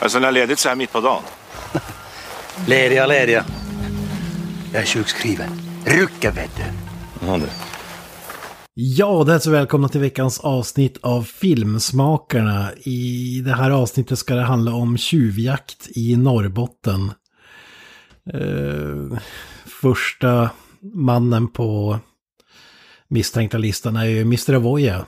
Alltså när ledigt så här mitt på dagen. Lediga, lediga. Jag är sjukskriven. Rucka vet du. Ja, du. Ja, det är så välkomna till veckans avsnitt av Filmsmakarna. I det här avsnittet ska det handla om tjuvjakt i Norrbotten. Eh, första mannen på misstänkta listan är ju Mr. Avoya.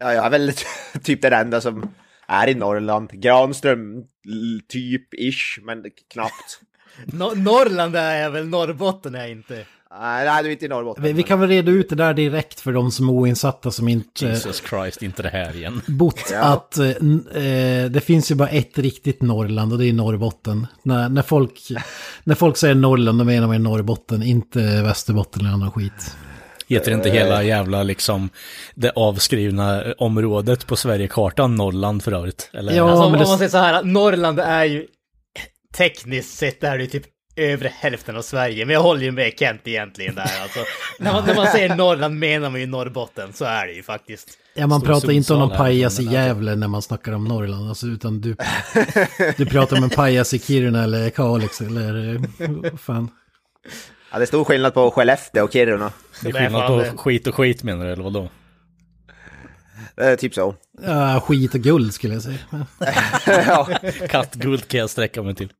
Ja, jag är väl typ den enda som är i Norrland. Granström, l- typ ish, men knappt. No Norrland är jag väl, Norrbotten är jag inte. Nej, nej, du är inte i Norrbotten. Vi, vi kan väl reda ut det där direkt för de som är oinsatta som inte Jesus Christ, inte det här igen. bott Ja. att eh, eh, det finns ju bara ett riktigt Norrland och det är Norrbotten. När, när, folk, när folk säger Norrland då menar man Norrbotten, inte Västerbotten eller annan skit. Heter inte hela jävla liksom det avskrivna området på Sverigekartan Norrland för övrigt? Eller? Ja. Alltså, om, man säger så här, Norrland är ju tekniskt sett är det typ övre hälften av Sverige, men jag håller ju med Kent egentligen där alltså. när, man, när man säger Norrland menar man ju Norrbotten, så är det ju faktiskt. Ja, man Stor pratar inte om någon pajas i Gävle när man snackar om Norrland, alltså, utan du, du pratar om en pajas i Kiruna eller Kalix eller eh, fan. Ja, det är stor skillnad på Skellefteå och Kiruna. Det är skillnad på skit och skit menar du, eller vadå? Är typ så. Ja, skit och guld skulle jag säga. ja. Kattguld kan jag sträcka mig till.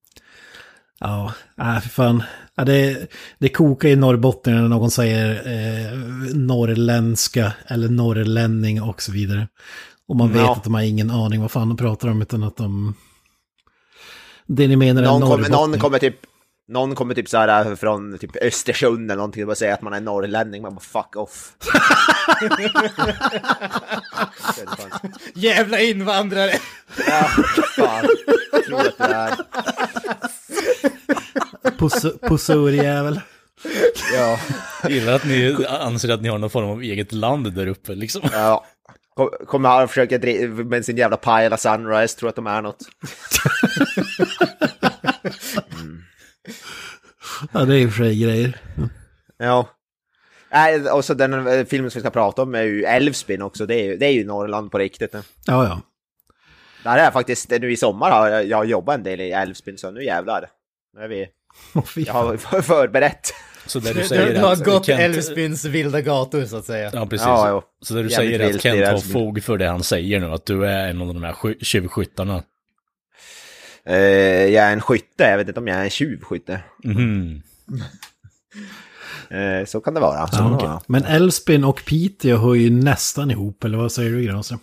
Ja, nej för fan. Ja, det, det kokar i Norrbotten när någon säger eh, norrländska eller norrlänning och så vidare. Och man vet Ja. att de har ingen aning vad fan de pratar om utan att de... Det ni menar är Någon, kommer, någon kommer typ någon kommer typ så här från typ Östersund eller någonting och bara säga att man är norrlänning, man bara fuck off. Jävla invandrare! ja, fan. Tror att det är. Puss- Pussurjävel. Ja, Gillar att ni anser att ni har någon form av eget land där uppe liksom. ja. Kom- Kommer här och försöker med sin jävla Pajala Sunrise, tror att de är något. Ja, det är i och för sig grejer. Ja. Nej, och så den eh, filmen som vi ska prata om är ju Älvsbyn också, det är ju, det är ju Norrland på riktigt. Ja, ja. Där är jag faktiskt, nu i sommar har jag, jag har jobbat en del i Älvsbyn, så nu jävlar. Nu är vi, fy jag har för- förberett. Så det Du, du säger du har att gått Kent- Älvsbyns vilda gator så att säga. Ja, precis. Ja. Så det du Jävligt säger är att Kent har fog för det han säger nu, att du är en av de här sky- tjuvskyttarna. Eh, jag är en skytte, jag vet inte om jag är en tjuvskytte. Mhm. Eh, så kan det vara. Så kan Ja, okej. vara. Men Älvsbyn och Piteå hör ju nästan ihop, eller vad säger du Granström?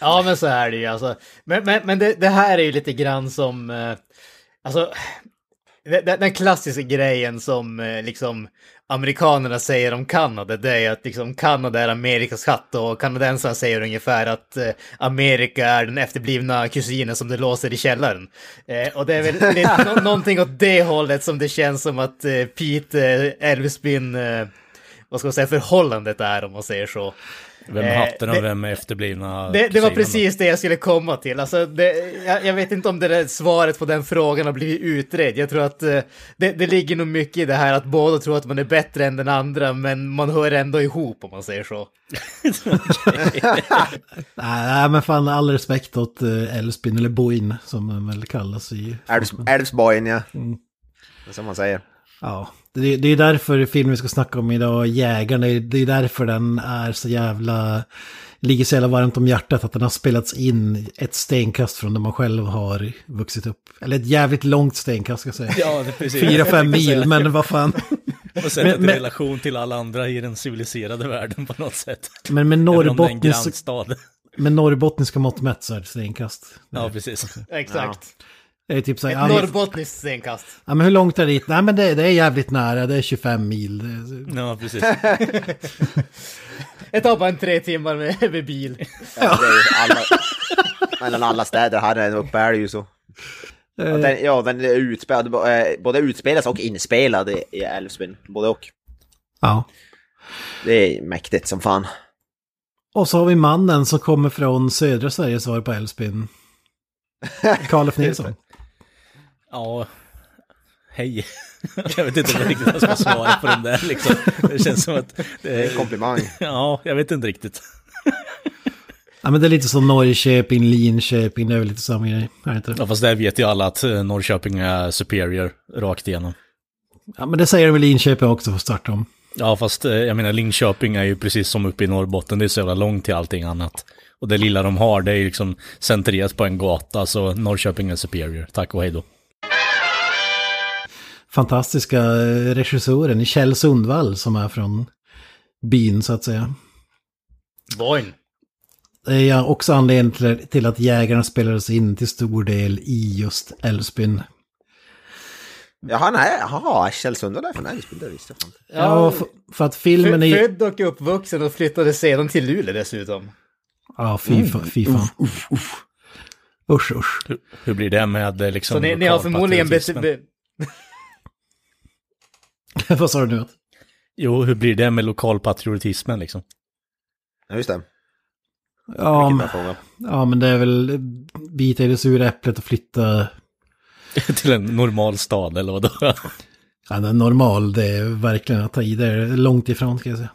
Ja, men så är det ju alltså. Men, men, men det, det här är ju lite grann som, eh, alltså, det- den klassiska grejen som eh, liksom amerikanerna säger om Kanada, det är att liksom Kanada är Amerikas katt och kanadensarna säger ungefär att eh, Amerika är den efterblivna kusinen som det låser i källaren. Eh, och det är väl lite, nå- någonting åt det hållet som det känns som att eh, Pete, eh, eh, vad ska man säga, förhållandet är om man säger så. Vem är Eh, hatten och det- vem är efterblivna Det, det var precis det jag skulle komma till. Alltså, det, jag, jag vet inte om det där svaret på den frågan har blivit utredd. Jag tror att eh, det, det ligger nog mycket i det här att båda tror att man är bättre än den andra, men man hör ändå ihop om man säger så. Nej, men fan all respekt åt eh, Älvsbyn, eller Boin som den väl kallas i... Älvs- Älvsborgen, ja. Det är Som man säger. Ja, det, det är därför filmen vi ska snacka om idag, Jägarna, det är- därför den är så jävla... Ligger så jävla varmt om hjärtat att den har spelats in ett stenkast från där man själv har vuxit upp. Eller ett jävligt långt stenkast ska jag säga. Ja, precis. Fyra, fem mil, men vad fan. Och sätta Men- i men- relation till alla andra i den civiliserade världen på något sätt. Men med, norrbottnisk, med norrbottniska mått mätt så är det stenkast. Ja, precis. Exakt. Det är typ så här, Ett ja, norrbottniskt stenkast. ja, men hur långt är det dit? Nej men det, det är jävligt nära, det är 25 mil. Ja, precis. Det tar bara en tre timmar med, med bil. Ja, det är ju alla, mellan alla städer här uppe är det ju så. Ja, den, ja, den är utspelad, eh, både utspelas och inspelad i i Älvsbyn. Både och. ja. Det är mäktigt som fan. Och så har vi mannen som kommer från södra Sverige svar på Älvsbyn. Karl F. Nilsson. Ja, hej. Jag vet inte riktigt vad jag ska svara på den där liksom. Det känns som att... Det är en komplimang. ja, jag vet inte riktigt. Ja, men det är lite som Norrköping, Linköping, det är väl lite samma grej. Är det inte? Ja, fast där vet ju alla att eh, Norrköping är superior rakt igenom. Ja, men det säger de väl Linköping också för start om. Ja, fast eh, jag menar Linköping är ju precis som uppe i Norrbotten, det är så jävla långt till allting annat. Och det lilla de har, det är ju liksom centrerat på en gata, så Norrköping är superior. Tack och hej då. Fantastiska eh, regissören Kjell Sundvall som är från byn så att säga. Boing. Det är också anledningen till, att jägarna spelades in till stor del i just Älvsbyn. Jaha, nej, jaha, Kjell Sundvall är från Älvsbyn, det visste jag fan inte. Ja, för, för att filmen är... Född och uppvuxen och flyttade sedan till Luleå dessutom. Ja, fy, fan, fy fan. Usch, usch. Hur, hur blir det med eh, liksom Så ni, ni har förmodligen... Be, be, Vad sa du nu? Jo, hur blir det med lokalpatriotismen liksom? Ja, just det. Ja, men, ja, men det är väl bita i det sura äpplet och flytta... till en normal stad eller vadå? Ja, det är normal, det är verkligen att ta i. Det är långt ifrån ska jag säga.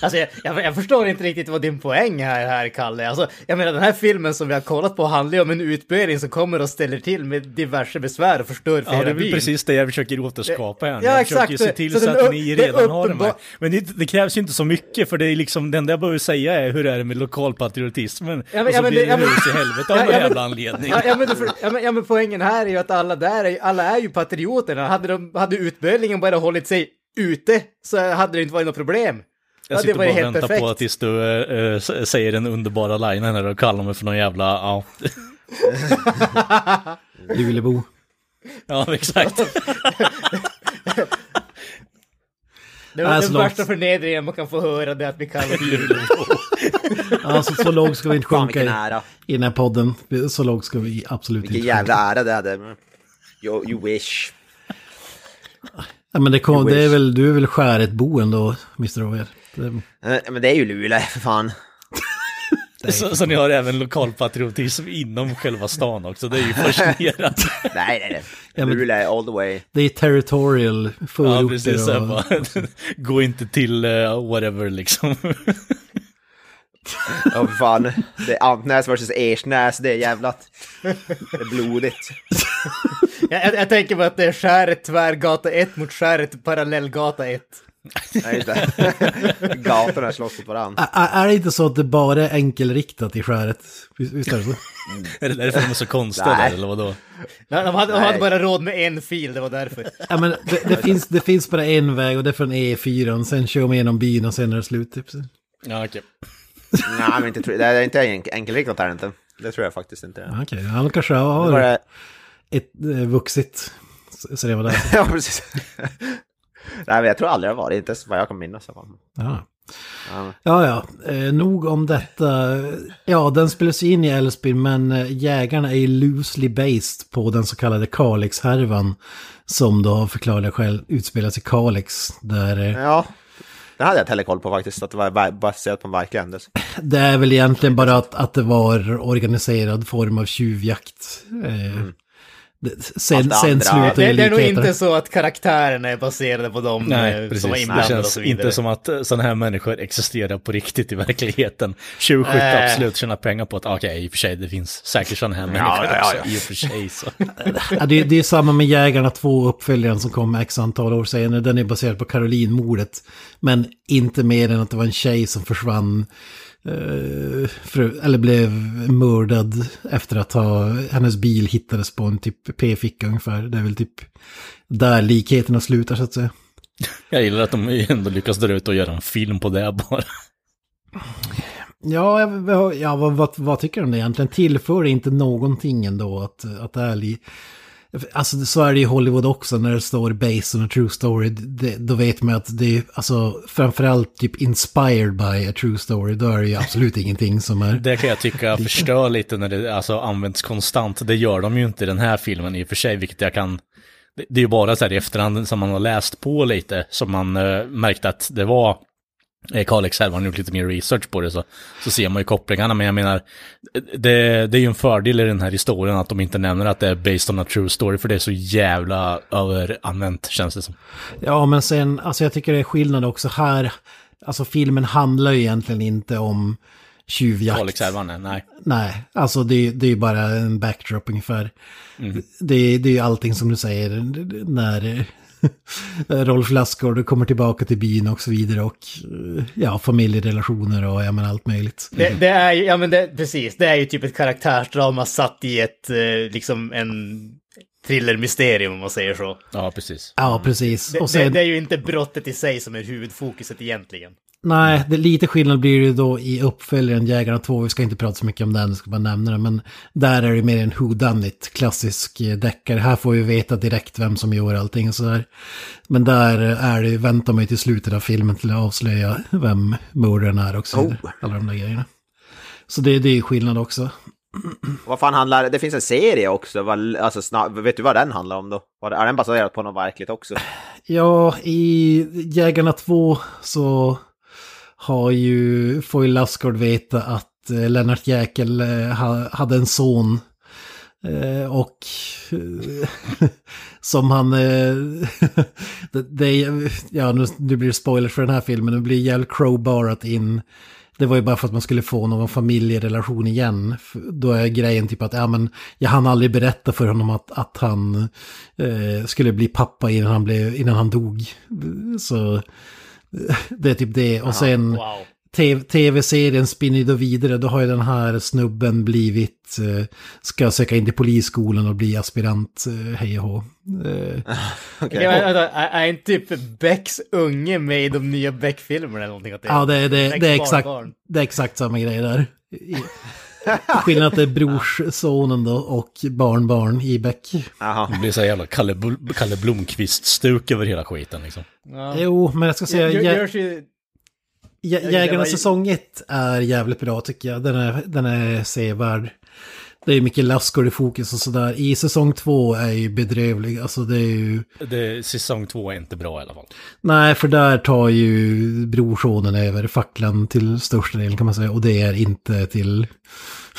Alltså jag, jag, jag förstår inte riktigt vad din poäng är här, Kalle. Alltså, jag menar den här filmen som vi har kollat på handlar ju om en utböling som kommer och ställer till med diverse besvär och förstör för Ja, det hela är väl byn. precis det jag försöker återskapa här. Ja, jag exakt. försöker se till Så så, att ni det är redan har det uppenbar- Men det, det krävs ju inte så mycket, för det är liksom, det enda jag behöver säga är hur är det med lokalpatriotismen? Ja, men- och så ja, men blir det- det ja, men- hus i helvete av Ja, någon ja, jävla anledning. Ja, ja, men, för, ja, ja, men poängen här är ju att alla där är, alla är ju patrioterna. Hade, de, hade utbölingen bara hållit sig ute så hade det inte varit något problem. Jag Ja, det sitter var bara och väntar perfekt. på tills du äh, säger den underbara linen här och kallar mig för någon jävla, ja, Lulebo. ja exakt. Det var Alltså, den värsta förnedringen man kan få höra, det att bli kallad Luleå. Alltså så lågt ska vi inte Fan sjunka vilken i, ära. i den här podden. Så lågt ska vi absolut Vilken inte jävla sjunka. ära det hade. You, you wish. Ja, men det, kom, det är väl, du är väl skäret ändå, Mr. Roger? Det, Eh, Men det är ju Luleå, för fan. så, så ni har även lokalpatriotism inom själva stan också, det är ju fascinerande. Nej, nej, nej. Ja, men- Luleå all the way. det är territorial Ja, förorter precis. så här och... bara, Gå inte till uh, whatever liksom. Ja, för fan. Det är Antnäs versus Ersnäs, det är jävlat. Det är blodigt. jag, jag, jag tänker på att det är skäret tvärgata 1 mot skäret parallellgata 1. Just det. Gatorna slåss mot varandra. Är det inte så att det bara är enkelriktat i skäret? Visst är det så? är det därför de är så konstiga Nej. där, eller vadå? Nej, de, hade, de hade Nej. bara råd med en fil, det var därför. Ja, men det, det, finns, det finns bara en väg och det är från E4. Sen kör man igenom byn och sen är det slut. Typ. Så- Ja, okej. Nej, men inte, det är inte enk- enkelriktat här inte. Det tror jag faktiskt inte. Ja, Okej, han kanske Det har var det- ett eh, vuxit. Så det var där. Ja, precis. Nej, men jag tror aldrig det har varit, inte vad jag kan minnas. Ja. Ja. Ja. Eh, nog om detta. Ja, den spelas in i Älvsbyn, men eh, jägarna är ju loosely based på den så kallade Kalix-härvan. Som då av förklarliga skäl utspelas i Kalix. Där eh, Ja, det hade jag inte heller koll på faktiskt, att det var ba- baserat på en verklig händelse. det är väl egentligen bara att, att det var organiserad form av tjuvjakt. Eh, det, sen sen ju Det, det är nog inte så att karaktärerna är baserade på dem Nej, eh, precis. som var Det inblandade och känns så vidare. inte som att eh, sådana här människor existerar på riktigt i verkligheten. Tjuvskytte Äh. absolut tjänar pengar på att, okej, i och för sig, det finns säkert sådana här människor ja, ja. också, i och för sig. Så. Ja, det, det är samma med Jägarna 2, uppföljaren som kom x antal år senare. Den är baserad på Caroline-mordet. Men inte mer än att det var en tjej som försvann. Eh, för, eller blev mördad efter att ha, hennes bil hittades på en typ p-ficka ungefär. Det är väl typ där likheterna slutar så att säga. Jag gillar att de ändå lyckas dra ut och göra en film på det bara. Ja, ja vad, vad, vad tycker du om det egentligen? Tillför det inte någonting ändå att, att det är li... Alltså så är det i Hollywood också när det står based on a true story. Det, då vet man att det är alltså framförallt typ inspired by a true story. Då är det ju absolut ingenting som är... Det kan jag tycka förstör lite när det alltså, används konstant. Det gör de ju inte i den här filmen i och för sig, vilket jag kan... Det, är ju bara så här i efterhand som man har läst på lite, som man uh, märkte att det var Kalix här, har gjort lite mer research på det så, så ser man ju kopplingarna. Men jag menar, det, det är ju en fördel i den här historien att de inte nämner att det är based on a true story, för det är så jävla överanvänt känns det som. Ja, men sen, alltså jag tycker det är skillnad också här. alltså filmen handlar ju egentligen inte om tjuvjakt. Kalixälvarna, nej. Nej, alltså det, det är ju bara en backdrop ungefär. Det, det är ju allting som du säger när Rolf Lassgård kommer tillbaka till byn och så vidare och eh, ja, familjerelationer och ja, men allt möjligt. Det, det är ju, ja men det, precis, det är ju typ ett karaktärsdrama satt i ett, eh, liksom en thrillermysterium om man säger så. Ja, precis. Ja, precis. Det, Och sen, det, det är ju inte brottet i sig som är huvudfokuset egentligen. Nej, det, lite skillnad blir det då i uppföljaren Jägarna 2. Vi ska inte prata så mycket om den, jag ska bara nämna det. Men där är det mer en who done it, klassisk eh, deckare. Här får vi veta direkt vem som gör allting och sådär. Men där är det, väntar man ju till slutet av filmen till att avslöja vem mördaren är också. Oh. Alla de där grejerna. Så det, det är skillnad också. Vad fan handlar det? finns en serie också, alltså, vet du vad den handlar om då? Är den baserad på något verkligt också? Ja, i Jägarna 2 så har ju, får ju Lassgård veta att eh, Lennart Jäkel eh, hade en son. Eh, och som han... Det, ja, nu, nu blir det spoilers för den här filmen. nu blir jävligt crowbarat in. Det var ju bara för att man skulle få någon familjerelation igen. Då är grejen typ att, ja men, jag hann aldrig berätta för honom att, att han eh, skulle bli pappa innan han, blev, innan han dog. Så det är typ det. Och sen Wow. TV- tv-serien spinner då vidare. Då har ju den här snubben blivit, eh, ska söka in till polisskolan och bli aspirant, eh, hej och hå. Eh, vänta, är, inte typ Becks unge med i de nya Beck-filmerna eller någonting? Ja, det, är- det, det, är exakt, det är exakt samma grej där. I- Skillnaden att det är brorssonen då och barnbarn i Beck. Det blir så jävla Kalle, Bl- Kalle Blomkvist-stuk över hela skiten liksom. Ja. Jo, men jag ska säga... Gör- Jä- görs ju... Jä- det Jägarna var ju- säsong 1 är jävligt bra tycker jag. Den är, den är sevärd. Det är mycket Lassgård i fokus och sådär. I säsong 2 är ju bedrövlig. Alltså det är ju... Det, säsong två är inte bra i alla fall. Nej, för där tar ju brorsonen över facklan till största delen kan man säga. Och det är inte till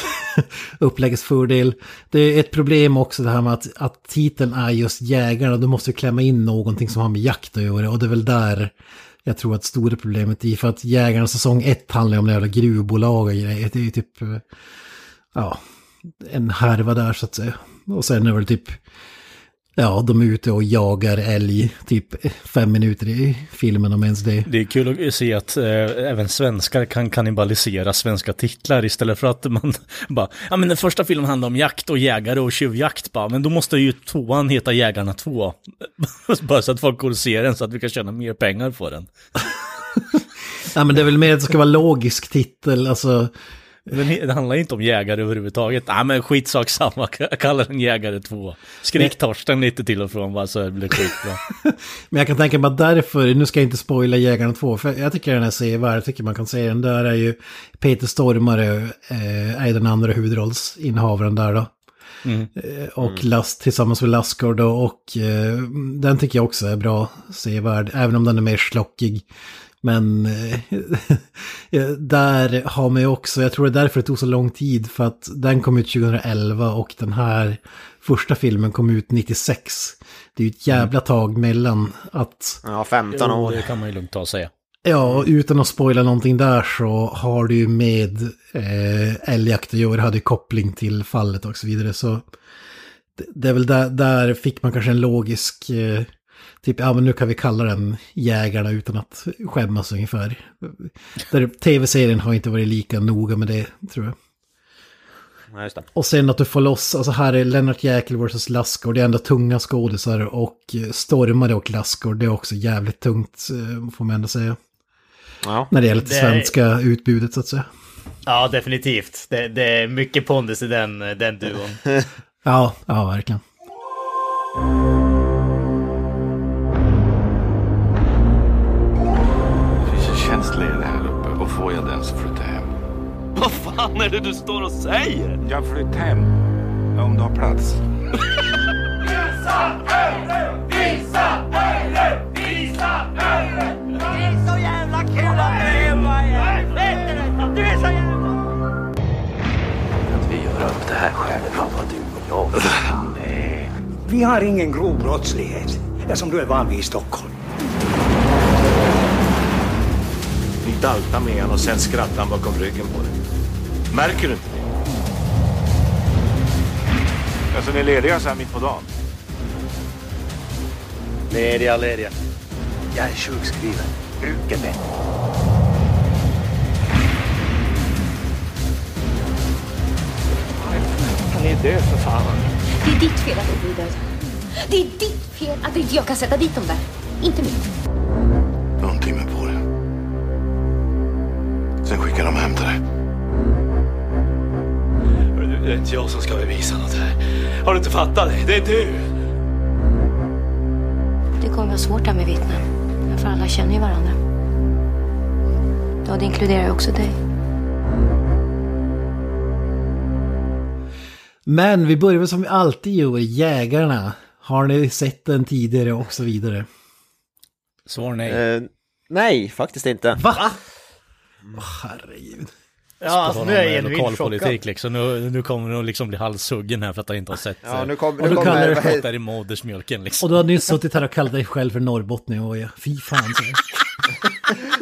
uppläggets fördel. Det är ett problem också det här med att, att titeln är just jägarna. Du måste klämma in någonting som har med jakt att göra. Och det är väl där jag tror att stora problemet är. För att jägarna säsong 1 handlar om det jävla gruvbolag och grejer. Det är ju typ... eh, Ja, en härva där så att säga. Och sen är det väl typ... Ja, de är ute och jagar älg typ fem minuter i filmen om ens det. Det är kul att se att eh, även svenskar kan kannibalisera svenska titlar istället för att man bara, ja men den första filmen handlar om jakt och jägare och tjuvjakt bara, men då måste ju tvåan heta Jägarna 2. bara så att folk går och ser den så att vi kan tjäna mer pengar på den. Ja, men det är väl mer att det ska vara logisk titel, alltså. Men det handlar inte om jägare överhuvudtaget. Nej men skitsak samma, kalla den Jägare 2. Skrik Torsten lite till och från bara så det blir skitbra. Men jag kan tänka mig att därför, nu ska jag inte spoila Jägarna 2, för jag tycker den är sevärd, jag tycker man kan se den. Där är ju Peter Stormare, eh, är den andra huvudrollsinnehavaren där då. Eh, Och Last tillsammans med Lassgård då, och eh, den tycker jag också är bra sevärd, även om den är mer slockig. Men eh, där har man ju också, jag tror det är därför det tog så lång tid, för att den kom ut 2011 och den här första filmen kom ut 96. Det är ju ett jävla tag mellan att, Ja, 15 Jo, år. det kan man ju lugnt ta och säga. ja, och utan att spoila någonting där så har du ju med eh, älgjakt att göra, hade ju koppling till fallet och så vidare. Så det, det är väl där, där fick man kanske en logisk, eh, typ, ja men nu kan vi kalla den Jägarna utan att skämmas ungefär. Där tv-serien har inte varit lika noga med det, tror jag. Ja, just det. Och sen att du får loss, alltså här är Lennart Jäkel vs Lassgård, det är ändå tunga skådisar och eh, Stormare och Lassgård, det är också jävligt tungt, eh, får man ändå säga. Ja. När det gäller det Det- svenska utbudet så att säga. Ja, definitivt. Det, det är mycket pondus i den, den duon. Ja, ja verkligen. Är det du står och säger? Jag flyttar hem. Om du har plats. Att vi gör upp det här själva, vad du och jag. Nej. Vi har ingen grov brottslighet, som du är van vid i Stockholm. dalta med han och sen skrattar han bakom ryggen på dig. Märker du inte det? Alltså ni är lediga så här mitt på dagen? Lediga, lediga. Jag är sjukskriven. Bruket är. Han är död för fan. Det är ditt fel att de blir döda. Det är ditt fel att inte jag kan sätta dit dem där. Inte mitt. Någon timme på det. Sen skickar de hem till dig. Det är inte jag som ska bevisa något här. Har du inte fattat det? Det är du! Det kommer vara svårt där med vittnen. För alla känner ju varandra. Och det inkluderar ju också dig. Men vi börjar väl som vi alltid gör, Jägarna. Har ni sett den tidigare och så vidare? Svar nej. Eh, nej, faktiskt inte. Va? Åh, herregud. Ja, alltså, nu är jag eh, genuint chockad. liksom. Nu, nu kommer de liksom bli halshuggen här för att han inte har sett. Ja, eh, nu kommer... Och Nu då kallar kommer du heter- där i modersmjölken liksom. Och du har nyss suttit här och kallat dig själv för norrbottning och jag, fy fan.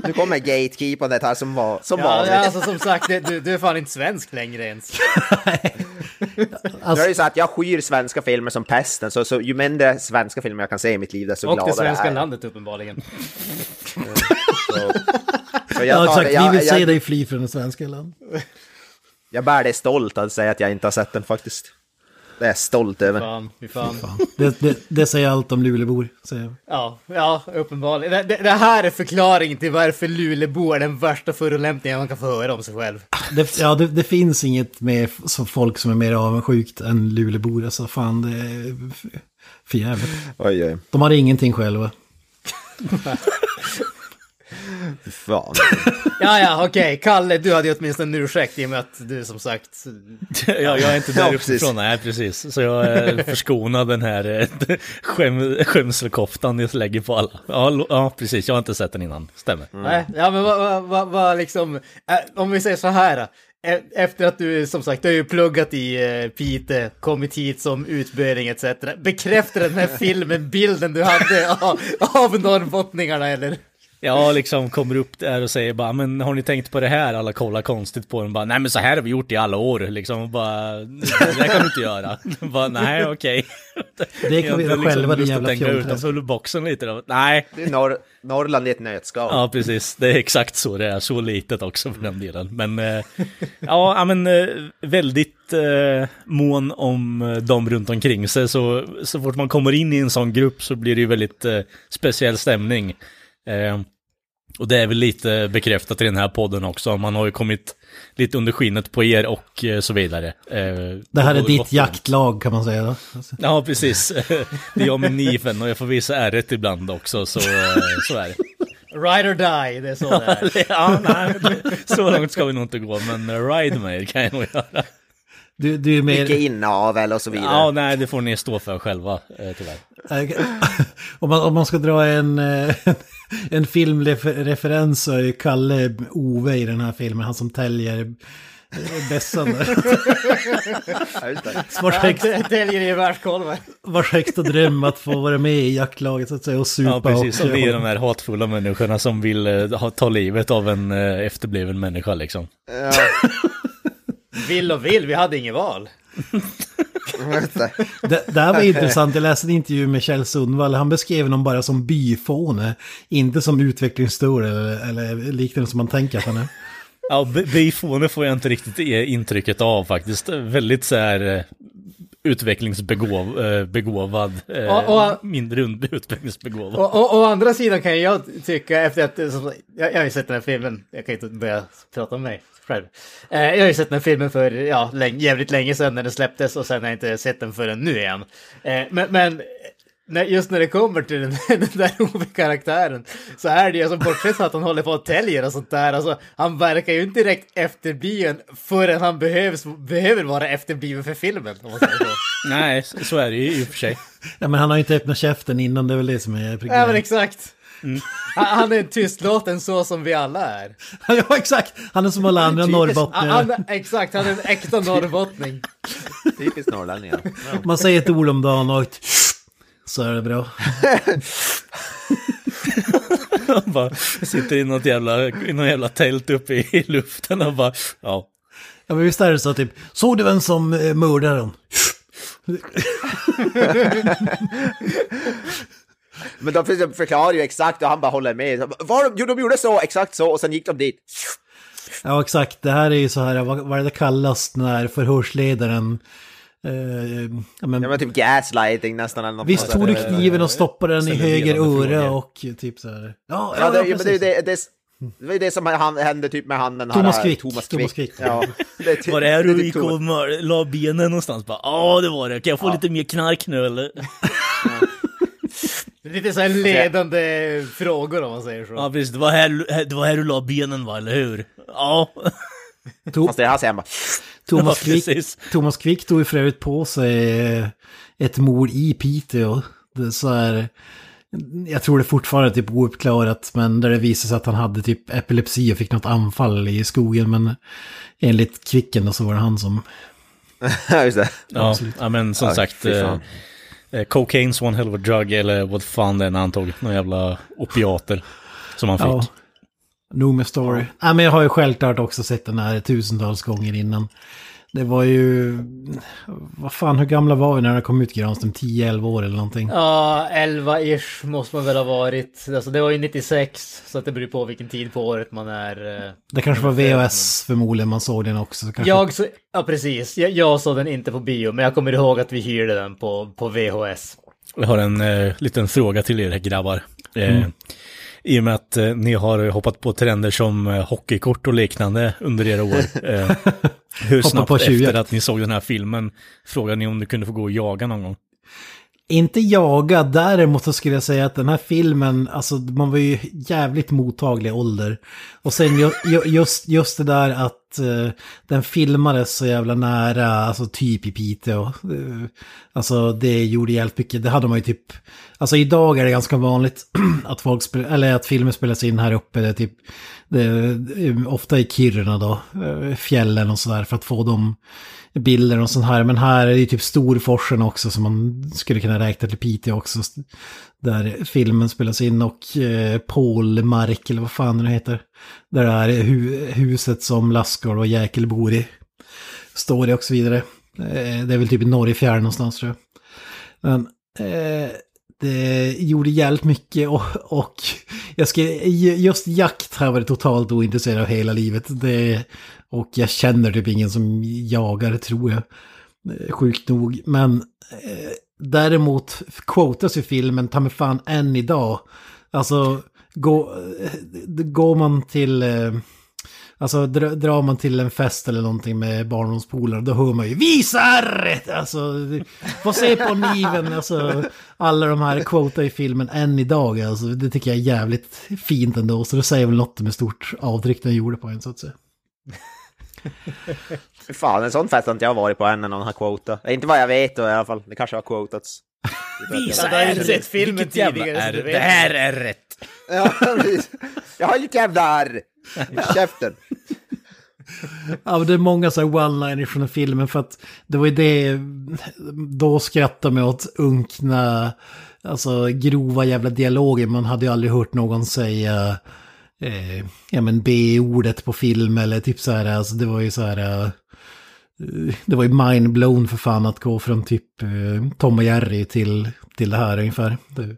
Nu kommer gatekeepern det här som, var, som Ja, vanligt. ja, alltså som sagt, det, du, du är fan inte svensk längre ens. Är det ju så att jag skyr svenska filmer som pesten, så, så ju mindre svenska filmer jag kan se i mitt liv, desto Och gladare det svenska är jag. landet uppenbarligen. Så, så Ja, jag, tar, exakt. det- Vi vill jag, se jag, dig fly från det svenska land. jag bär det stolt att säga att jag inte har sett den faktiskt. Det är jag stolt över. Fan, fan. Det, det, det säger allt om Luleåbor. säger. Ja, ja, uppenbarligen. Det, det, det här är förklaringen till varför Luleå är den värsta förolämpningen man kan få höra om sig själv. Det, ja, det, det finns inget med folk som är mer avundsjukt än Luleåbor. Alltså fan, det är för jävligt. Oj, oj. De har ingenting själva. Fan. Ja, ja, okej. Kalle, du hade ju åtminstone en ursäkt i och med att du som sagt... jag, jag är inte Ja, där precis. uppifrån, nej precis. Så jag är förskonad den här eh, skäm, skämselkoftan jag lägger på alla. Ja, ja, precis. Jag har inte sett den innan. Stämmer. Nej, ja men vad, vad, vad, vad liksom... eh, om vi säger så här. eh, Efter att du, som sagt, du har ju pluggat i Pite, kommit hit som utböling etc. Bekräftar den här filmen bilden du hade av, av norrbottningarna eller? Jag liksom kommer upp där och säger bara, men har ni tänkt på det här? Alla kollar konstigt på den bara, nej men så här har vi gjort i alla år liksom. Och bara, det där kan du inte göra. bara, nej okej. Det kan vi göra har själva, din jävla tänka utanför boxen lite då. Nej, Det är Norr, Norrland i ett nötskal. Ja, precis. Det är exakt så det är. Så litet också för den delen. Men eh, ja, ja, men eh, väldigt eh, mån om dem runt omkring sig. Så, så fort man kommer in i en sån grupp så blir det ju väldigt eh, speciell stämning. Eh, och det är väl lite bekräftat i den här podden också. Man har ju kommit lite under skinnet på er och eh, så vidare. Eh, Det här är och- ditt och- jaktlag kan man säga. Då. Ja, precis. Det är jag med kniven och jag får visa ärret ibland också, så, eh, så är det. Ride or die, det är så det är. ja, nej, så långt ska vi nog inte gå, men ride med er kan jag nog göra. Du, du är Mycket mer... inavel och så vidare. Ja, nej, det får ni stå för själva, tyvärr. om, man, om man ska dra en, en filmreferens så är Kalle Ove i den här filmen. Han som täljer bässan där. Vars högsta, Täljer i världskolvar. vars högsta dröm att få vara med i jaktlaget så att säga och supa. Ja, precis. och, är de här hatfulla människorna som vill eh, ha, ta livet av en eh, efterbliven människa liksom. Ja, Vill och vill, vi hade inget val. Det. Här var intressant, jag läste en intervju med Kjell Sundvall. Han beskrev honom bara som byfåne, inte som utvecklingsstör eller, eller liknande som man tänker att han är. Ja, B- bifone får jag inte riktigt eh, intrycket av faktiskt. Väldigt så här eh, utvecklingsbegåvad, eh, Och- och- mindre utvecklingsbegåvad. Och, och, å andra sidan kan jag tycka efter att, jag, jag har ju sett den här filmen, jag kan inte börja prata om mig själv. Eh, jag har ju sett den filmen för ja, läng, jävligt länge sedan när den släpptes och sen har jag inte sett den förrän nu igen. Eh, men men när, just när det kommer till den, den där Ove-karaktären så är det ju, alltså bortsett från att han håller på och täljer och sånt där, alltså han verkar ju inte direkt efterbliven förrän han behövs, behöver vara efterbliven för filmen. Om man säger så. Nej, så är det ju i och för sig. Ja, men han har ju inte öppnat käften innan, det är väl det som är Ja men problemet. exakt. Han, han är tystlåten så som vi alla är. Ja, exakt! Han är som alla andra norrbottningar. han, exakt, han är en äkta norrbottning. Typiskt norrlänningar. Man säger ett ord om dagen och så är det bra. Han bara sitter i något jävla, i något jävla tält uppe i, i luften och bara, ja. Ja men visst är det så typ, såg du vem som eh, mördade dem? Men de för- förklarar ju exakt och han bara håller med. Var de, jo, de gjorde så, exakt så, och sen gick de dit. Ja exakt, det här är ju så här, vad, vad är det kallas när förhörsledaren... Eh, ja, men, Det var typ gaslighting nästan eller något. visst tog du kniven och stoppade den i höger öra och typ så här. Ja, Ja, det, ja, men det, det, det, det var ju det som hände typ med han den här... Thomas Quick. Thomas Thomas Quick. Quick. Ja, det är typ, Var det här är du typ gick Thomas- och la benen någonstans? Ja, det var det. Kan jag få lite mer knark nu eller? Lite så här ledande frågor om man säger så. Ja, precis. Det var här, det var här du la benen va, eller hur? Ja. Fast det är han säger bara... Thomas, Quick. Thomas Quick tog ju för övrigt på sig eh, ett mord i Piteå. Det är så här, jag tror det fortfarande är typ ouppklarat, men där det visade sig att han hade typ epilepsi och fick något anfall i skogen. Men enligt Kvicken då så var det han som... Ja, just det. Ja, ja men som Ja, sagt. Eh, eh, cocaine's one hell of a drug, eller vad fan det är när han tog. Några jävla opiater. Som han fick. Ja, nog med story. Ja. men jag har ju självklart också sett den här tusentals gånger innan. Det var ju... Vad fan, hur gamla var vi när den kom ut Granström? 10-11 år eller någonting? Ja, 11-ish måste man väl ha varit. Alltså det var ju 96, så att det beror på vilken tid på året man är. eh, Det kanske var VHS förmodligen man såg den också. så Kanske... Jag så, ja precis, jag, jag såg den inte på bio, men jag kommer ihåg att vi hyrde den på, på VHS. Jag har en eh, liten fråga till er grabbar. Eh, I och med att eh, ni har hoppat på trender som eh, hockeykort och liknande under era år. Eh, hur snabbt på efter att ni såg den här filmen frågade ni om du kunde få gå och jaga någon gång? Inte jaga, däremot så skulle jag säga att den här filmen, alltså man var ju jävligt mottaglig ålder. Och sen ju, ju, just, just det där att uh, den filmades så jävla nära, alltså typ i Piteå. Uh, alltså det gjorde jävligt mycket, det hade man ju typ, alltså idag är det ganska vanligt att folk spel, eller att filmer spelas in här uppe, det är typ, det är eh, ofta i Kiruna då, fjällen och sådär för att få dem bilder och sånt här. Men här är det ju typ Storforsen också som man skulle kunna räkna till Piteå också. Där filmen spelas in och eh, Pålmark eller vad fan det heter. Där det är hu huset som Lassgård och Jäkel bor i. Står det och så vidare. Eh, det är väl typ i Norrfjärden någonstans tror jag. Men eh, det gjorde jävligt mycket och, och jag ska, just jakt har jag varit totalt ointresserad av hela livet. Det, och jag känner typ ingen som jagar tror jag. Eh, sjukt nog. Men eh, däremot quotas ju filmen ta mig fan än idag. Alltså gå, eh, går man till... Eh, Alltså dra, drar man till en fest eller någonting med barndomspolare då hör man ju visar! Alltså, få se på niven, alltså alla de här quotar i filmen än idag. Alltså, det tycker jag är jävligt fint ändå. Så det säger väl något med stort avtryck den gjorde på en så att säga. Fan, en sån fest har inte jag varit på än när någon har quotat. Inte vad jag vet då, i alla fall. Det kanske har quotats. Ju sett filmen Vilket jävla tidigare, är. Det här är rätt. Ja. Jag har lite jävla arr. Käften. Ja, det är många så här one-liners från den filmen för att det var ju det, då skrattade man åt unkna, alltså grova jävla dialoger. Man hade ju aldrig hört någon säga, eh, ja men B-ordet på film eller typ så här, alltså det var ju så här, eh, det var ju mind-blown för fan att gå från typ eh, Tom och Jerry till, till det här ungefär. Det,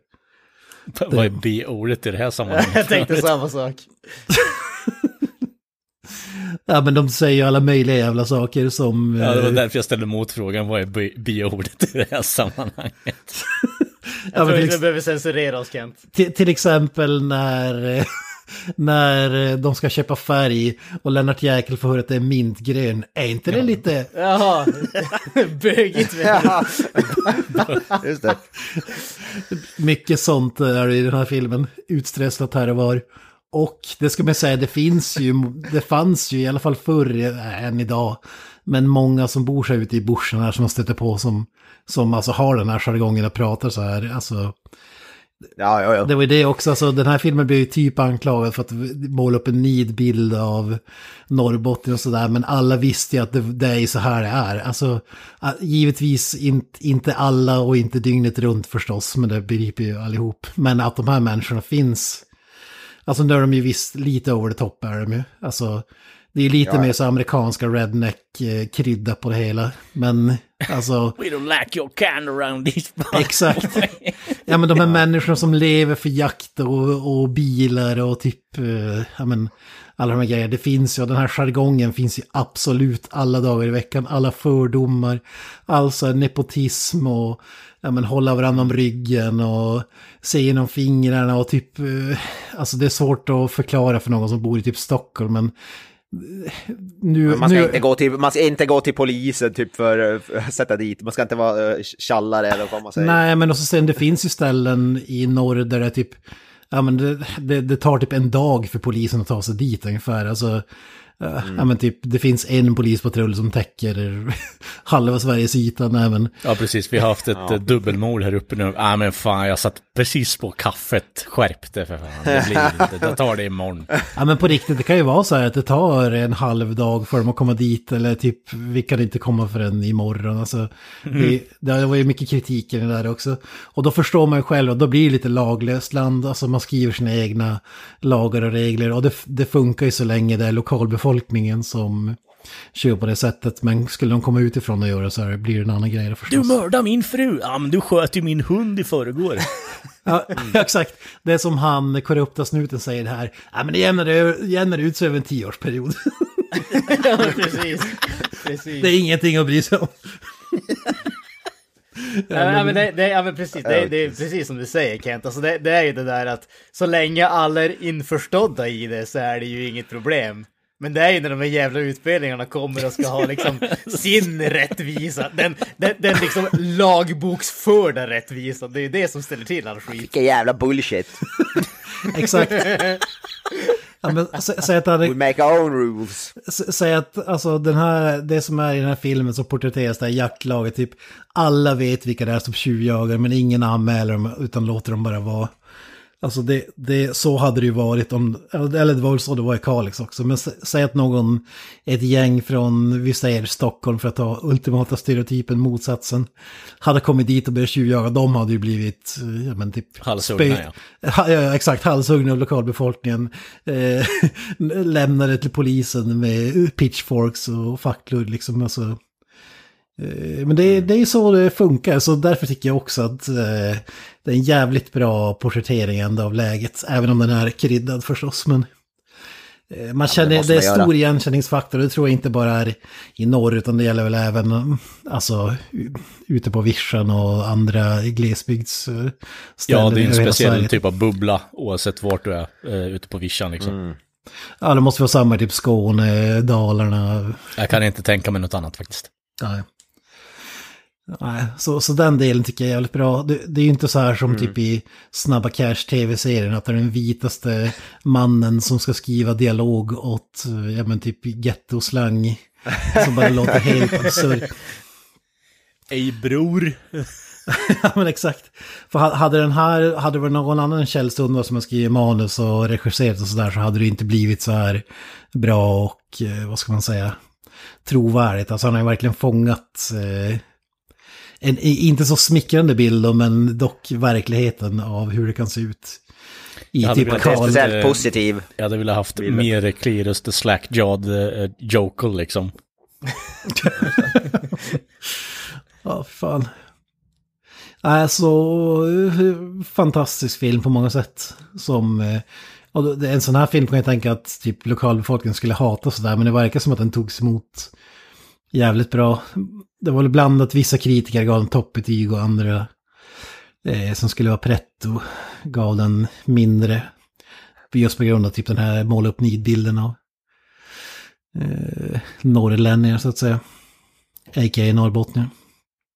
Vad är B-ordet i det här sammanhanget? Jag tänkte samma sak. ja men de säger ju alla möjliga jävla saker som... Ja, det var eh, därför jag ställde motfrågan, vad är B- B-ordet i det här sammanhanget? ja, Jag tror inte vi behöver censurera oss Kent. Till, till exempel när, när eh, de ska köpa färg och Lennart Jäkel får höra att det är mintgrön. Är inte det lite... Jaha, bögigt. du. Ja. Just det. Mycket sånt är det i den här filmen. Utstresslat här och var. Och det ska man säga, det finns ju, det fanns ju i alla fall förr äh, än idag. Men många som bor så här ute i bushen här som man stöter på som, som alltså har den här jargongen och pratar så här. Alltså, Ja, ja, ja. Det var ju det också, alltså den här filmen blev ju typ anklagad för att måla upp en nidbild av Norrbotten och sådär, men alla visste ju att det, det är så här det är. Alltså, givetvis inte, inte alla och inte dygnet runt förstås, men det begriper ju allihop. Men att de här människorna finns Alltså nu är de ju visst lite over the top är de ju. Alltså det är lite Ja. mer så amerikanska redneck-krydda på det hela. Men alltså... We don't like your kind around this Exakt. Ja men de här människorna som lever för jakt och, och bilar och typ, eh, ja men alla de här grejerna. Det finns ju, den här jargongen finns ju absolut alla dagar i veckan. Alla fördomar, alltså nepotism och ja men hålla varandra om ryggen och se genom fingrarna och typ, eh, alltså det är svårt att förklara för någon som bor i typ Stockholm men eh, nu, Man ska, nu, inte gå till, man ska inte gå till polisen typ för, för att sätta dit, man ska inte vara tjallare eller vad man säger. Nej, men också sen det finns ju ställen i norr där det typ, ja men det, det, det tar typ en dag för polisen att ta sig dit ungefär. Alltså, eh, ja men typ det finns en polispatrull som täcker halva Sveriges yta. Nej, men, Ja, precis. Vi har haft ett ja. dubbelmord här uppe nu. Ja, ah, men fan, jag satt precis på kaffet. Skärp det för fan. Det blir inte. Jag tar det imorgon. ja men på riktigt, det kan ju vara så här att det tar en halv dag för dem att komma dit. Eller typ, vi kan inte komma förrän imorgon. Alltså, det, det var ju mycket kritik i det där också. Och då förstår man ju själv, och då blir det lite laglöst land. Alltså man skriver sina egna lagar och regler. Och det, det funkar ju så länge det är lokalbefolkningen som kör på det sättet. Men skulle de komma utifrån och göra så här blir det en annan grej Du förstås. mördade min fru! Ja, men du sköt ju min hund i förrgår. Ja, exakt. Det är som han, korrupta snuten, säger det här. Ja, men det jämnar, jämnar ut sig över en tioårsperiod. ja, precis. precis. Det är ingenting att bry sig om. Ja, men det, det, ja, men precis, det, det är precis som du säger Kent. Alltså det, det är ju det där att så länge alla är införstådda i det så är det ju inget problem. Men det är ju när de här jävla utbildningarna kommer och ska ha liksom sin rättvisa, den, den, den liksom lagboksförda rättvisan, det är ju det som ställer till all skit. Vilken jävla bullshit. Exakt. Ja, men, sä, säg att det We hade, make our own rules. sä- säg att alltså, den här, det som är i den här filmen som porträtteras, det här jaktlaget, typ alla vet vilka det är som tjuvjagar men ingen anmäler dem utan låter dem bara vara. Alltså det, det, så hade det ju varit om, eller det var väl så det var i Kalix också, men sä- säg att någon, ett gäng från, vi säger Stockholm för att ta ultimata stereotypen, motsatsen, hade kommit dit och börjat tjuvjaga, de hade ju blivit, eh, ja men typ... Halshuggna, Ha- ja. Exakt, halshuggna av lokalbefolkningen. Eh, lämnade till polisen med pitchforks och facklor liksom, alltså. Eh, Men det, det är ju så det funkar, så därför tycker jag också att eh, det är en jävligt bra porträttering ändå av läget. Även om den är kryddad förstås, men eh, man känner, måste det, man är göra. stor igenkänningsfaktor, det tror jag inte bara är i norr, utan det gäller väl även mm, alltså, ute på vischan och andra glesbygdsställen. Ja, det är en speciell typ av bubbla oavsett vart du är eh, ute på vischan liksom. Ja, det måste vara samma typ Skåne, Dalarna. Jag kan inte tänka mig något annat faktiskt. Nej. Nej, så, så den delen tycker jag är jävligt bra. Det, det är ju inte så här som typ i Snabba Cash tv-serien, att det är den vitaste mannen som ska skriva dialog åt, ja men typ gettoslang. Som bara låter helt absurt. Ej bror. ja men exakt. För ha- hade den här, hade det varit någon annan källstund som har skrivit manus och regisserat och sådär så hade det inte blivit så här bra och, eh, vad ska man säga, trovärdigt. Alltså han har ju verkligen fångat eh, en inte så smickrande bild då, men dock verkligheten av hur det kan se ut. I Jag hade typ testa Speciellt Eh, positiv. Jag hade velat haft Bilden. mer Clearus the Slack-jawed uh, Jokel liksom. Ja, fan. Alltså, eh, fantastisk film på många sätt. Som, eh, en sån här film kan jag tänka att typ lokalbefolkningen skulle hata sådär, men det verkar som att den togs emot jävligt bra. Det var väl blandat, vissa kritiker gav den toppbetyg och andra eh, som skulle vara pretto gav den mindre. Just på grund av typ den här måla upp nidbilden av eh, norrlänningar så att säga. A.k.a. norrbottningar.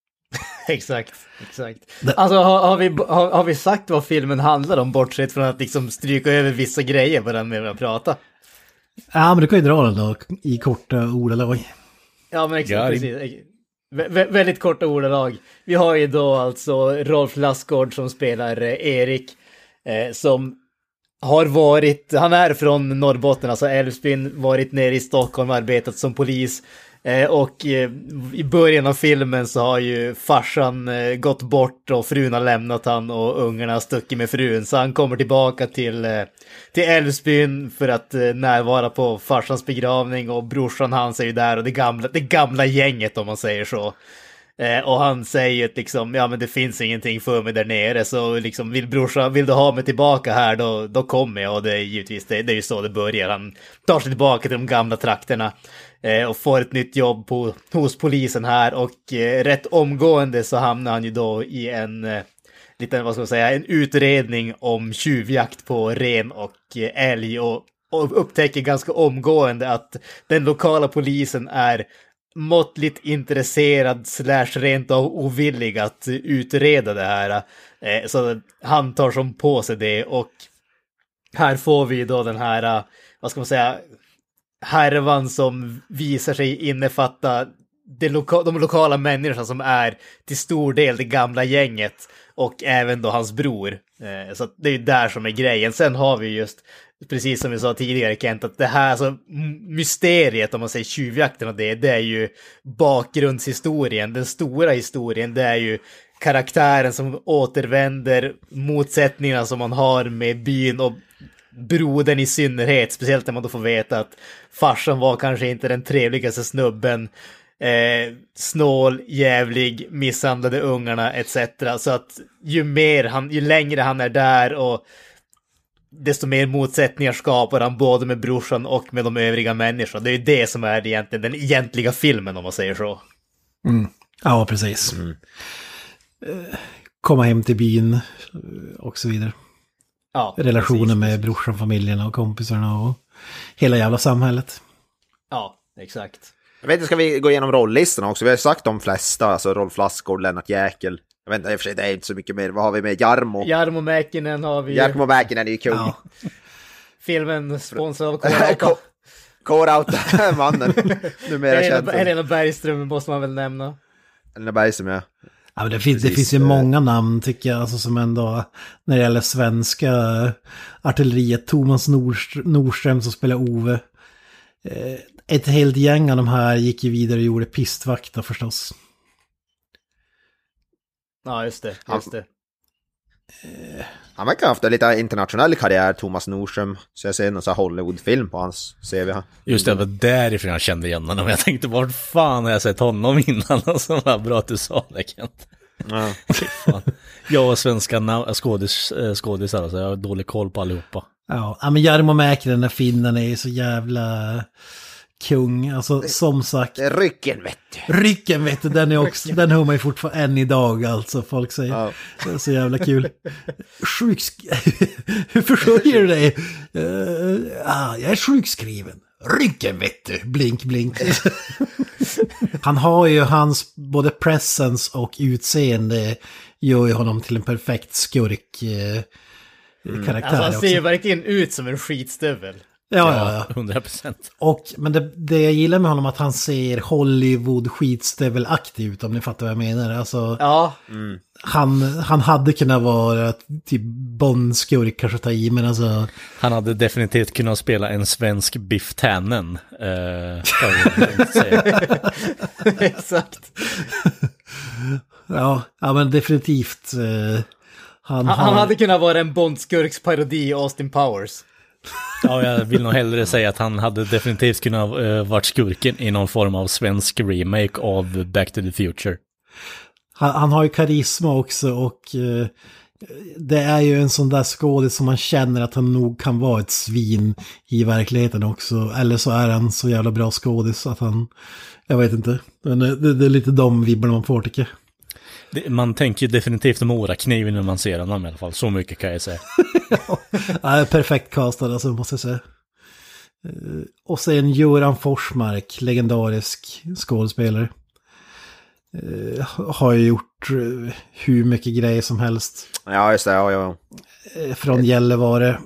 Exakt, exakt. Alltså har, har, vi, har, har vi sagt vad filmen handlar om bortsett från att liksom stryka över vissa grejer på den med att prata? Ja, men du kan ju dra den då i korta ordalag. Ja men exakt, precis. Vä vä väldigt korta ordalag. Vi har ju då alltså Rolf Lassgård som spelar eh, Erik. Eh, som har varit, han är från Norrbotten, alltså Älvsbyn, varit nere i Stockholm, arbetat som polis. Eh, och eh, i början av filmen så har ju farsan eh, gått bort och frun har lämnat han och ungarna har stuckit med frun. Så han kommer tillbaka till, till Älvsbyn för att närvara på farsans begravning och brorsan hans är ju där och det gamla, det gamla gänget om man säger så. Eh, och han säger att liksom, ja men det finns ingenting för mig där nere så liksom vill brorsan, vill du ha mig tillbaka här då, då kommer jag. Och det är givetvis, det, det är ju så det börjar. Han tar sig tillbaka till de gamla trakterna eh, och får ett nytt jobb på, hos polisen här. Och eh, rätt omgående så hamnar han ju då i en eh, liten, vad ska man säga, en utredning om tjuvjakt på ren och eh, älg. Och, och upptäcker ganska omgående att den lokala polisen är måttligt intresserad slash rent av ovillig att utreda det här. Eh, så han tar som på sig det och här får vi då den här, eh, vad ska man säga, härvan som visar sig innefatta de, loka de lokala människorna som är till stor del det gamla gänget och även då hans bror. Eh, så det är ju där som är grejen. Sen har vi just precis som vi sa tidigare Kent, att det här alltså, mysteriet, om man säger tjuvjakten och det, det är ju bakgrundshistorien, den stora historien, det är ju karaktären som återvänder, motsättningarna som man har med byn och brodern i synnerhet, speciellt när man då får veta att farsan var kanske inte den trevligaste snubben, eh, snål, jävlig, misshandlade ungarna etc. Så att ju mer han, ju längre han är där och desto mer motsättningar skapar han både med brorsan och med de övriga människorna. Det är ju det som är egentligen den egentliga filmen om man säger så. Mm. Ja, precis. Mm. Komma hem till byn och så vidare. Ja, Relationer precis, med precis. brorsan, familjerna och kompisarna och hela jävla samhället. Ja, exakt. Jag vet inte, ska vi gå igenom rolllistorna också? Vi har sagt de flesta, alltså Rolf Lassgård, Lennart Jäkel, jag vet inte, i och för sig det är inte så mycket mer. Vad har vi med? Jarmo? Jarmo Mäkinen har vi. Jarmo Mäkinen är ju kung. Ja. Filmen sponsrad av K-Rauta. K-Rauta, mannen. Numera Helena, Helena Bergström måste man väl nämna. Helena Bergström, ja. Ja, men det, finns, det finns ju många namn tycker jag, alltså, som ändå, när det gäller svenska artilleriet, Thomas Nordström som spelar Ove. Eh, ett helt gäng av de här gick ju vidare och gjorde pistvakta förstås. Ja, just det. Just det. Eh, han verkar ha haft en lite internationell karriär, Thomas Nordström. Så jag ser någon sån här Hollywoodfilm på hans CV. Just det, det var därifrån jag kände igen honom. Jag tänkte, vart fan har jag sett honom innan? Alltså, vad bra att du sa det, Kent. Ja. jag och svenska skådis, eh, skådisar, alltså, jag har dålig koll på allihopa. Ja, men Jarmo Mäkinen, den där finnen, är ju så jävla kung. Alltså som sagt. Rycken vet du. Rycken vet du, den, är också, den hör man ju fortfarande än idag alltså. Folk säger. Ja. Det är så jävla kul. Sjuksk... Hur försörjer du dig? Uh, ah, jag är sjukskriven. Ryggen vet du, blink blink. Han har ju hans både presence och utseende gör ju honom till en perfekt skurk. Eh, mm. alltså, han ser ju verkligen ut som en skitstövel. Ja, ja, ja. 100 procent. Och, men det, det jag gillar med honom är att han ser Hollywood skitstövelaktig ut om ni fattar vad jag menar. Alltså, ja. Mm. Han, han hade kunnat vara typ Bond-skurk kanske ta i, men alltså... Han hade definitivt kunnat spela en svensk Biff Tannen. Uh, Exakt. ja, ja, men definitivt. Uh, han, han, har... han hade kunnat vara en Bond-skurks parodi i Austin Powers. Ja, jag vill nog hellre säga att han hade definitivt kunnat uh, varit skurken i någon form av svensk remake av Back to the Future. Han, han har ju karisma också och uh, det är ju en sån där skådis som man känner att han nog kan vara ett svin i verkligheten också. Eller så är han så jävla bra skådis att han, jag vet inte. Men det, det är lite de vibbarna man får tycker jag. Man tänker definitivt Mora-kniv när man ser honom i alla fall. Så mycket kan jag säga. ja, perfekt castad alltså, måste jag säga. Eh, och sen Göran Forsmark, legendarisk skådespelare. Eh, har ju gjort eh, hur mycket grejer som helst. Ja, just det. Ja, ja. Från Gällivare.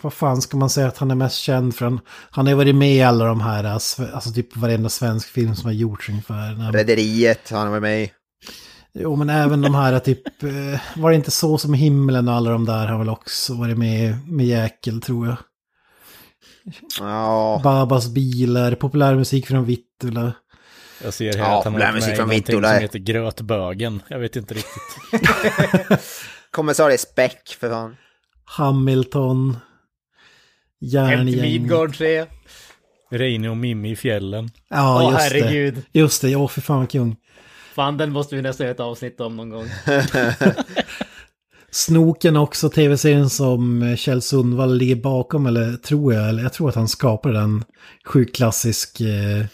vad fan ska man säga att han är mest känd från? Han har varit med i alla de här, alltså typ varenda svensk film som har gjorts ungefär. Rederiet han har varit med i. Jo, men även de här typ, eh, var det inte så som himlen och alla de där har väl också varit med med jäkel tror jag. Ja, Babas bilar, populärmusik från Vittula. Jag ser här Ja, att han har med musik från Vittula. som heter Grötbögen. Jag vet inte riktigt. kommissarie Speck för fan. Hamilton. Hem till Järngäng. Midgård 3. Reine och Mimmi i fjällen. Ja, Åh just herregud. det. Just det, åh fy fan vad kung. Fan, den måste vi nästan göra ett avsnitt om någon gång. Snoken också, tv-serien som Kjell Sundvall ligger bakom, eller tror jag, eller jag tror att han skapade den. Sjukt klassisk eh,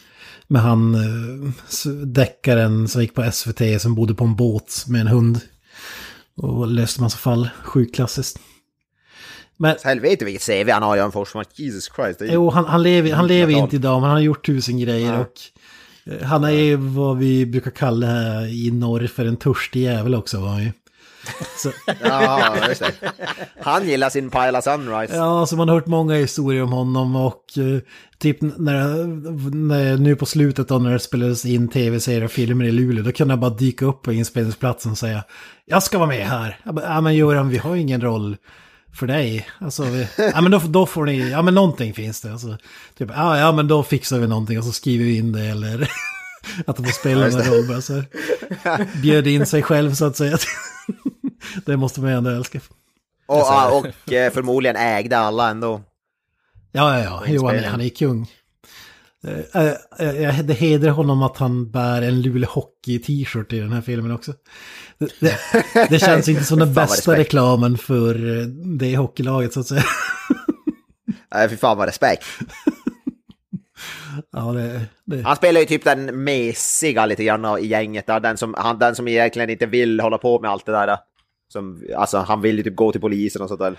med han eh, deckaren som gick på SVT som bodde på en båt med en hund. Och löste massa fall. Sjukt klassiskt. Men Helvete vilket CV han har Jan Forsmark, Jesus Christ. Ju- jo, han, han lever, han lever inte idag, men han har gjort tusen grejer. Ja. Och eh, han är vad vi brukar kalla här i norr för en törstig jävel också var han ju. Så, Ja, just det. Han gillar sin Pila Sunrise. Ja, alltså man har hört många historier om honom och eh, typ när, när, nu på slutet då när det spelades in tv-serier och filmer i Luleå, då kunde jag bara dyka upp på inspelningsplatsen och säga jag ska vara med här. Bara, ja men Göran, vi har ingen roll för dig. Alltså, vi, ja men då, då får ni, ja men någonting finns det. Alltså, typ, ja, ja men då fixar vi någonting och så skriver vi in det eller att de får spela en roll. Bara, så här. Bjöd in sig själv så att säga. det måste man ju ändå älska. Och, ja, och eh, förmodligen ägde alla ändå. Ja, ja, ja. Jo, han, är- han är kung. Eh, eh, eh, Det hedrar honom att han bär en Luleå Hockey-t-shirt i den här filmen också. Det, det, det känns inte som den bästa respekt. reklamen för det hockeylaget så att säga. Nej, fy fan vad respekt. Ja, det, det. Han spelar ju typ den mesiga lite grann i gänget där. Den som, han, den som egentligen inte vill hålla på med allt det där. Som, alltså han vill ju typ gå till polisen och sånt där.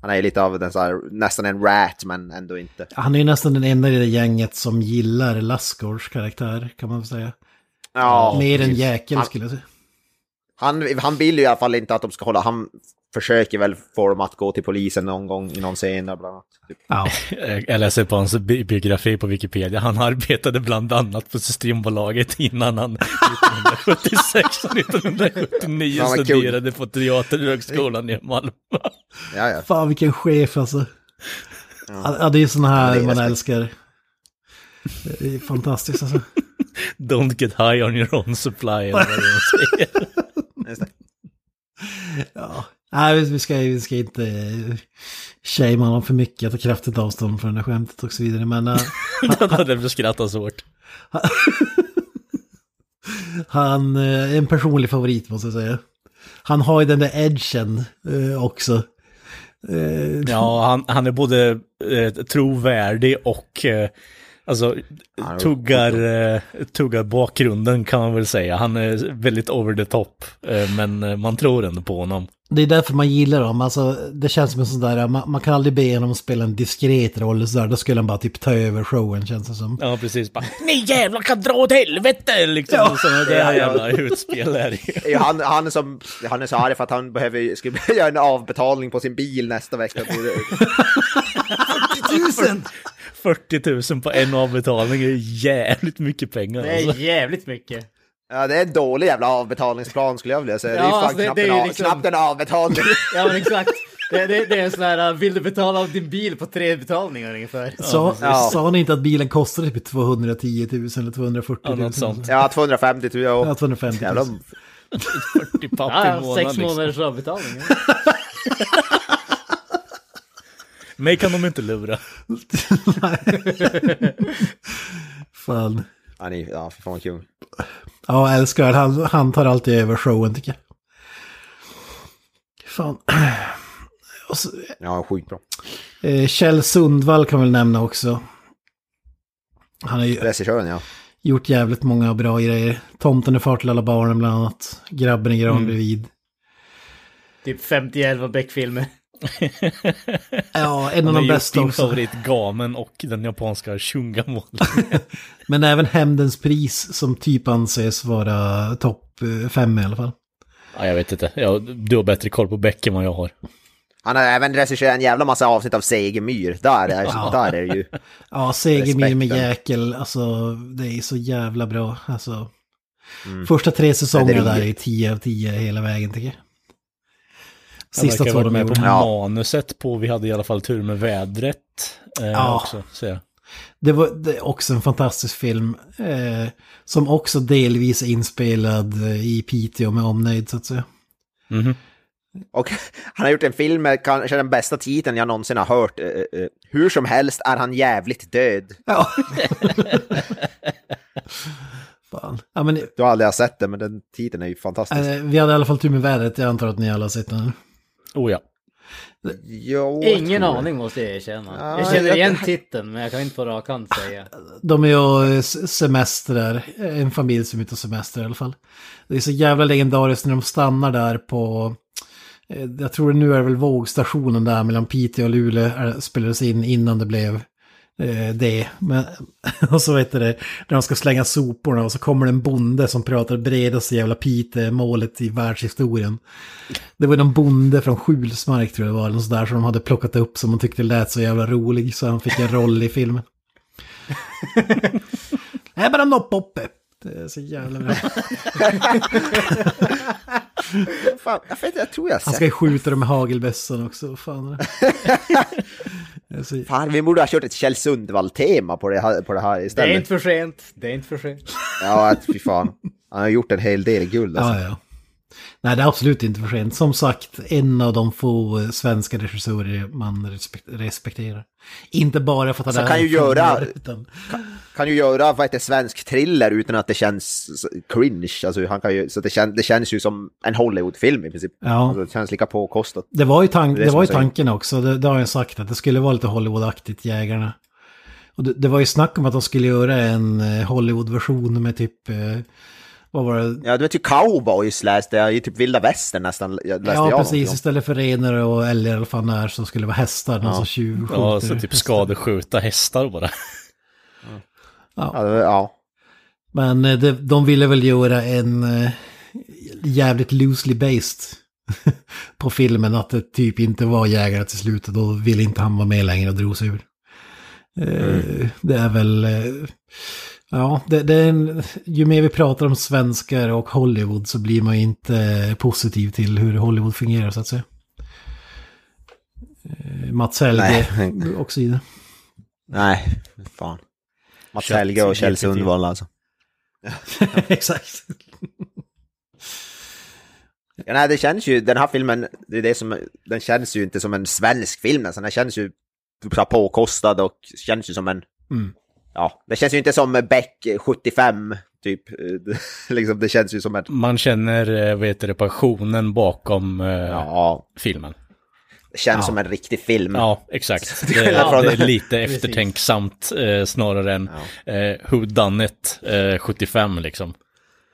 Han är lite av den så här, nästan en rat men ändå inte. Han är ju nästan den enda i det gänget som gillar Lassgårds karaktär, kan man väl säga. Ja, Mer än. Jäkel Han- skulle jag säga. Han, han vill ju i alla fall inte att de ska hålla, han försöker väl få dem att gå till polisen någon gång i någon scen bland annat. Typ. Ja, Jag läser på hans bi- biografi på Wikipedia. Han arbetade bland annat på Systembolaget innan han 1976 och 1979 Ja, studerade på Teaterhögskolan i Malmö. Ja, ja. fan vilken chef alltså. Ja, det är sådana Ja, här man älskar. Det är fantastiskt alltså. Don't get high on your own supply. eller vad det är de säger. Ja. Nej, vi- ska, vi ska inte eh, shamea honom för mycket, ta kraftigt avstånd från det här skämtet och så vidare. Men eh, Han hade skrattat så hårt. han eh, är en personlig favorit måste jag säga. Han har ju den där edgen också. Ja, han, han är både trovärdig och alltså tuggar, eh, tuggar bakgrunden kan man väl säga. Han är väldigt over the top, eh, men man tror ändå på honom. Det är därför man gillar dem. Alltså, det känns som en sån där, man, man kan aldrig be honom spela en diskret roll så där. Då skulle han bara typ ta över showen känns det som. Ja, precis. Bara, Ni jävlar kan dra åt helvete! Liksom, ja. sådana där Ja, ja. jävla utspel är det ju. Ja, Han, han, är som, han är så arg för att han behöver ska göra en avbetalning på sin bil nästa vecka. 40 000 på en avbetalning är jävligt mycket pengar. Det är Alltså. jävligt mycket. Ja, det är en dålig jävla avbetalningsplan skulle jag vilja säga. det är ju Ja, fan alltså, det- knappt, det är en liksom- knappt en avbetalning. Ja men exakt. Det, det, det är en sån här, uh, vill du betala av din bil på tre betalningar ungefär? Sa, Ja. sa ni inte att bilen kostade typ 210 000 eller 240 Ja, 000? något sånt. ja, 250 tror jag. Ja, Och, 250 000. jävla, 40 papp i Ja, månaden. sex Liksom. månaders avbetalning. Ja. Mig kan de inte lura. Fan. Ja, ni, ja, fy fan vad kul. Ja, älskar han. Han tar alltid över showen tycker jag. Fan. Så, Ja, skitbra. eh, Kjell Sundvall kan väl nämna också. Han har ju Regissören ja. gjort jävligt många bra grejer. Tomten är far till alla barnen bland annat. Grabben i gran Mm. bredvid. Typ 50 Beck-filmer. Ja, en av Han de bästa din också. favorit Gamen och den japanska Shungamon. Men även Hämndens pris som typ anses vara topp eh, fem i alla fall. ja, jag vet inte. Ja, du har bättre koll på Beck än vad jag har. Han har även regisserat en jävla massa avsnitt av Segemyhr. Där är, Ja. där är det ju. Ja, Segemyhr med. Jäkel, alltså det är så jävla bra. Alltså, Mm. Första tre säsongerna där är ju 10 av 10 hela vägen tycker jag. Sista två de med på. Ja. manuset på Vi hade i alla fall tur med vädret. eh, Ja. också. Jag. Det var det är också en fantastisk film. Eh, som också delvis är inspelad eh, i Piteå med omnejd så att säga. Mhm. Och han har gjort en film med kanske den bästa titeln jag någonsin har hört. Eh, eh, Hur som helst är han jävligt död. Ja. Fan. Ja, men, Du har aldrig sett den, men den titeln är ju fantastisk. eh, vi hade i alla fall tur med vädret. Jag antar att ni alla har sett den. Oh ja. Jo, jag Ingen aning måste jag erkänna. Ja, jag känner jag- igen titeln men jag kan inte på rak hand säga. De är ju semestrar, en familj som är ute och semester i alla fall. Det är så jävla legendariskt när de stannar där på, eh, jag tror nu är det väl vågstationen där mellan Piteå och Luleå är- spelades in innan det blev eh, det. Men, och så heter det, när de ska slänga soporna och så kommer det en bonde som pratar bredaste jävla Piteå-målet i världshistorien. Det var någon bonde från Skjulsmark tror jag det var, eller sådär som de hade plockat upp som de tyckte lät så jävla rolig så han fick en roll i filmen. Det är bara noppoppe. Det är så jävla bra. Fan, jag, vet, jag tror jag har Han sett. ska ju skjuta dem med hagelbössan också. Fan. Fan, vi borde ha kört ett Kjell Sundvall-tema på det här, på det här Det är istället. inte för sent. Det är inte för sent. Ja, att, fy fan. Han har gjort en hel del guld alltså. Ja, ja. Nej, det är absolut inte för sent. Som sagt, en av de få eh, svenska regissörer man respek- respekterar. Inte bara för att han Så är kan ju göra- Utan, Kan ju göra vad heter svensk thriller utan att det känns cringe. Alltså, han kan ju, så det, kän, det känns ju som en Hollywood-film i princip. Ja. Alltså, det känns lika påkostat. det var ju, tank, Det det var ju tanken också. Det, det har jag sagt att det skulle vara lite Hollywood-aktigt, Jägarna. Och det, det var ju snack om att de skulle göra en eh, Hollywood-version med typ... Eh, vad var det? Ja, du vet ju cowboys läste jag i typ vilda västern nästan. Läste Ja, jag precis. om. Istället för renar och älgar eller vad fan det är så skulle det vara hästar. Någon som tjuvskjuter. Ja, så typ skadeskjuta hästar bara. Ja, det- ja. Men eh, det, de ville väl göra en eh, jävligt loosely based på filmen. Att det typ inte var jägare till slut. och Då ville inte han vara med längre och drog sig ur. Eh, Det är väl... Ja, det, det är en, ju mer vi pratar om svenskar och Hollywood så blir man ju inte positiv till hur Hollywood fungerar så att säga. Mats Helge Nej. och så vidare. Nej, fan. Mats Kött, Helge och Kjell. Sundvall alltså. Exakt. Ja, nej, det känns ju, den här filmen, det är det som, den känns ju inte som en svensk film nästan. Den känns ju påkostad och känns ju som en, Mm. ja, det känns ju inte som Beck 75, typ. liksom, det känns ju som en, Man känner, eh, vad heter det, passionen bakom eh, ja, filmen. Känns Ja. som en riktig film. Ja, exakt. Det, från- det är lite eftertänksamt eh, snarare än eh, Who Done It eh, 75 liksom.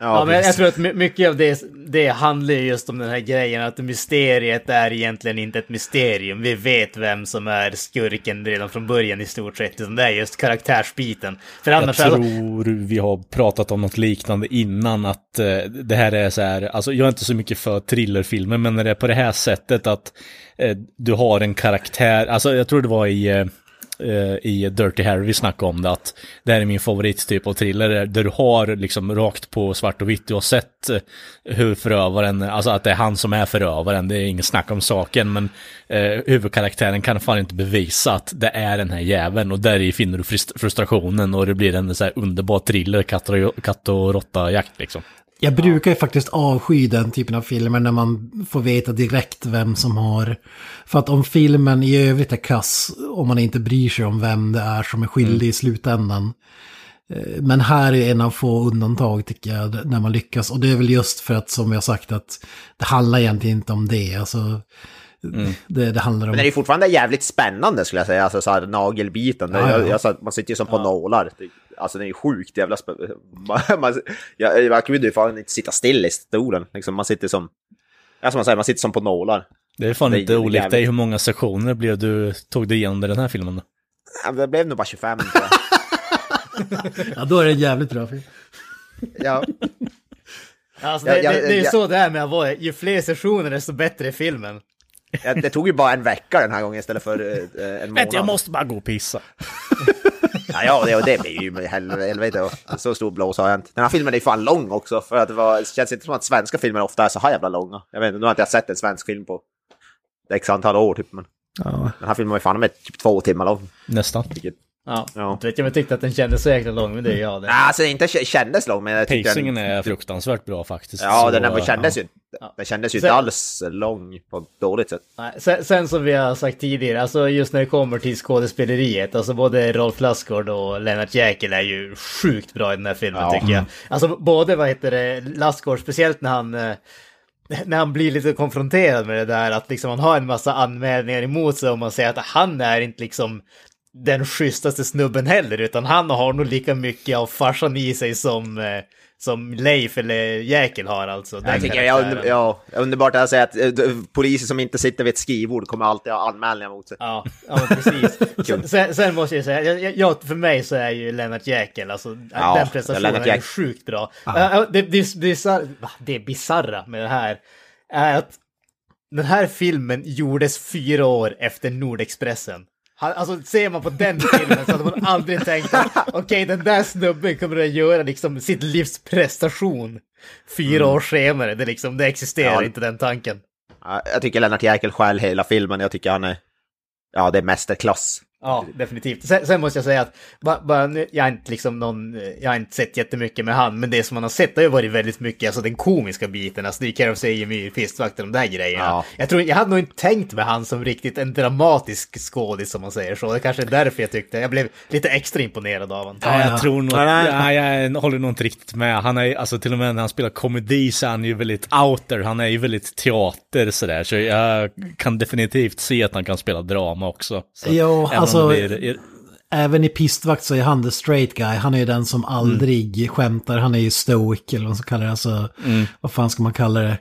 Ja, men jag tror att my- mycket av det, det handlar ju just om den här grejen att mysteriet är egentligen inte ett mysterium. Vi vet vem som är skurken redan från början i stort sett. Utan det är just karaktärsbiten. För Jag annars... alltså- tror vi har pratat om något liknande innan att eh, det här är så här, alltså jag är inte så mycket för thrillerfilmer men när det är på det här sättet att eh, du har en karaktär, alltså jag tror det var i eh, eh, i Dirty Harry vi snackade om det, att det här är min favorittyp av thriller, där du har liksom rakt på svart och vitt, du har sett eh, hur förövaren, alltså att det är han som är förövaren, det är inget snack om saken, men eh, huvudkaraktären kan fan inte bevisa att det är den här jäveln, och där i finner du frust- frustrationen och det blir en så här underbar thriller, katt och, katt och råtta-jakt liksom. Jag brukar ju faktiskt avsky den typen av filmer när man får veta direkt vem som har... För att om filmen i övrigt är kass, om man inte bryr sig om vem det är som är skyldig i slutändan. Eh, Men här är en av få undantag tycker jag, när man lyckas. Och det är väl just för att, som jag sagt, att det handlar egentligen inte om det. Alltså, det, det handlar om... Men den är fortfarande jävligt spännande skulle jag säga, alltså så här nagelbiten. Ja, ja. Jag, jag, sa att man sitter ju som på nålar. Det- Alltså den är sjukt jävla. Man, man, jag, jag kunde ju fan inte sitta still i stolen. Liksom, man sitter som, ja, som man säger, man sitter som på nålar. Det är fan Det är inte olikt jävligt. dig hur många sessioner blev du, tog du igenom den här filmen då? Ja, Det blev nog bara 25 tror jag. Ja, då är det en jävligt bra film. Ja, Alltså, Ja, det, ja, det, det är ju ja. så det är med att vara, ju fler sessioner desto bättre är filmen. Det tog ju bara en vecka den här gången istället för eh, en månad. jag måste bara gå och pissa. Ja, ja det, och det blir ju hel- helvete. Så stor blås har jag inte. Den här filmen är ju fan lång också. För att det, var, det känns inte som att svenska filmer ofta är så här jävla långa. Jag vet inte, nu har inte jag sett en svensk film på x antal år typ. Men... Ja. Den här filmen var ju fan med typ två timmar lång. Nästan. Vilket, Ja, Ja. inte vet jag om jag tyckte att den kändes så jäkla lång, men det är jag det. Nej, alltså inte kändes lång, men jag tyckte Pacingen den, är fruktansvärt bra faktiskt. Ja, Så, den kändes ja. ju Den kändes ju Sen- inte alls lång på ett dåligt sätt. Nej, Sen, sen som vi har sagt tidigare, alltså just när det kommer till skådespeleriet, alltså både Rolf Lassgård och Lennart Jäkel är ju sjukt bra i den här filmen Ja. tycker jag. Alltså både, vad heter det, Lassgård, speciellt när han, eh, när han blir lite konfronterad med det där, att liksom han har en massa anmälningar emot sig och man säger att han är inte liksom den schysstaste snubben heller, utan han har nog lika mycket av farsan i sig som, eh, som Leif eller Jäkel har alltså. Jag tycker jag under, ja, underbart att säga att eh, poliser som inte sitter vid ett skrivbord kommer alltid ha anmälningar mot sig. Ja, ja precis. sen, sen, sen måste jag säga, jag, jag, för mig så är ju Lennart Jäkel, alltså Ja, den prestationen är Jäkel. sjukt bra. Ja. Det, det, bizarra, det bizarra med det här är att den här filmen gjordes fyra år efter Nordexpressen. Han- Alltså ser man på den filmen så hade man aldrig tänkt att okej den där snubben kommer att göra liksom sitt livs prestation fyra år senare. Det, liksom, det existerar Ja. inte den tanken. Ja, Jag tycker Lennart Jäkel själv hela filmen, jag tycker han är... Ja, det är mästerklass. Ja, definitivt. Sen, sen måste jag säga att bara, jag har inte liksom någon, jag har inte sett jättemycket med han, men det som man har sett har ju varit väldigt mycket, alltså den komiska biten, alltså det är Care of Sejemyr, Fistvakten, de där grejerna. Ja. Jag tror, jag hade nog inte tänkt med han som riktigt en dramatisk skådis som man säger så. Det kanske är därför jag tyckte, jag blev lite extra imponerad av honom. Ja, jag tror nog, ja, jag håller nog inte riktigt med. Han är, alltså till och med när han spelar komedi så är han ju väldigt out there. Han är ju väldigt teater sådär. Så jag kan definitivt se att han kan spela drama också. Så, Jo, alltså- blir- Även i Pistvakt så är han the straight guy. Han är ju den som aldrig skämtar. Han är ju stoic eller vad man ska kalla det. Alltså, vad fan ska man kalla det?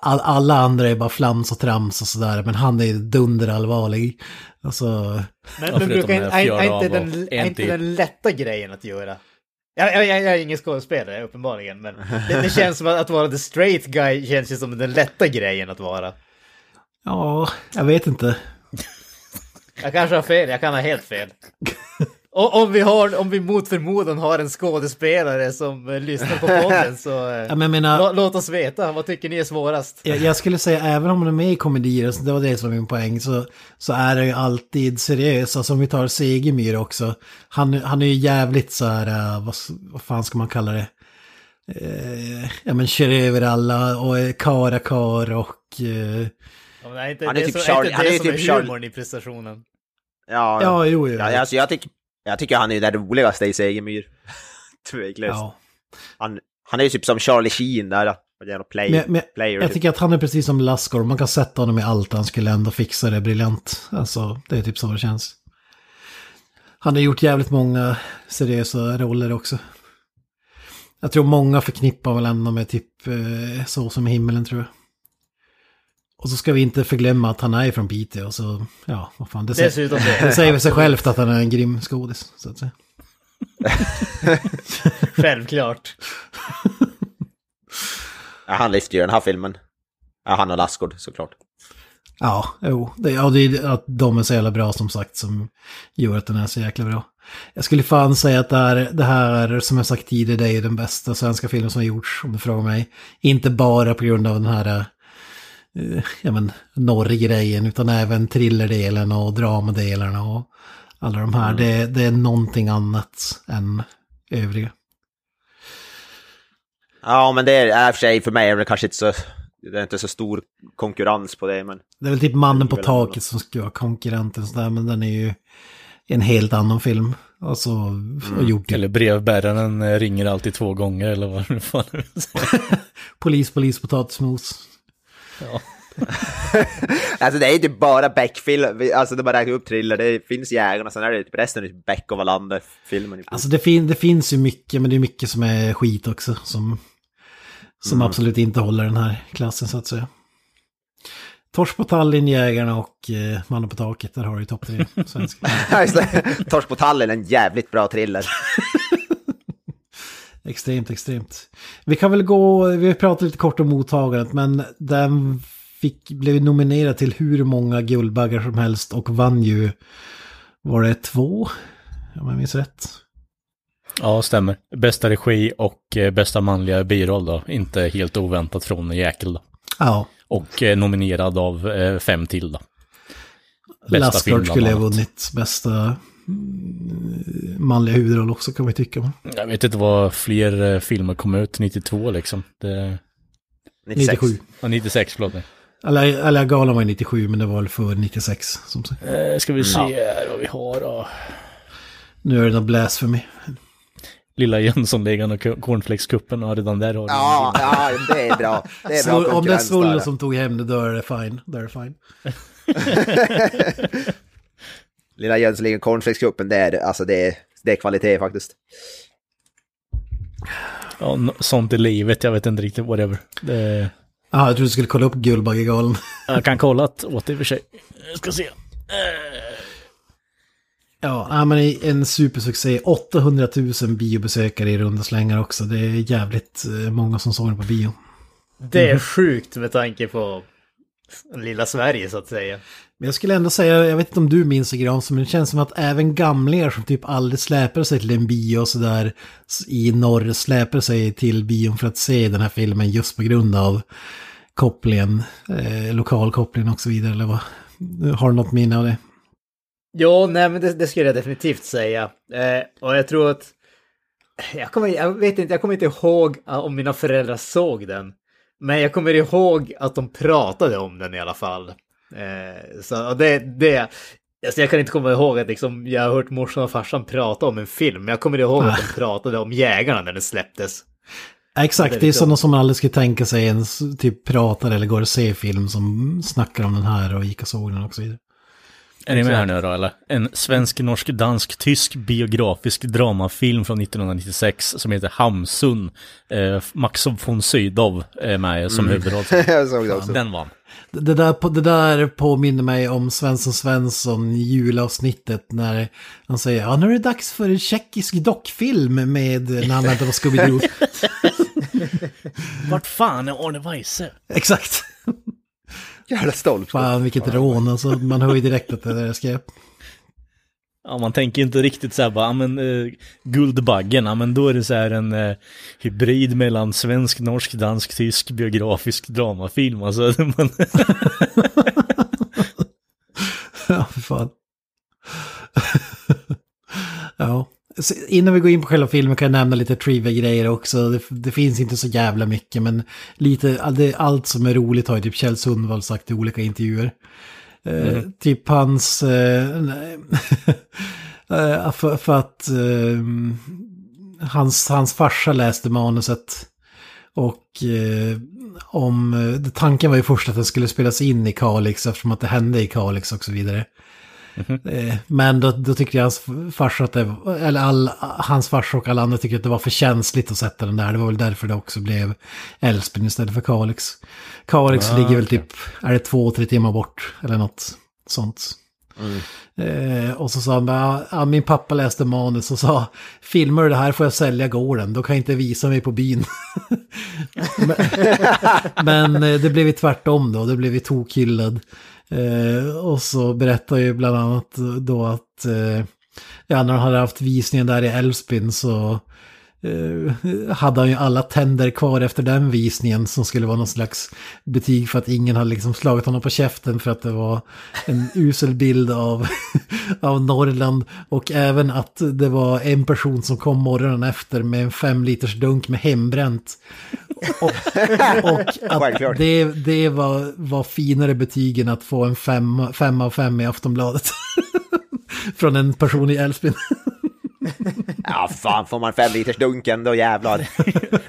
All, alla andra är bara flams och trams och sådär. Men han är dunderallvarlig. Alltså, Men, men brukar är, är, inte den, är inte en den lätta grejen att göra? Jag, jag, jag, jag är ingen skådespelare uppenbarligen, men det, det känns som att, att vara the straight guy känns ju som den lätta grejen att vara. ja, jag vet inte. Jag kanske har fel, jag kan ha helt fel. Och om vi, har, om vi mot förmodan har en skådespelare som eh, lyssnar på podden så eh, Ja, men jag menar- lå, låt oss veta, vad tycker ni är svårast? Jag, jag skulle säga, även om man är med i komedier, så det var det som var min poäng, så, så är det ju alltid seriös. Alltså om vi tar Segemyhr också. Han, han är ju jävligt så här, eh, vad, vad fan ska man kalla det? Eh, ja men kör över alla och är karakar och... Eh, Ja, men är inte Han är det typ som, är Charlie- inte han det är ju som är typ Charlie- humorn i prestationen? Ja, ja, jo, jo. ja alltså, jag, tycker, jag tycker han är den roligaste i Segemyhr. Tveklöst. Ja. Han, han är ju typ som Charlie Sheen där. Play, Men, men, player. jag typ. tycker att han är precis som Lassgård, man kan sätta honom i allt, han skulle ändå fixa det briljant. Alltså, det är typ så det känns. Han har gjort jävligt många seriösa roller också. Jag tror många förknippar väl ändå med typ eh, Så som i himmelen tror jag. Och så ska vi inte förglömma att han är från Piteå, så ja, vad fan. Det, säger, det. det säger väl sig självt att han är en grym skådis, så att säga. Självklart. Ja, han lyfter ju den här filmen. Ja, han och Lassgård såklart. Ja, jo. Det, ja, det är att de är så jävla bra som sagt som gör att den är så jäkla bra. Jag skulle fan säga att det här, det här som jag sagt tidigare, det är ju den bästa svenska filmen som har gjorts, om du frågar mig. Inte bara på grund av den här, ja men, norr-grejen, utan även thrillerdelen och dramadelarna och alla de här. Det, det är någonting annat än övriga. Ja, men det är i och för sig för mig är det kanske inte så... Det är inte så stor konkurrens på det, men... Det är väl typ Mannen på Det taket som ska vara konkurrenten sådär, men den är ju en helt annan film. Alltså, och gjort typ Eller brevbäraren eh, ringer alltid två gånger eller vad det fan är. Polis, polis, potatismos. Alltså det är ju typ bara Beck-film, alltså det bara räknar upp thriller, det finns Jägarna, sen är det typ resten är typ Beck och Wallander-filmen. Alltså det, fin det finns ju mycket, men det är mycket som är skit också. Som, som absolut inte håller den här klassen så att säga. Torsk på Tallinn, Jägarna och eh, Mannen på taket, där har du ju topp tre svenska. Torsk på tallen, en jävligt bra thriller. Extremt, extremt. Vi kan väl gå, vi har pratat lite kort om mottagandet, men den fick, blev nominerad till hur många Guldbaggar som helst och vann ju, var det två? Om jag minns rätt. Ja, stämmer. Bästa regi och eh, bästa manliga biroll då. Inte helt oväntat från Jäkel då. Ja, Och eh, nominerad av eh, fem till då. bästa film skulle ha vunnit bästa manliga huvudroll också kan vi tycka. Jag vet inte vad fler eh, filmer kom ut 92 liksom. Det, 96. 97. ja, 96, förlåt mig. Eller galan var ju 97 men det var väl för 96 som sagt. Eh, ska vi se här vad vi har då. Nu är det något blasphemy. Lilla Jönssonligan och cornflakeskuppen och redan där har du Ja, ja, det är bra. Det är bra Så om det är där. som tog hem det, då är det fine. Då är det fine. Lilla Jönssonligan Cornflakescupen, det är, alltså det är, det är kvalitet faktiskt. Ja, sånt i livet, jag vet inte riktigt, whatever. Det, Ja, jag trodde du skulle kolla upp Guldbaggegalan. jag kan kolla att, åt det i och för sig. Jag ska se. Ja, ja, men en supersuccé. 800 000 biobesökare i runda slängar också. Det är jävligt eh, många som såg den på bio. Det är sjukt med tanke på lilla Sverige så att säga. Men jag skulle ändå säga, jag vet inte om du minns det Granström, men det känns som att även gamlingar som typ aldrig släpar sig till en bio och sådär i norr släpar sig till bion för att se den här filmen just på grund av kopplingen, eh, lokalkopplingen och så vidare. Eller vad? Har du något minne av det? Ja, nej men det, det skulle jag definitivt säga. Eh, och jag tror att... Jag, kommer, jag vet inte, jag kommer inte ihåg ah, om mina föräldrar såg den. Men jag kommer ihåg att de pratade om den i alla fall. Eh, så det, det... Alltså jag kan inte komma ihåg att liksom, jag har hört morsan och farsan prata om en film. Men jag kommer ihåg att de pratade om Jägarna när den släpptes. Exakt, Det är det är liksom- sådana som man aldrig skulle tänka sig ens typ pratar eller går och ser film som snackar om den här och gick och såg den och så vidare. Är ni med här nu då eller? En svensk, norsk, dansk, tysk biografisk dramafilm från 1996 som heter Hamsun. Eh, Max von Sydow är med som huvudroll. Jag såg det också. Den vann. Det där, på- det där påminner mig om Svensson Svensson julavsnittet när han säger ja nu är det dags för en tjeckisk dockfilm med när han väntar på Scooby-Doo. Vart fan är Arne Weise? Exakt. Jävla stolt. Fan vilket rån alltså. Man hör ju direkt att det där är skräp. Ja, man tänker inte riktigt så här bara, ja men eh, Guldbaggen, ja men då är det så här en eh, hybrid mellan svensk, norsk, dansk, tysk biografisk dramafilm. Alltså, man, Ja, för fan. ja. Innan vi går in på själva filmen kan jag nämna lite trivia-grejer också. Det, det finns inte så jävla mycket, men lite, all- det, allt som är roligt har ju typ Kjell Sundvall sagt i olika intervjuer. Eh, typ hans... Eh, eh, för, för att eh, hans, hans farsa läste manuset. Och eh, om, eh, tanken var ju först att den skulle spelas in i Kalix eftersom att det hände i Kalix och så vidare. Eh, Men då, då tyckte jag hans farsa att det eller all, hans farsa och alla andra tyckte att det var för känsligt att sätta den där. Det var väl därför det också blev Älvsbyn istället för Kalix. Kalix ligger väl typ, är det två, tre timmar bort eller något sånt. Eh, och så sa han ja, min pappa läste manus och sa, filmar du det här får jag sälja gården, då kan jag inte visa mig på byn. men men eh, det blev ju tvärtom då, det blev ju tokhyllad. Eh, och så berättar ju bland annat då att eh, ja, när de hade haft visningen där i Älvsbyn så eh, hade han ju alla tänder kvar efter den visningen som skulle vara någon slags betyg för att ingen hade liksom slagit honom på käften för att det var en usel bild av, av Norrland och även att det var en person som kom morgonen efter med en fem liters dunk med hembränt. Och, och att det, det var, var finare betyg än att få en fem, fem av fem i Aftonbladet. Från en person i Älvsbyn. Ja, fan får man fem liters dunken då jävlar.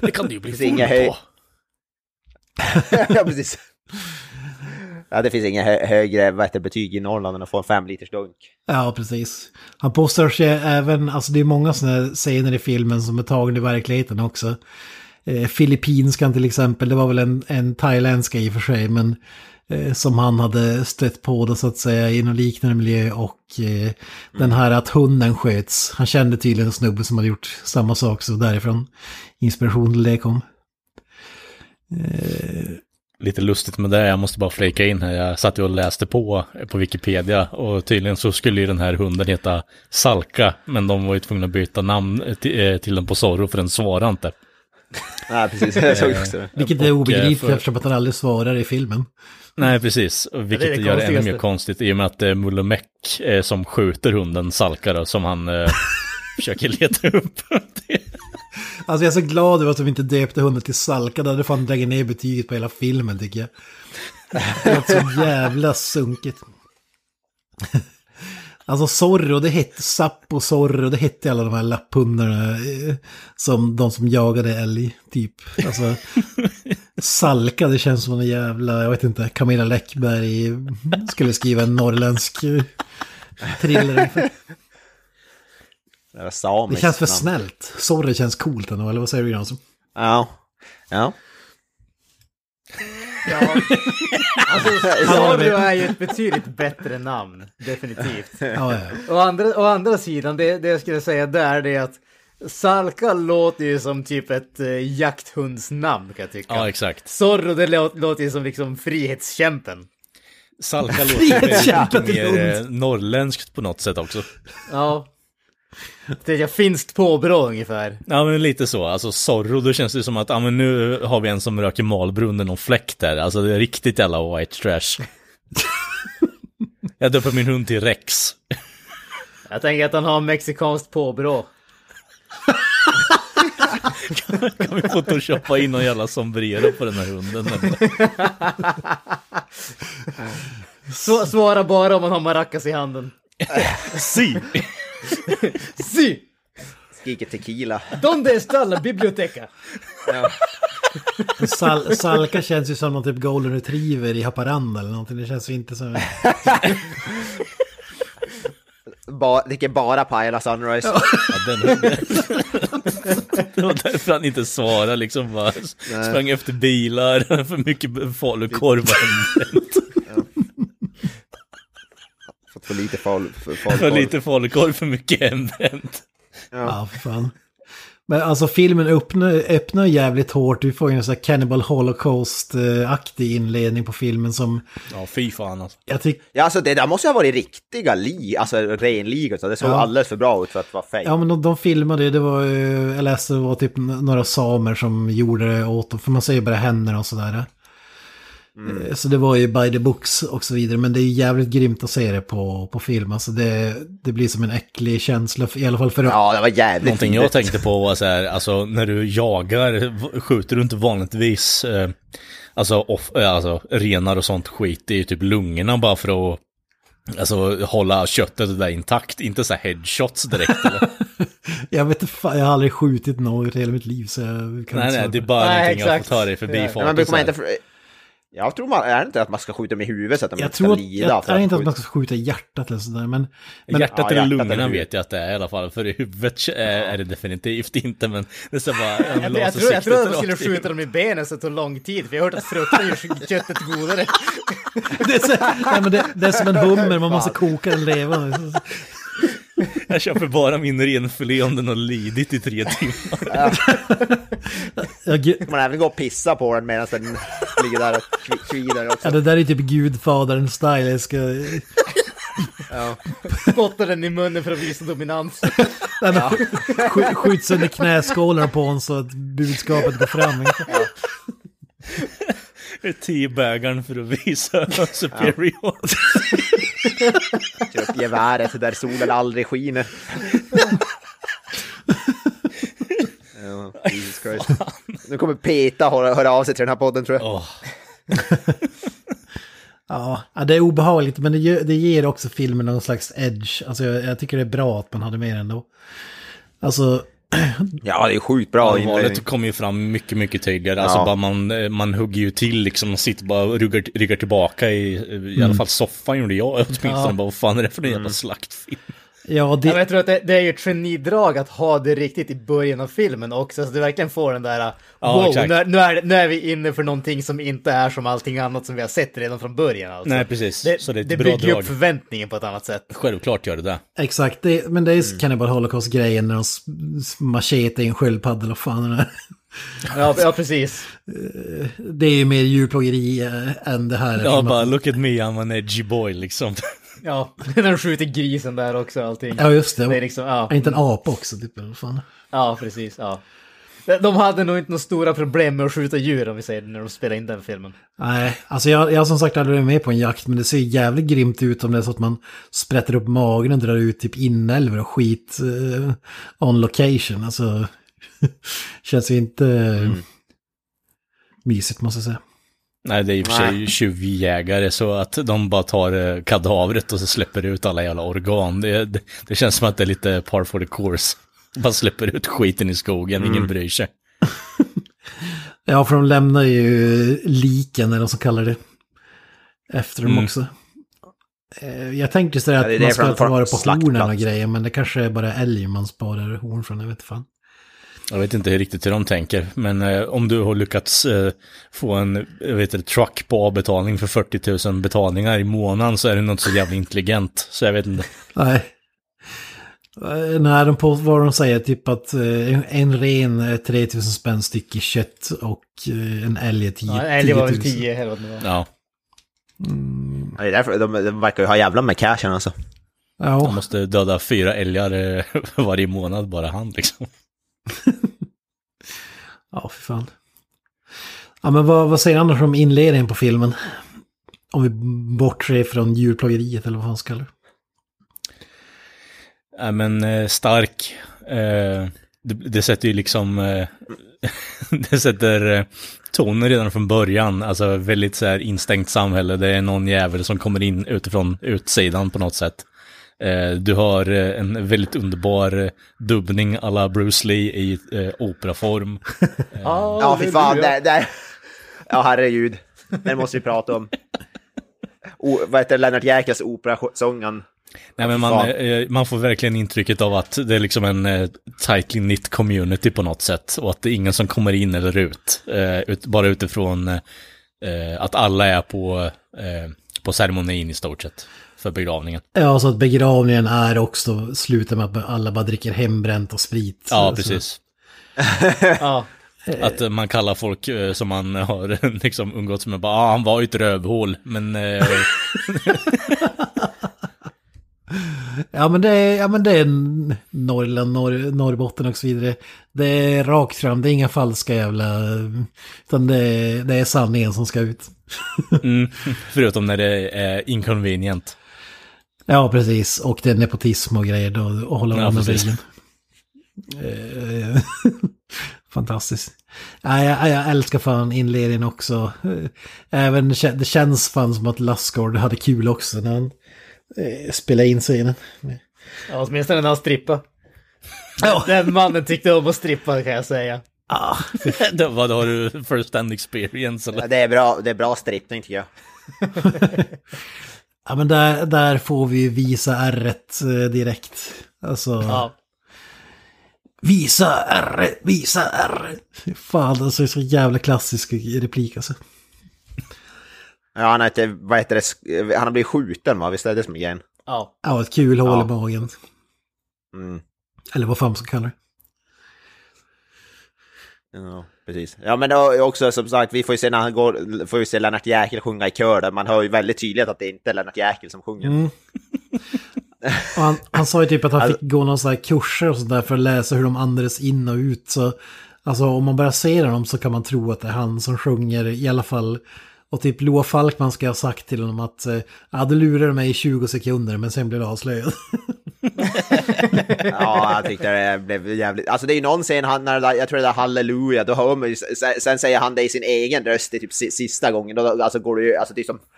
det kan det ju bli full höj... på. ja, precis. Ja, det finns inga hö högre vad betyg i Norrland än att få en fem liters dunk. Ja, precis. Han postar sig även, alltså det är många sådana scener i filmen som är tagna i verkligheten också. Eh, Filippinskan till exempel, det var väl en, en thailändska i och för sig, men eh, som han hade stött på då så att säga i någon liknande miljö och eh, den här att hunden sköts. Han kände tydligen en snubbe som hade gjort samma sak, så därifrån inspiration till det kom. Lite lustigt med det, jag måste bara flika in här. Jag satt ju och läste på på Wikipedia och tydligen så skulle ju den här hunden heta Salka, men de var ju tvungna att byta namn till, eh, till den på Zorro för den svarade inte. Nej, precis. Jag såg också det. Vilket är obegripligt för- eftersom att han aldrig svarar i filmen. Nej, precis. Vilket det är det gör det ännu mer konstigt i och med att det är Mulle Meck eh, som skjuter hunden Salkara som han eh, försöker leta upp. Alltså jag är så glad över att de inte döpte hunden till Salka. Det hade fan dragit ner betyget på hela filmen tycker jag. Det är så jävla sunkigt. Alltså Zorro, det hette Sappo Zorro, det hette alla de här lapphundarna. eh, Som de som jagade älg, typ. Alltså, Salka, det känns som en jävla, jag vet inte, Camilla Läckberg skulle skriva en norrländsk thriller. Det, Det känns för snällt. Zorro känns coolt ändå, eller vad säger du Jansson? Ja. Ja. Ja. Alltså, Zorro är ju ett betydligt bättre namn, definitivt. Ja, ja. Å andra, å andra sidan, det, det jag skulle säga där det är att Salka låter ju som typ ett eh, jakthundsnamn kan jag tycka. Ja, exakt. Zorro det låter, låter ju som liksom frihetskämpen. Salka låter till mer eh, norrländskt på något sätt också. Ja. Det är finskt påbrå ungefär. Ja, men lite så. Alltså Zorro, då känns det som att, ja men nu har vi en som röker malbrunnen och fläkt där. Alltså det är riktigt jävla white trash. Jag döper min hund till Rex. Jag tänker att han har mexikanskt påbrå. Kan vi photoshoppa in någon jävla sombrero på den här hunden? Så, svara bara om man har maracas i handen. Si! Si! Skriker tequila. Donde está la biblioteca? Sal Salka känns ju som någon typ golden retriever i Haparanda eller någonting. Det känns ju inte som... Ba, dricker bara Pajala Sunrise. Ja, den, det var därför han inte svarade liksom bara sprang efter bilar, för mycket falukorv. Fått för lite fal, för, För falukorv. lite falukorv, för mycket hembränt. Ja, för fan. Men alltså filmen öppnar, öppnar jävligt hårt. Vi får ju en sån här Cannibal Holocaust-aktig inledning på filmen som Ja, fy fan alltså. jag tycker... Ja, alltså det där måste ju ha varit riktiga li, alltså renligor. så Det såg Ja. alldeles för bra ut för att vara fake. Ja men de, de filmade, det var ju- jag läste det var typ några samer som gjorde det åt dem. För man säger bara händerna och sådär. Eh, Så det var ju by the books och så vidare. Men det är ju jävligt grymt att se det på, på film. Alltså det, det blir som en äcklig känsla, i alla fall för Ja, det var jävligt Någonting jag tänkte på var så här, alltså när du jagar, skjuter du inte vanligtvis, eh, alltså, off, eh, alltså renar och sånt skit i typ lungorna bara för att Alltså hålla köttet där intakt, inte så här headshots direkt eller? Jag vet inte, fan, jag har aldrig skjutit något i hela mitt liv så jag kan Nej inte nej, svara det är bara Nej, någonting jag exakt. får ta dig förbi Ja. Men brukar man inte... Jag tror man, är det inte att man ska skjuta med huvudet så att de Jag inte ska tror att, lida? jag för är inte att man ska skjuta hjärtat eller sådär men... men Hjärtat Ja, eller hjärtat lungorna eller vet jag att det är i alla fall, för i huvudet är, är det definitivt inte, men det är så bara... en Jag, jag, tror, jag tror att man skulle skjuta dem i benen så det tog lång tid, för jag har hört att frukten gör köttet godare. det, är så, nej, men det, det är som en hummer, man måste koka den levande. Jag köper bara min renfilé om den har lidit i tre timmar. Jag, gu- Man även gå och pissa på den medan den ligger där och kvi- kvider också. ja, det där är typ gudfadern-style. Jag ska... Spottar den i munnen för att visa dominans. Men, sk- skjut sönder knäskålar på honom så att budskapet går fram. Teabagaren för att visa superior. Kör upp geväret där solen aldrig skiner. Ja, Jesus Christ. Nu kommer Peta höra, höra av sig till den här podden tror jag. Åh, Ja, ja, det är obehagligt men det, det ger också filmen någon slags edge. Alltså jag, jag tycker det är bra att man hade med den då. Alltså, Ja, det är sjukt bra inledning. Allvaret kommer ju fram mycket, mycket tydligare. Alltså Ja. bara man, man hugger ju till liksom, man sitter bara och ryggar, ryggar tillbaka i, i alla fall soffan gjorde jag åtminstone. Ja. Bara, vad fan är det för en jävla slaktfilm? Ja Ja, men det... jag tror att det, det är ju ett genidrag att ha det riktigt i början av filmen också, så du verkligen får den där Ja, wow, exakt. nu, är- nu, är, nu är vi inne för någonting som inte är som allting annat som vi har sett redan från början. Alltså. Nej, precis. Det, Så det är ett det bra bygger ju drag. upp förväntningen på ett annat sätt. Självklart gör det det. Exakt, det, men det är Cannibal Holocaust-grejen när de machete i en sköldpadda och fan det. Ja, ja precis. Det är ju mer djurplågeri eh, än det här. Ja, bara att- look at me, I'm an edgy boy liksom. Ja, när de skjuter grisen där också allting. Ja, just det. Det är liksom, ja, inte en apa också, typ, eller fan? ja precis. Ja. De hade nog inte några stora problem med att skjuta djur om vi säger det, när de spelade in den filmen. Nej, alltså jag, jag har som sagt aldrig varit med på en jakt, men det ser jävligt grymt ut om det är så att man sprätter upp magen och drar ut typ inälvor och skit eh, on location. Alltså, känns ju inte mm. mysigt måste jag säga. Nej, det är i och för sig tjuvjägare så att de bara tar eh, kadavret och så släpper ut alla jävla organ. Det, det, det känns som att det är lite par for the course. Bara släpper ut skiten i skogen, mm. ingen bryr sig. ja, för de lämnar ju liken, eller vad som kallar det, efter dem mm. också. Eh, jag tänkte så att ja, man ska ta vara på hornen och grejer, men det kanske är bara älg man sparar horn från, jag vet inte fan. Jag vet inte riktigt hur de tänker, men eh, om du har lyckats eh, få en jag vet inte, truck på avbetalning för 40 000 betalningar i månaden så är det något så jävla intelligent. Så jag vet inte. Nej. Eh, när de på vad de säger, typ att eh, en ren är 3000 spänn styck i kött och eh, en älg är 10 Ja, en älg var väl 10 eller vad det var. Ja. Mm. ja det är därför de, de verkar ju ha jävla med cashen alltså. Ja. Han måste döda fyra älgar varje månad bara han liksom. ja, för fan. Ja, men vad, vad säger Anders om inledningen på filmen? Om vi bortser från djurplågeriet eller vad han ska. Ja, men eh, stark. Eh, det, det, sätter ju liksom... Eh, det sätter eh, tonen redan från början. Alltså väldigt så här instängt samhälle. Det är någon jävel som kommer in utifrån utsidan på något sätt. Eh, du har eh, en väldigt underbar dubbning alla Bruce Lee i operaform. ja, fy fan. Det, det, ja, herregud. Den måste vi prata om. O, vad heter Lennart Jäkels operasången? Nej men man, eh, man får verkligen intrycket av att det är liksom en eh, tightly knit community på något sätt. Och att det är ingen som kommer in eller ut. Eh, ut bara utifrån eh, att alla är på, eh, på ceremonin i stort sett. För begravningen. Ja, så att begravningen är också slutar med att alla bara dricker hembränt och sprit. Ja, precis. ja. Att man kallar folk eh, som man har liksom umgåtts med, bara, ah, han var ju ett rövhål, men... Ja men det är, ja, men det är Norrland, Norr, Norrbotten och så vidare. Det är rakt fram, det är inga falska jävla... Utan det är, det är sanningen som ska ut. mm, förutom när det är inconvenient. Ja precis, och det är nepotism och grejer då, och hålla ja, med väggen. Eh, fantastiskt. Ja, jag, jag älskar fan inledningen också. Även det känns fan som att Lassgård hade kul också när han eh, spela in scenen. Ja, åtminstone när han strippade. Ja. Den mannen tyckte om att strippa kan jag säga. Ah, vad har du first hand experience? Eller? Ja, det, är bra, det är bra strippning tycker jag. Ja men där, där får vi visa ärret eh, direkt. Alltså... Ja. Visa ärret, visa ärret. Fan, alltså det är så jävla klassisk replik alltså. Ja, han, heter, vad heter det, han har blivit skjuten va? Visst är det som grejen? Ja. Ja, ett kul hål ja. i magen. Mm. Eller vad fan man ska kalla det. Ja, precis. Ja, men också som sagt, vi får ju se när han går, får ju se Lennart Jäkel sjunga i kör där. Man hör ju väldigt tydligt att det inte är Lennart Jäkel som sjunger. Mm. han, han sa ju typ att han fick gå någon sån här kurser och sådär för att läsa hur de andades in och ut. Så alltså om man bara ser honom så kan man tro att det är han som sjunger i alla fall och typ Loa Falkman ska ha sagt till honom att eh, ja, du lurade mig i 20 sekunder men sen blev du avslöjad. ja, jag tyckte det blev jävligt... Alltså det är ju någon scen, han, när jag tror det är halleluja, då hör man ju, sen säger han det i sin egen röst det är typ sista gången, då alltså går det ju, alltså det är som... Liksom,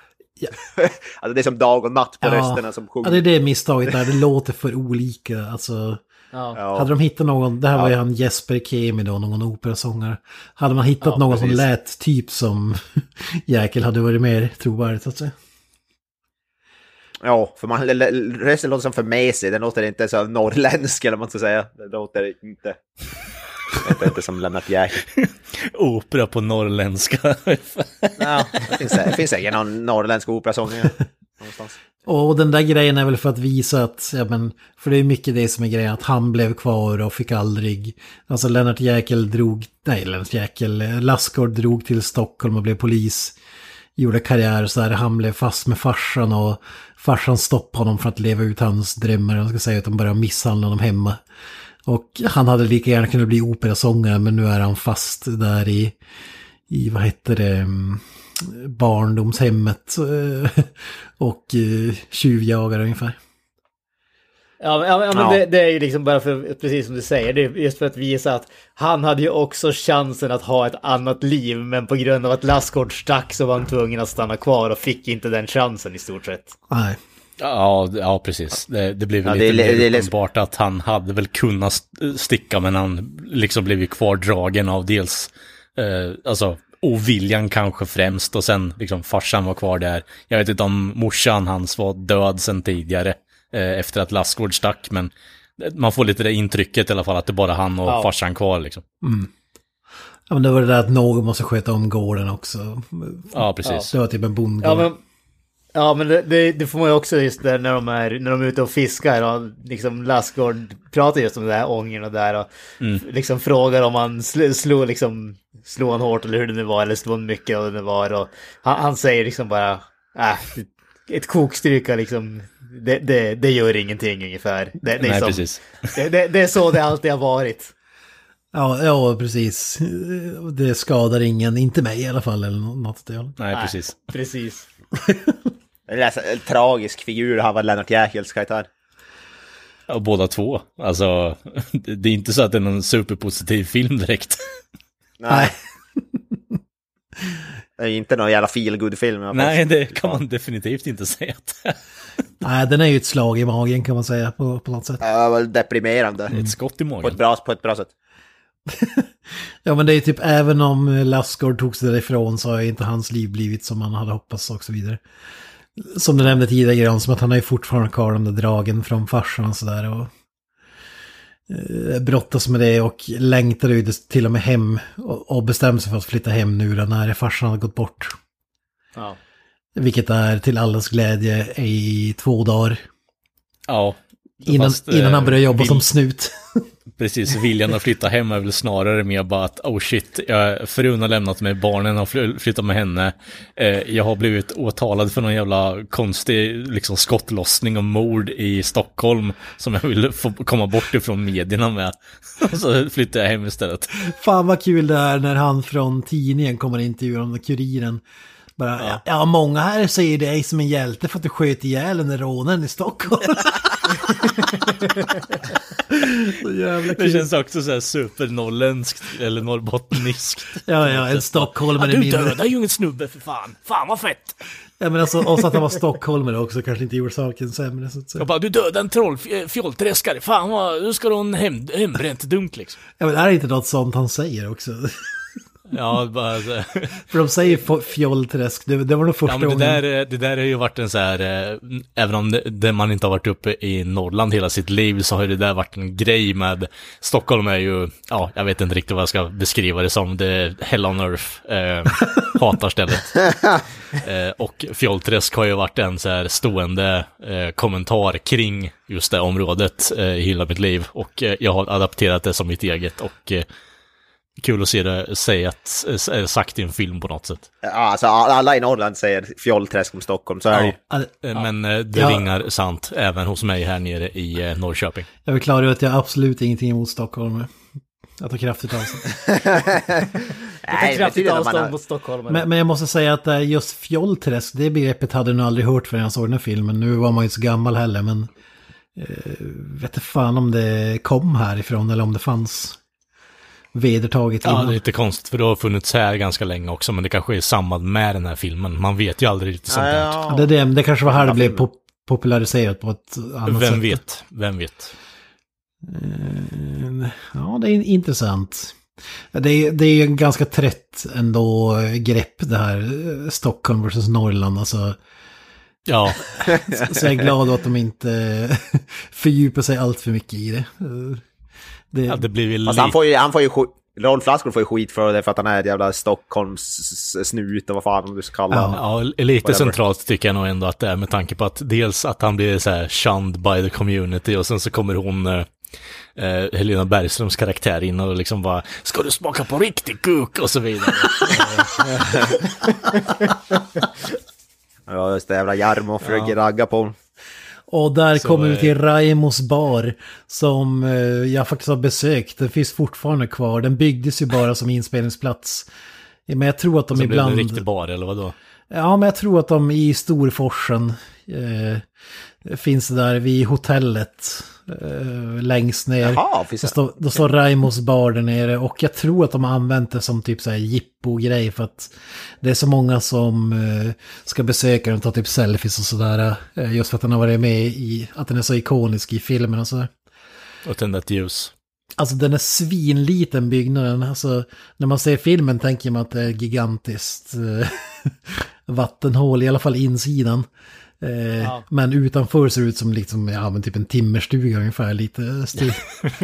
alltså det är som dag och natt på ja. rösterna som sjunger. Ja, det är det misstaget där, det låter för olika, alltså... Ja. Hade de hittat någon, det här var ju han Jesper Kemi då, någon operasångare. Hade man hittat ja, någon precis. som lät typ som Jäkel hade varit mer trovärdigt så att säga. Ja, för man, rösten låter som för mesig, den låter inte så norrländsk eller vad man ska säga. Det låter inte... Det låter inte som Lennart Jäkel. Opera på norrländska. ja, det finns, det finns säkert någon norrländsk operasångare någonstans. Och den där grejen är väl för att visa att, ja men, för det är mycket det som är grejen, att han blev kvar och fick aldrig, alltså Lennart Jäkel drog, nej Lennart Jäkel, Lassgård drog till Stockholm och blev polis, gjorde karriär så här, han blev fast med farsan och farsan stoppade honom för att leva ut hans drömmar, jag ska säga, utan började misshandla honom hemma. Och han hade lika gärna kunnat bli operasångare men nu är han fast där i, i vad heter det, mm, barndomshemmet eh, och eh, tjuvjagare ungefär. Ja, men, ja, men Ja. Det, det är ju liksom bara för, precis som du säger, det är just för att visa att han hade ju också chansen att ha ett annat liv, men på grund av att Lassgård stack så var han tvungen att stanna kvar och fick inte den chansen i stort sett. Nej. Ja, ja precis. Det, det blev Ja, lite mer det liksom- uppenbart att han hade väl kunnat st- sticka, men han liksom blev ju kvardragen av dels, eh, alltså oviljan kanske främst och sen liksom farsan var kvar där. Jag vet inte om morsan hans var död sen tidigare eh, efter att Lassgård stack, men man får lite det intrycket i alla fall att det är bara han och Ja. farsan kvar liksom. Ja, men det var det där att någon måste sköta om gården också. Ja, precis. Det var typ en bondgård. Ja, men, ja, men det, det, det får man ju också just där när de är, när de är ute och fiskar och liksom Lassgård pratar just om det här ångern och där och liksom frågar om han sl, slog liksom, slog han hårt eller hur det nu var eller slog han mycket och det var och han, han säger liksom bara, äh, ett kokstryka liksom, det, det, det gör ingenting ungefär. Det, det, är Nej, som- precis. Det, det, det är så det alltid har varit. Ja, ja, precis. Det skadar ingen, inte mig i alla fall, eller något det hållet. Nej, precis. Precis. En, tragisk figur har varit Lennart Jähls karaktär. Ja, båda två. Alltså, det är inte så att det är någon superpositiv film direkt. Nej. Det är inte någon jävla feel film. Nej, det kan man definitivt inte säga att Nej, den är ju ett slag i magen kan man säga på, på något sätt. Var väl deprimerande. är ett skott i På, ett magen. bra, på ett bra sätt. Ja, men det är typ även om Lassgård tog sig därifrån så har inte hans liv blivit som man hade hoppats och så vidare. Som du nämnde tidigare, som att han har ju fortfarande kvar de där dragen från farsan och sådär. Och eh, brottas med det och längtar ut till och med hem och, bestämmer sig för att flytta hem nu då när farsan har gått bort. Ja. Vilket är till allas glädje i två dagar. Ja. Innan, Fast, eh, innan han börjar jobba vill- som snut. Precis, viljan att flytta hem är väl snarare mer bara att oh shit, jag, frun har lämnat mig, barnen har fly- flyttat med henne. Eh, jag har blivit åtalad för någon jävla konstig liksom, skottlossning och mord i Stockholm som jag vill få komma bort ifrån medierna med. Och så flyttar jag hem istället. Fan vad kul det är när han från tidningen kommer och intervjuar om kuriren. Bara, ja. ja, många här säger dig som en hjälte för att du sköt ihjäl den rånen i Stockholm. så jävla Det känns också så här supernorrländskt eller norrbottniskt. Ja, ja, en stockholmare i mindre. ju ingen snubbe för fan. Fan vad fett. Ja, men alltså, och så att han var stockholmare också kanske inte gjorde saken sämre. Så att säga. Jag bara, du dödade en troll, fjollträskare. Fan vad, nu ska du ha en hem, hembränt dunk liksom. Ja, men är det inte något sånt han säger också? Ja, bara så. För de säger fjollträsk, det, det var nog första Ja, men det gången. där, det där har ju varit en så här, eh, även om det, man inte har varit uppe i Norrland hela sitt liv så har det där varit en grej med, Stockholm är ju, ja, jag vet inte riktigt vad jag ska beskriva det som, det är hell on earth, eh, hatar stället. Eh, och Fjollträsk har ju varit en så här stående eh, kommentar kring just det området eh, i hela mitt liv. Och eh, jag har adapterat det som mitt eget och eh, kul att se det sägat, eh, sagt i en film på något sätt. Ja, alltså alla i Norrland säger fjollträsk om Stockholm, så är. Ja, det- Eh, Men eh, det Ja. ringar sant även hos mig här nere i Norrköping. Jag vill klargöra att jag har absolut ingenting emot Stockholm. Jag tar kraftigt avstånd. Jag det kraftigt avstånd mot Stockholm. Men, men jag måste säga att just fjollträsk, det begreppet hade jag nog aldrig hört förrän jag såg den här filmen. Nu var man ju inte så gammal heller, men... Eh, vet inte fan om det kom härifrån eller om det fanns vedertaget Ja, innan. det är lite konstigt för det har funnits här ganska länge också, men det kanske är i samband med den här filmen. Man vet ju aldrig riktigt sånt där. Ja, det, det, det kanske var här det blev pop populariserat på ett annat sätt. Vem vet? Vem vet? Eh, Ja, det är intressant. Det är, det är en ganska trött ändå grepp det här eh, Stockholm versus Norrland. Alltså, Ja, så jag är glad att de inte fördjupar sig allt för mycket i det. Det ja det blir väl Fast han får ju, han får ju skit, Rolf Lassgård får ju skit för det för att han är ett jävla Stockholms s- snut och vad fan du ska kalla honom. Ja, lite Whatever. centralt tycker jag nog ändå att det är med tanke på att dels att han blir så här shunned by the community och sen så kommer hon eh, eh, Helena Bergströms karaktär in och liksom bara Ska du smaka på riktig kuk? Och så vidare. Ja, just det, jävla Jarmo försöker ragga på honom. Och där Så, kommer vi eh, till Raimos bar som eh, jag faktiskt har besökt. Den finns fortfarande kvar. Den byggdes ju bara som inspelningsplats. Men jag tror att de Så blev det ibland... en riktig bar eller vadå? Ja, men jag tror att de i Storforsen eh, finns där vid hotellet eh, längst ner. Jaha, finns det står, det står Raimos bar där nere och jag tror att de har använt det som typ så här jippo-grej för att det är så många som eh, ska besöka den och ta typ selfies och sådär. Eh, just för att den har varit med i, att den är så ikonisk i filmen och sådär. Och tända ett ljus. Alltså den är svinliten byggnaden. Alltså när man ser filmen tänker man att det är gigantiskt eh, vattenhål, i alla fall insidan. Eh, Ja. Men utanför ser det ut som liksom, ja, men typ en timmerstuga ungefär, lite stil.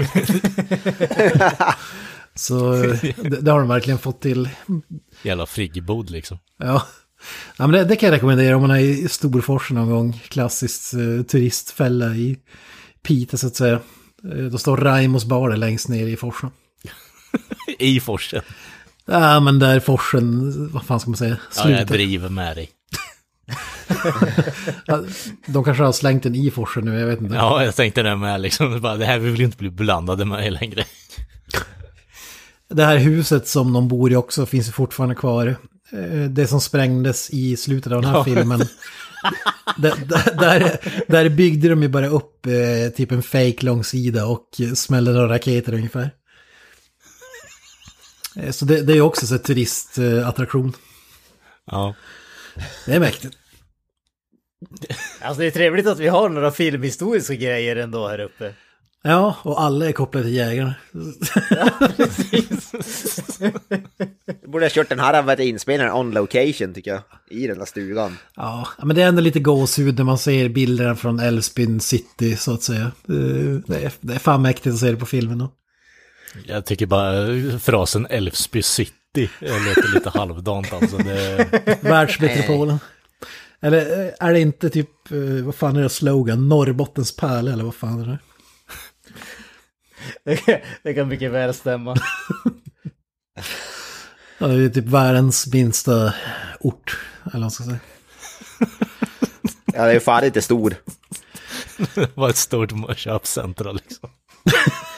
Så eh, det, det har de verkligen fått till. Jävla friggebod liksom. Ja, ja men det, det kan jag rekommendera om man är i Storforsen någon gång. Klassiskt eh, turistfälla i Piteå så att säga. Eh, då står Raimos bar där längst ner i forsen. I forsen. Ja, men där forsen, vad fan ska man säga, Ja, jag slutar. driver med dig. De kanske har slängt den i forsen nu, jag vet inte. Ja, jag tänkte det med liksom. Bara, det här vill vi inte bli blandade med längre. Det här huset som de bor i också finns ju fortfarande kvar. Eh, Det som sprängdes i slutet av den här Ja. filmen. där, där- där, byggde de ju bara upp eh, typ en fake långsida och smällde några raketer ungefär. Eh, Så det, det är också så turistattraktion. Ja. Det är mäktigt. Alltså det är trevligt att vi har några filmhistoriska grejer ändå här uppe. Ja, och alla är kopplade till jägarna. Du borde ha kört den här inspelningen on location tycker jag. I den där stugan. Ja, men det är ändå lite gåshud när man ser bilderna från Älvsbyn city så att säga. Det är, det är fan mäktigt att se det på filmen då. Jag tycker bara frasen Älvsby city låter lite halvdant alltså. Det, Världsmetropolen. Eller eh, är det inte typ, eh, vad fan är det slogan? Norrbottens pärla eller vad fan är det? Det kan, det kan mycket väl stämma. Ja, det är typ världens minsta ort, eller vad man ska säga. Ja, det är fan inte stor. var ett stort köpcentra liksom.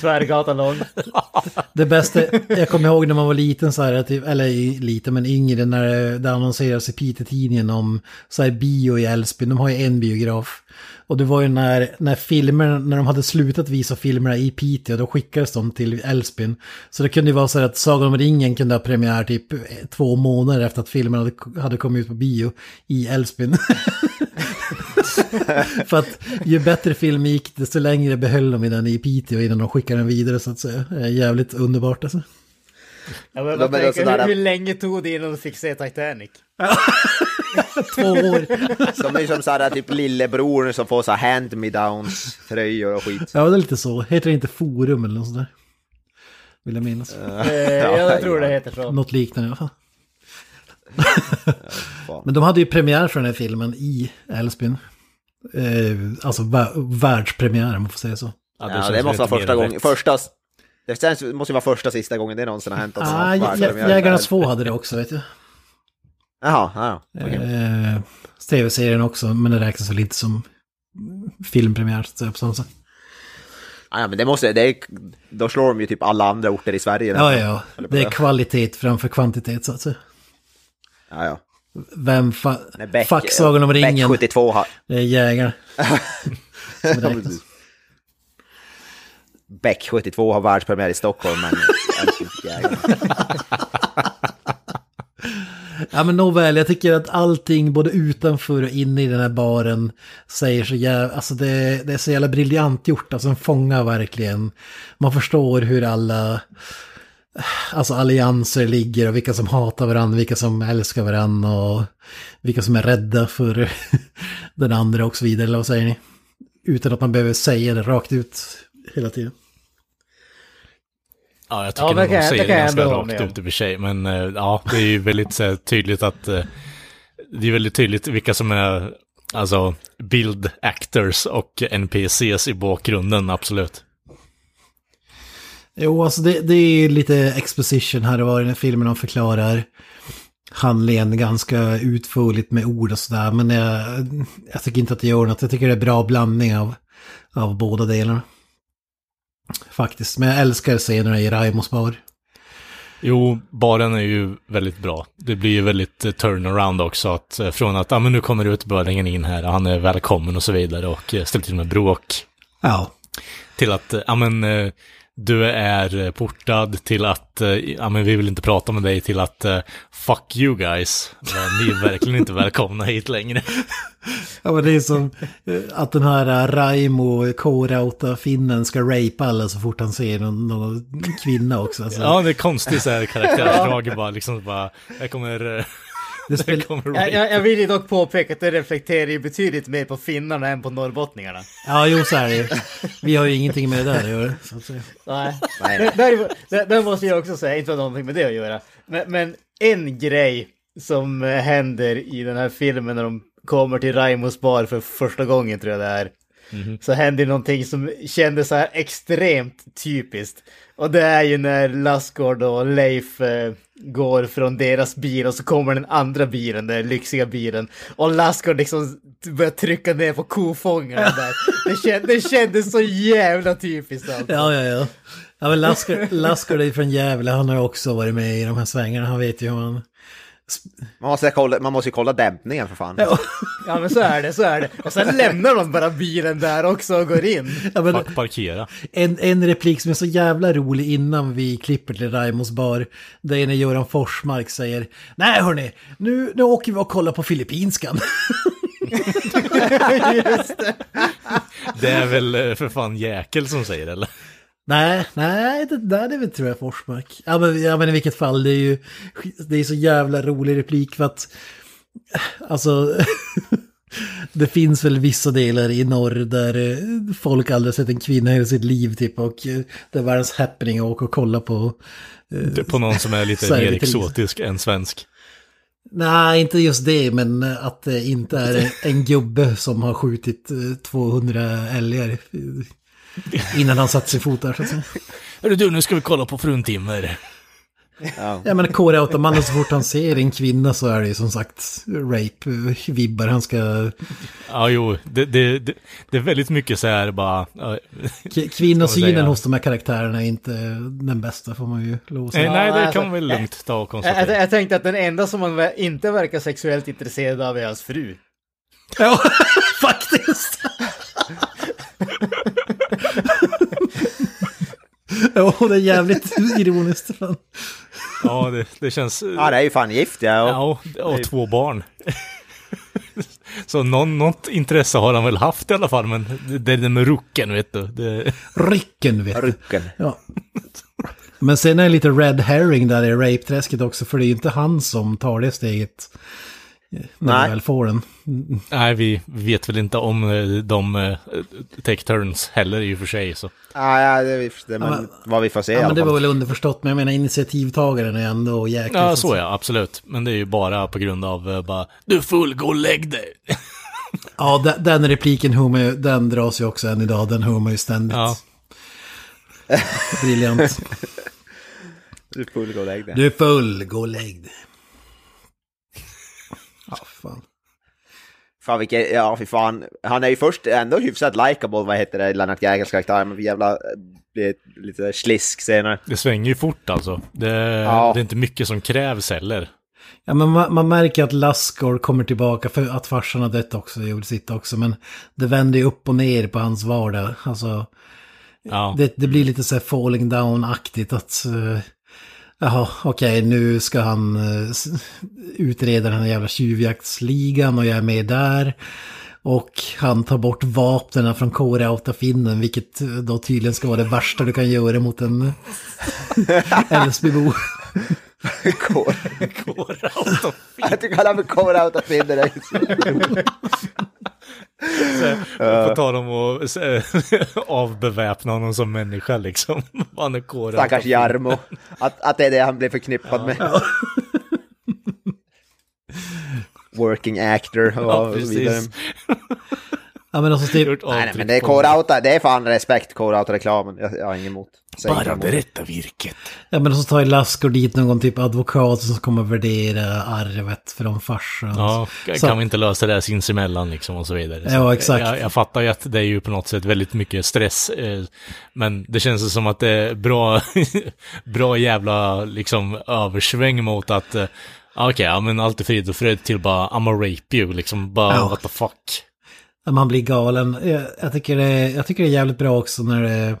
Tvärgatan lång. Det bästa, jag kommer ihåg när man var liten så här, typ, eller lite, liten men yngre, när det annonserades i Piteå-tidningen om så här bio i Älvsbyn, de har ju en biograf. Och det var ju när, när filmer, när de hade slutat visa filmerna i Piteå, då skickades de till Älvsbyn. Så det kunde ju vara så här att Sagan om ringen kunde ha premiär typ eh, två månader efter att filmerna hade, hade kommit ut på bio i Älvsbyn. För att ju bättre film gick, desto längre behöll de i den i Piteå innan de skickade den vidare så att säga. Jävligt underbart alltså. Ja, men De tänker, sådär- hur, hur länge tog det innan du fick se Titanic? Två år. De är som såhär typ lillebror som får så här hand-me-downs, tröjor och skit. Ja, det är lite så. Heter det inte Forum eller något sånt där? Vill jag minnas. Eh, ja, jag tror det heter så. Något liknande i alla fall. Men de hade ju premiär för den här filmen i Älvsbyn. Eh, alltså vä- världspremiär om man får säga så. Ja, känns det måste vara första gången. Första... Det känns, måste ju vara första sista gången det någonsin har hänt. att Ah. Jägarnas två hade det också vet jag. Jaha, ja. okej. Eh, Tv-serien också, men det räknas väl inte som filmpremiär så på samma sätt. Ja, men det måste... Det är, då slår de ju typ alla andra orter i Sverige. Ja, ja. Det är kvalitet framför kvantitet så att säga. Ja, ja. Vem fa- Beck- fuck Sagan om Beck ringen? 72 har... Det är jägare. Som räknas. Beck 72 har världspremiär i Stockholm, men... Ja men nåväl, jag tycker att allting både utanför och inne i den här baren säger så jävla, alltså det, det är så jävla briljant gjort, alltså den fångar verkligen. Man förstår hur alla, alltså allianser ligger och vilka som hatar varandra, vilka som älskar varandra och vilka som är rädda för den andra och så vidare, eller vad säger ni? Utan att man behöver säga det rakt ut hela tiden. Ja, jag tycker Ja, det nog de säger det ganska rakt ut i och för sig. Men eh, ja, det är ju väldigt så här, tydligt att eh, det är väldigt tydligt vilka som är alltså build actors och NPCs i bakgrunden, absolut. Jo, alltså det, det är lite exposition här och var i den här filmen de förklarar. handlingen ganska utförligt med ord och sådär. Men jag, jag tycker inte att det gör något. Jag tycker det är bra blandning av, av båda delarna. Faktiskt. Men jag älskar scenerna i Raimos bar. Jo, baren är ju väldigt bra. Det blir ju väldigt eh, turnaround också. Att, eh, från att ah, men nu kommer utbörlingen in här, han är välkommen och så vidare och eh, ställer till med bråk. Ja. Till att, ja men, eh, du är eh, portad till att, eh, ja men vi vill inte prata med dig till att, eh, fuck you guys. Ni är verkligen inte välkomna hit längre. Ja men det är som att den här Raimo K-rauta finnen ska rape alla så fort han ser någon, någon kvinna också. Alltså, Ja, det är konstigt så här karaktärsdrag bara liksom bara, jag kommer, det spel... jag Jag, jag, vill ju dock påpeka att det reflekterar ju betydligt mer på finnarna än på norrbottningarna. ja jo så är det ju. Vi har ju ingenting med det där att göra. Så att säga. Nej, Nej, det, där, där, där måste jag också säga, inte ha någonting med det att göra. Men, men en grej som eh, händer i den här filmen när de kommer till Raimos bar för första gången tror jag det är. Så händer någonting som kändes så här extremt typiskt. Och det är ju när Lassgård och Leif eh, går från deras bil och så kommer den andra bilen, den lyxiga bilen. Och Lassgård liksom börjar trycka ner på kofångaren där. Det, känd, det kändes så jävla typiskt alltså. Ja, ja, ja. Ja, men Lasker, Lasker är från Gävle, han har ju också varit med i de här svängarna, han vet ju hur man... Man måste, kolla, man måste ju kolla dämpningen för fan. Ja, Ja men så är det, så är det. Och sen lämnar de bara bilen där också och går in. ja, men parkera. en, en replik som är så jävla rolig innan vi klipper till Raimos bar, det är när Göran Forsmark säger Nej hörni, nu, nu åker vi och kollar på Filippinskan. Just det. Det är väl eh, för fan Jäkel som säger det, eller? Nej, nej, det där är väl tror jag Forsmark. Ja men, ja men i vilket fall, det är ju det är så jävla rolig replik för att alltså det finns väl vissa delar i norr där eh, folk aldrig sett en kvinna i sitt liv typ och eh, det är världens happening att åka och kolla på. Det är På någon som är lite det mer exotisk än svensk. Nej, inte just det, men att det inte är en gubbe som har skjutit eh, 200 älgar eh, innan han satt sin fot där så att säga. Hörru du, nu ska vi kolla på fruntimmer. Ja. Ja men Kåre-automannen så fort han ser en kvinna så är det ju som sagt rape-vibbar. Han ska... Ja, jo, det, det, det, det är väldigt mycket så här bara... Kvinnosynen hos de här karaktärerna är inte den bästa får man ju lov att Nej, säga. nej, det alltså, kan man väl lugnt ta och Jag, jag, konstatera. jag tänkte att den enda som man inte verkar sexuellt intresserad av är hans fru. Ja, faktiskt! Ja, det är jävligt ironiskt. Fan. Ja, det, det känns... ja, det är ju fan gift ja. Och, Ja, och två barn. Så någon, något intresse har han väl haft i alla fall, men det det är det med rucken, vet du. Det, Rycken vet du. Rucken. Ja. Men sen är det lite red herring där i rape-träsket också, för det är ju inte han som tar det steget. När Nej. han väl får den. nej, vi vet väl inte om eh, de eh, take turns heller i och för sig. Så. Ja, ja, det, är- det, men, men- vad vi får se i Ja, men det var väl underförstått, men jag menar initiativtagaren är ändå jäkligt. Ja, så ja, absolut. Men det är ju bara på grund av eh, bara, du är full, gå och lägg dig. Ja, den, den repliken ju, den dras ju också än idag, den hör man ju ständigt. Ja. Briljant. Du får gå och lägg dig. Du är full, gå och lägg dig. Ja, fan. Fan vilken, ja fy fan. Han är ju först ändå hyfsat likable, vad heter det, Lennart Jägers karaktär, men jävla, blir lite slisk senare. Det svänger ju fort alltså. Det, Ja. det är inte mycket som krävs heller. Ja, men man, man märker att Laskor kommer tillbaka, för att farsan har dött också, gjorde sitt också, men det vänder ju upp och ner på hans vardag. Alltså, Ja. det, det blir lite så här falling down-aktigt att... Uh, jaha, okej, nu ska han uh, utreda den här jävla tjuvjaktsligan och jag är med där. Och han tar bort vapnen från Kåre-Autafinnen, vilket eh, då tydligen ska vara det värsta du kan göra mot en Älvsbybo. Kår. Jag tycker han har med kår out of finner. På tal om att avbeväpna honom som människa liksom. Han är kårad. Stackars Jarmo. Att, att det är det han blir förknippad med. Working actor och, Ja, och så vidare. Ja men alltså typ, Gjort Nej, nej, men det är core-outa, det är fan respekt core-out-reklamen. Jag, jag har inget emot. Säg inte emot. berätta virket. ja men så tar ju Lasker dit någon typ advokat som kommer värdera arvet från farsan. Ja, Så- kan vi inte lösa det här sinsemellan liksom och så vidare. Så Ja, exakt. Jag, jag fattar ju att det är ju på något sätt väldigt mycket stress. Eh, men det känns som att det är bra, bra jävla liksom översväng mot att eh, Okej, ja men allt är frid och fröjd till bara I'm a rape you, liksom bara Ja. what the fuck. Man blir galen. Jag, jag, tycker det, jag tycker det är jävligt bra också när det,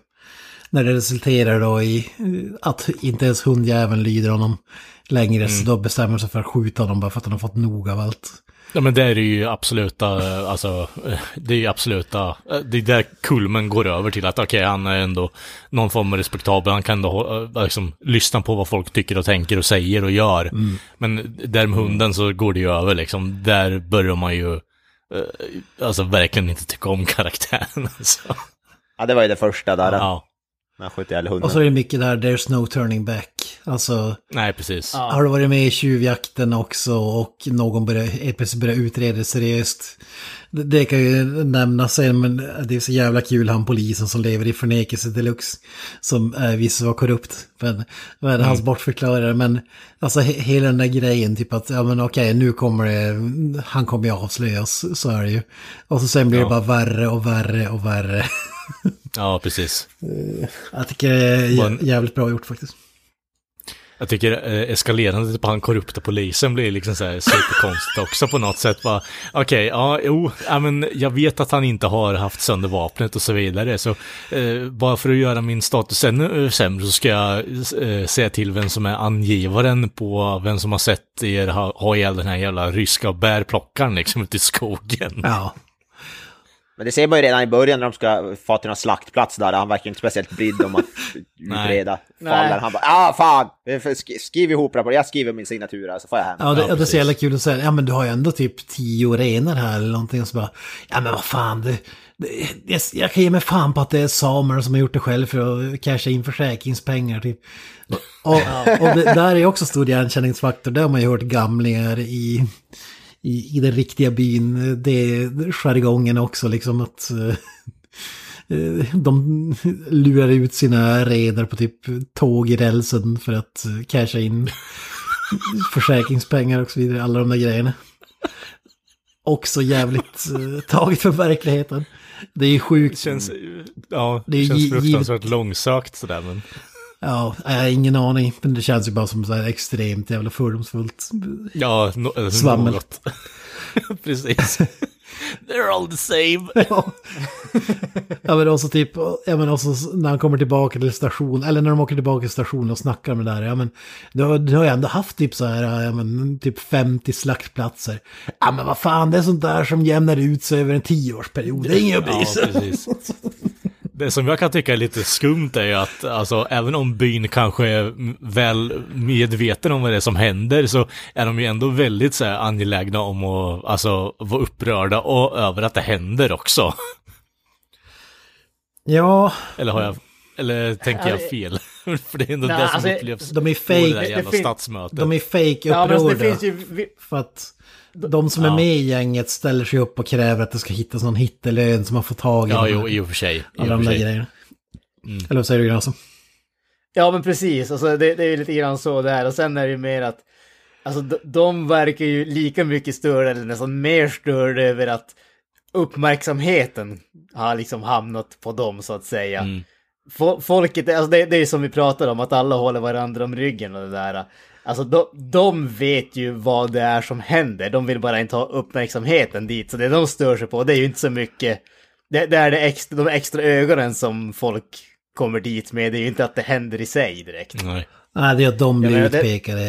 när det resulterar då i eh, att inte ens hundjäveln lyder honom längre. Så då bestämmer sig för att skjuta honom bara för att han har fått nog av allt. Ja men det är ju absoluta, eh, alltså, eh, det är ju absoluta, eh, det är där kulmen går över till att okej, han är ändå någon form av respektabel, han kan ändå eh, liksom, lyssna på vad folk tycker och tänker och säger och gör. Men där med hunden så går det ju över liksom, där börjar man ju, eh, alltså verkligen inte tycka om karaktären. Alltså. Ja, det var ju det första där. Ja, han sköt ihjäl hunden. Och så är det mycket där, there's no turning back. Alltså, nej precis. har du varit med i tjuvjakten också och någon börjar, plötsligt börjar utreda seriöst. Det, det kan ju nämnas sen, men det är så jävla kul han polisen som lever i förnekelse deluxe. Som äh, visst var korrupt. Men, men hans bortförklarare, men alltså he, hela den där grejen, typ att ja men okej nu kommer det, han kommer ju avslöjas, så är det ju. Och så sen blir det bara värre och värre och värre. Ja, precis. Jag tycker det är jävligt bra gjort faktiskt. Jag tycker eh, eskalerandet på han korrupta polisen blir liksom så här superkonstigt också på något sätt. Okej, ja, jo, ja, men jag vet att han inte har haft sönder vapnet och så vidare. Så eh, bara för att göra min status ännu eh, sämre så ska jag eh, säga till vem som är angivaren på vem som har sett er ha, ha ihjäl den här jävla ryska bärplockaren liksom ute i skogen. Ja. Men det ser man ju redan i början när de ska få till någon slaktplats där. Han verkar inte speciellt brydd om att utreda fallen. Han bara ah fan, sk- skriv ihop det, jag skriver min signatur här så får jag hem. Ja, det, Ja, det är så precis. jävla kul att säga, ja men du har ju ändå typ tio renar här eller någonting. Och så bara, ja men vad fan, det, det, det, jag kan ge mig fan på att det är samer som har gjort det själv för att casha in försäkringspengar typ. Och, och det, där är också stor igenkänningsfaktor, det har man ju hört gamlingar i, i, i den riktiga byn. Det är jargongen också liksom att... eh, eh, De lurar ut sina renar på typ tåg i rälsen för att casha in försäkringspengar och så vidare, alla de där grejerna. Också jävligt eh, taget för verkligheten. Det är ju sjukt. Känns, ja, Det känns fruktansvärt långsökt sådär men. Ja, jag har ingen aning. Men det känns ju bara som så här extremt jävla fördomsfullt. Ja, no, eh, Svammel. något. Precis. They're all the same. Ja. ja men också typ, ja men också när han kommer tillbaka till station, eller när de åker tillbaka till stationen och snackar med det där, ja men du har, du har ju ändå haft typ så här, ja men typ 50 slaktplatser. Ja men vad fan, det är sånt där som jämnar ut sig över en tioårsperiod, det är inget att bry Ja, sig. precis. Det som jag kan tycka är lite skumt är ju att, alltså, även om byn kanske är väl medveten om vad det är som händer, så är de ju ändå väldigt så här, angelägna om att, alltså, vara upprörda och över att det händer också. Ja, Eller har jag, eller tänker jag fel? För det är ändå Nej, det som alltså, upplevs de är på det där fake, jävla fin- stadsmötet. de är fake Ja, men alltså, upprörda. det finns ju... För att de som är Ja. med i gänget ställer sig upp och kräver att det ska hittas någon hittelön som man får tag i. Ja, jo, i och för sig. Alla de där sig. grejerna. Eller vad säger du Granström? Ja, men precis. Alltså, det, det är ju lite grann så där. Och sen är det ju mer att... Alltså, de, de verkar ju lika mycket störda, eller nästan mer störda över att uppmärksamheten har liksom hamnat på dem, så att säga. Mm. Fo- Folket, alltså det, det är som vi pratar om, att alla håller varandra om ryggen och det där. Alltså de, de vet ju vad det är som händer, de vill bara inte ha uppmärksamheten dit. Så det de stör sig på, det är ju inte så mycket... Det, det är det extra, de extra ögonen som folk kommer dit med, det är ju inte att det händer i sig direkt. Nej. Nej, det är att de blir Ja, det- utpekade.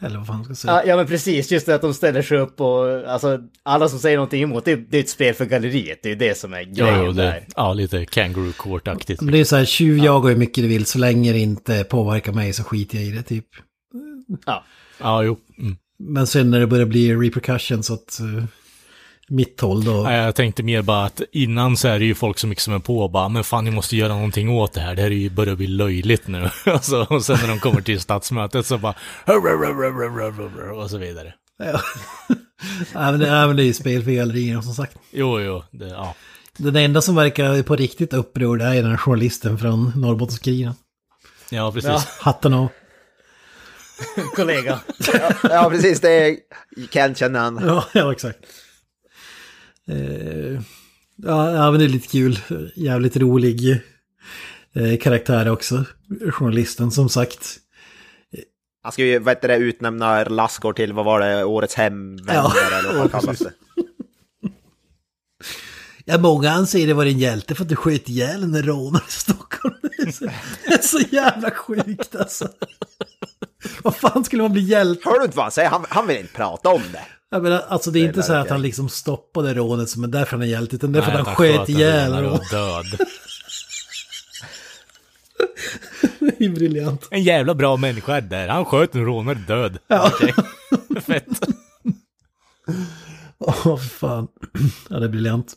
eh, Eller vad fan ska jag säga. Ja, ja men precis, just det att de ställer sig upp och alltså alla som säger någonting emot, det, är- det är ett spel för galleriet, det är ju det som är Ja, grejen där. det, ja, lite kangaroo court-aktigt. Det är så här, tjuvjaga hur mycket du vill, så länge det inte påverkar mig så skiter jag i det typ. Ja. Ja, jo. Mm. Men sen när det börjar bli repercussions åt uh, mitt håll då. Nej, jag tänkte mer bara att innan så är det ju folk som är på och bara, men fan ni måste göra någonting åt det här, det här är ju börjar bli löjligt nu. alltså, och sen när de kommer till stadsmötet så bara, och så vidare. Ja. Även det, även det är ju spel för gallerier som sagt. Jo, jo, det, ja. Den enda som verkar på riktigt upprörd är den här journalisten från Norrbottenskuriren. Ja, precis. Ja. Hatten av. Kollega. Ja, precis. Det är... Kent känner han. Ja, ja exakt. Eh, ja, ja, men det är lite kul. Jävligt rolig eh, karaktär också. Journalisten som sagt. Han ska ju, vad heter det, utnämna Lassgård till, vad var det, årets hemvänner Ja, eller vad ja, kallas det. Ja, många anser det var en hjälte för att du sköt ihjäl en rånare i Stockholm. Det är, så, det är så jävla sjukt alltså. Vad fan skulle man bli hjälte? Hör du inte vad han säger? Han, han vill inte prata om det. Jag menar, alltså det är Det inte är så här att han liksom stoppade rånet som är därför han är hjälte, utan det är för Nej, att han sköt ihjäl rånare död. Det är briljant. En jävla bra människa är där. Han sköt en rånare död. Ja. Okej. Fett. Åh, för fan. Ja, det är briljant.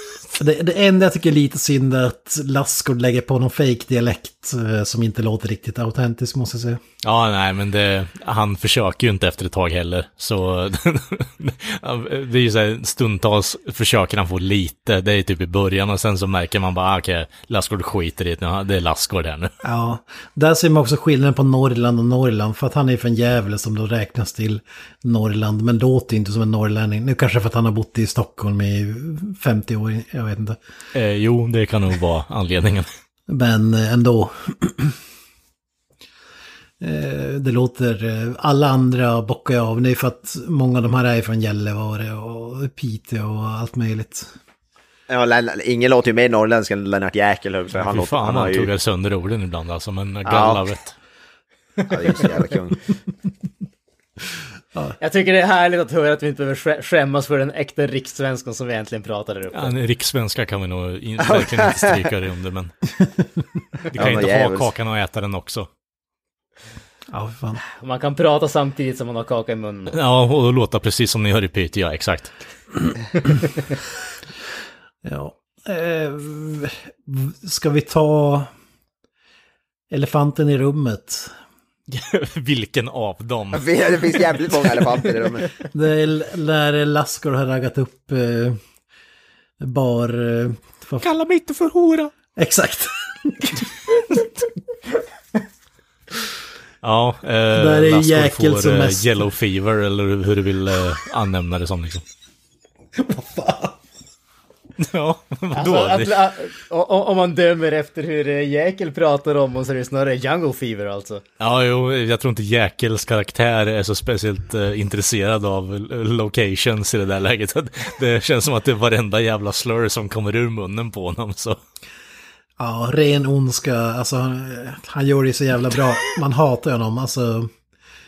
Det, det enda jag tycker är lite synd är att Lassgård lägger på någon fake dialekt eh, som inte låter riktigt autentisk måste jag säga. Ja, nej, men det, han försöker ju inte efter ett tag heller. Så det är ju så här, stundtals försöker han få lite, det är typ i början och sen så märker man bara, ah, okej, Lassgård skiter i det, det är Lassgård här nu. Ja, där ser man också skillnaden på Norrland och Norrland. För att han är från Gävle som då räknas till Norrland. Men låter inte som en norrlänning. Nu kanske för att han har bott i Stockholm i 50 år, jag vet inte. Eh, jo, det kan nog vara anledningen. Men eh, ändå. Eh, Det låter, eh, alla andra bockar jag av. Det är för att många av de här är från Gällivare och Piteå och allt möjligt. Ja, ingen låter ju mer norrländsk än Lennart Jäkel. säga. Fy låter- fan, har han ju- tuggar sönder orden ibland alltså, men galla vet. Ja, det är ju så jävla kung. Jag tycker det är härligt att höra att vi inte behöver skä- skämmas för den äkta rikssvenskan som vi egentligen pratar där uppe. Ja, en rikssvenska kan vi nog in, verkligen inte stryka dig under, men... Du kan Ja, ju men inte ha jävels. kakan och äta den också. Ja, fan. Man kan prata samtidigt som man har kaka i munnen. Ja, och låta precis som ni hör i Piteå, ja, exakt. Ja. Eh, ska vi ta elefanten i rummet? Vilken av dem? Det finns jävligt många elefanter i rummet. Det är när Lassgård har raggat upp eh, bar... Eh, vad- Kalla mig inte för hora! Exakt. Ja, eh, är Lassgård jäkel får som eh, mest. yellow fever, eller hur du vill eh, anämna det som liksom. Ja, vadå? Alltså, att, o- om man dömer efter hur eh, Jäkel pratar om och så är det snarare Jungle Fever alltså. Ja, jo, jag tror inte Jäkels karaktär är så speciellt eh, intresserad av eh, locations i det där läget. Det känns som att det är varenda jävla slur som kommer ur munnen på honom, så. Ja, ren ondska. Alltså, han, han gör det så jävla bra. Man hatar honom. Alltså,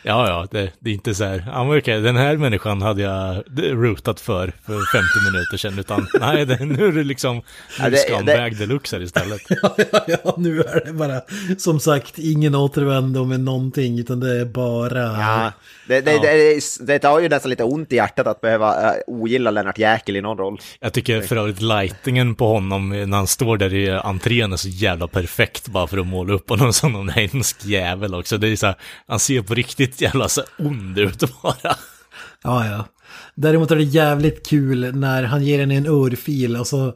Ja, ja, det, det är inte så här, ja okej, den här människan hade jag rootat för för 50 minuter sedan, utan nej, det, nu är det liksom Ja, det- scumbag deluxe här istället. ja, ja, ja, nu är det bara, som sagt, ingen återvändo med någonting, utan det är bara... Ja, det, det, Ja. det, det tar ju nästan lite ont i hjärtat att behöva uh, ogilla Lennart Jäkel i någon roll. Jag tycker för övrigt lightingen på honom när han står där i entrén är så jävla perfekt bara för att måla upp honom som någon hemsk jävel också. Det är så här, han ser på riktigt jävla så ond ut bara. Ja, ja. Däremot är det jävligt kul när han ger henne en örfil och så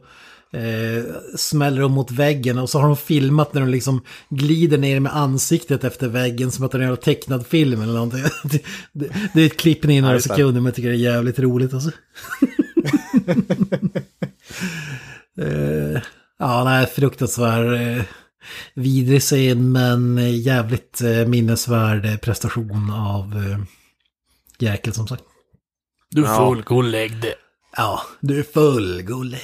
eh, smäller de mot väggen och så har de filmat när de liksom glider ner med ansiktet efter väggen som att det är en jävla tecknad film eller någonting. Det, det, det är ett klipp ner i några sekunder men jag tycker det är jävligt roligt alltså. eh, ja, nej, fruktansvärd. Eh, vidrig scen men jävligt eh, minnesvärd prestation av eh, Jäkel som sagt. Du Ja. får gå och lägg det. Ja, du är full, go lane.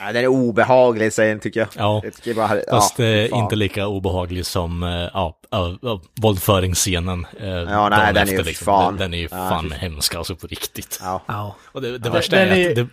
Ja, den är obehaglig scen tycker jag. Ja. Jag tycker bara, Fast ja, eh, inte lika obehaglig som ja, ja, våldföringsscenen. Ja, nej, den är ju liksom. fan. Den, den är ju fan hemsk alltså på riktigt. Ja. Ja. Och det, det Ja. värsta Den är är- att det,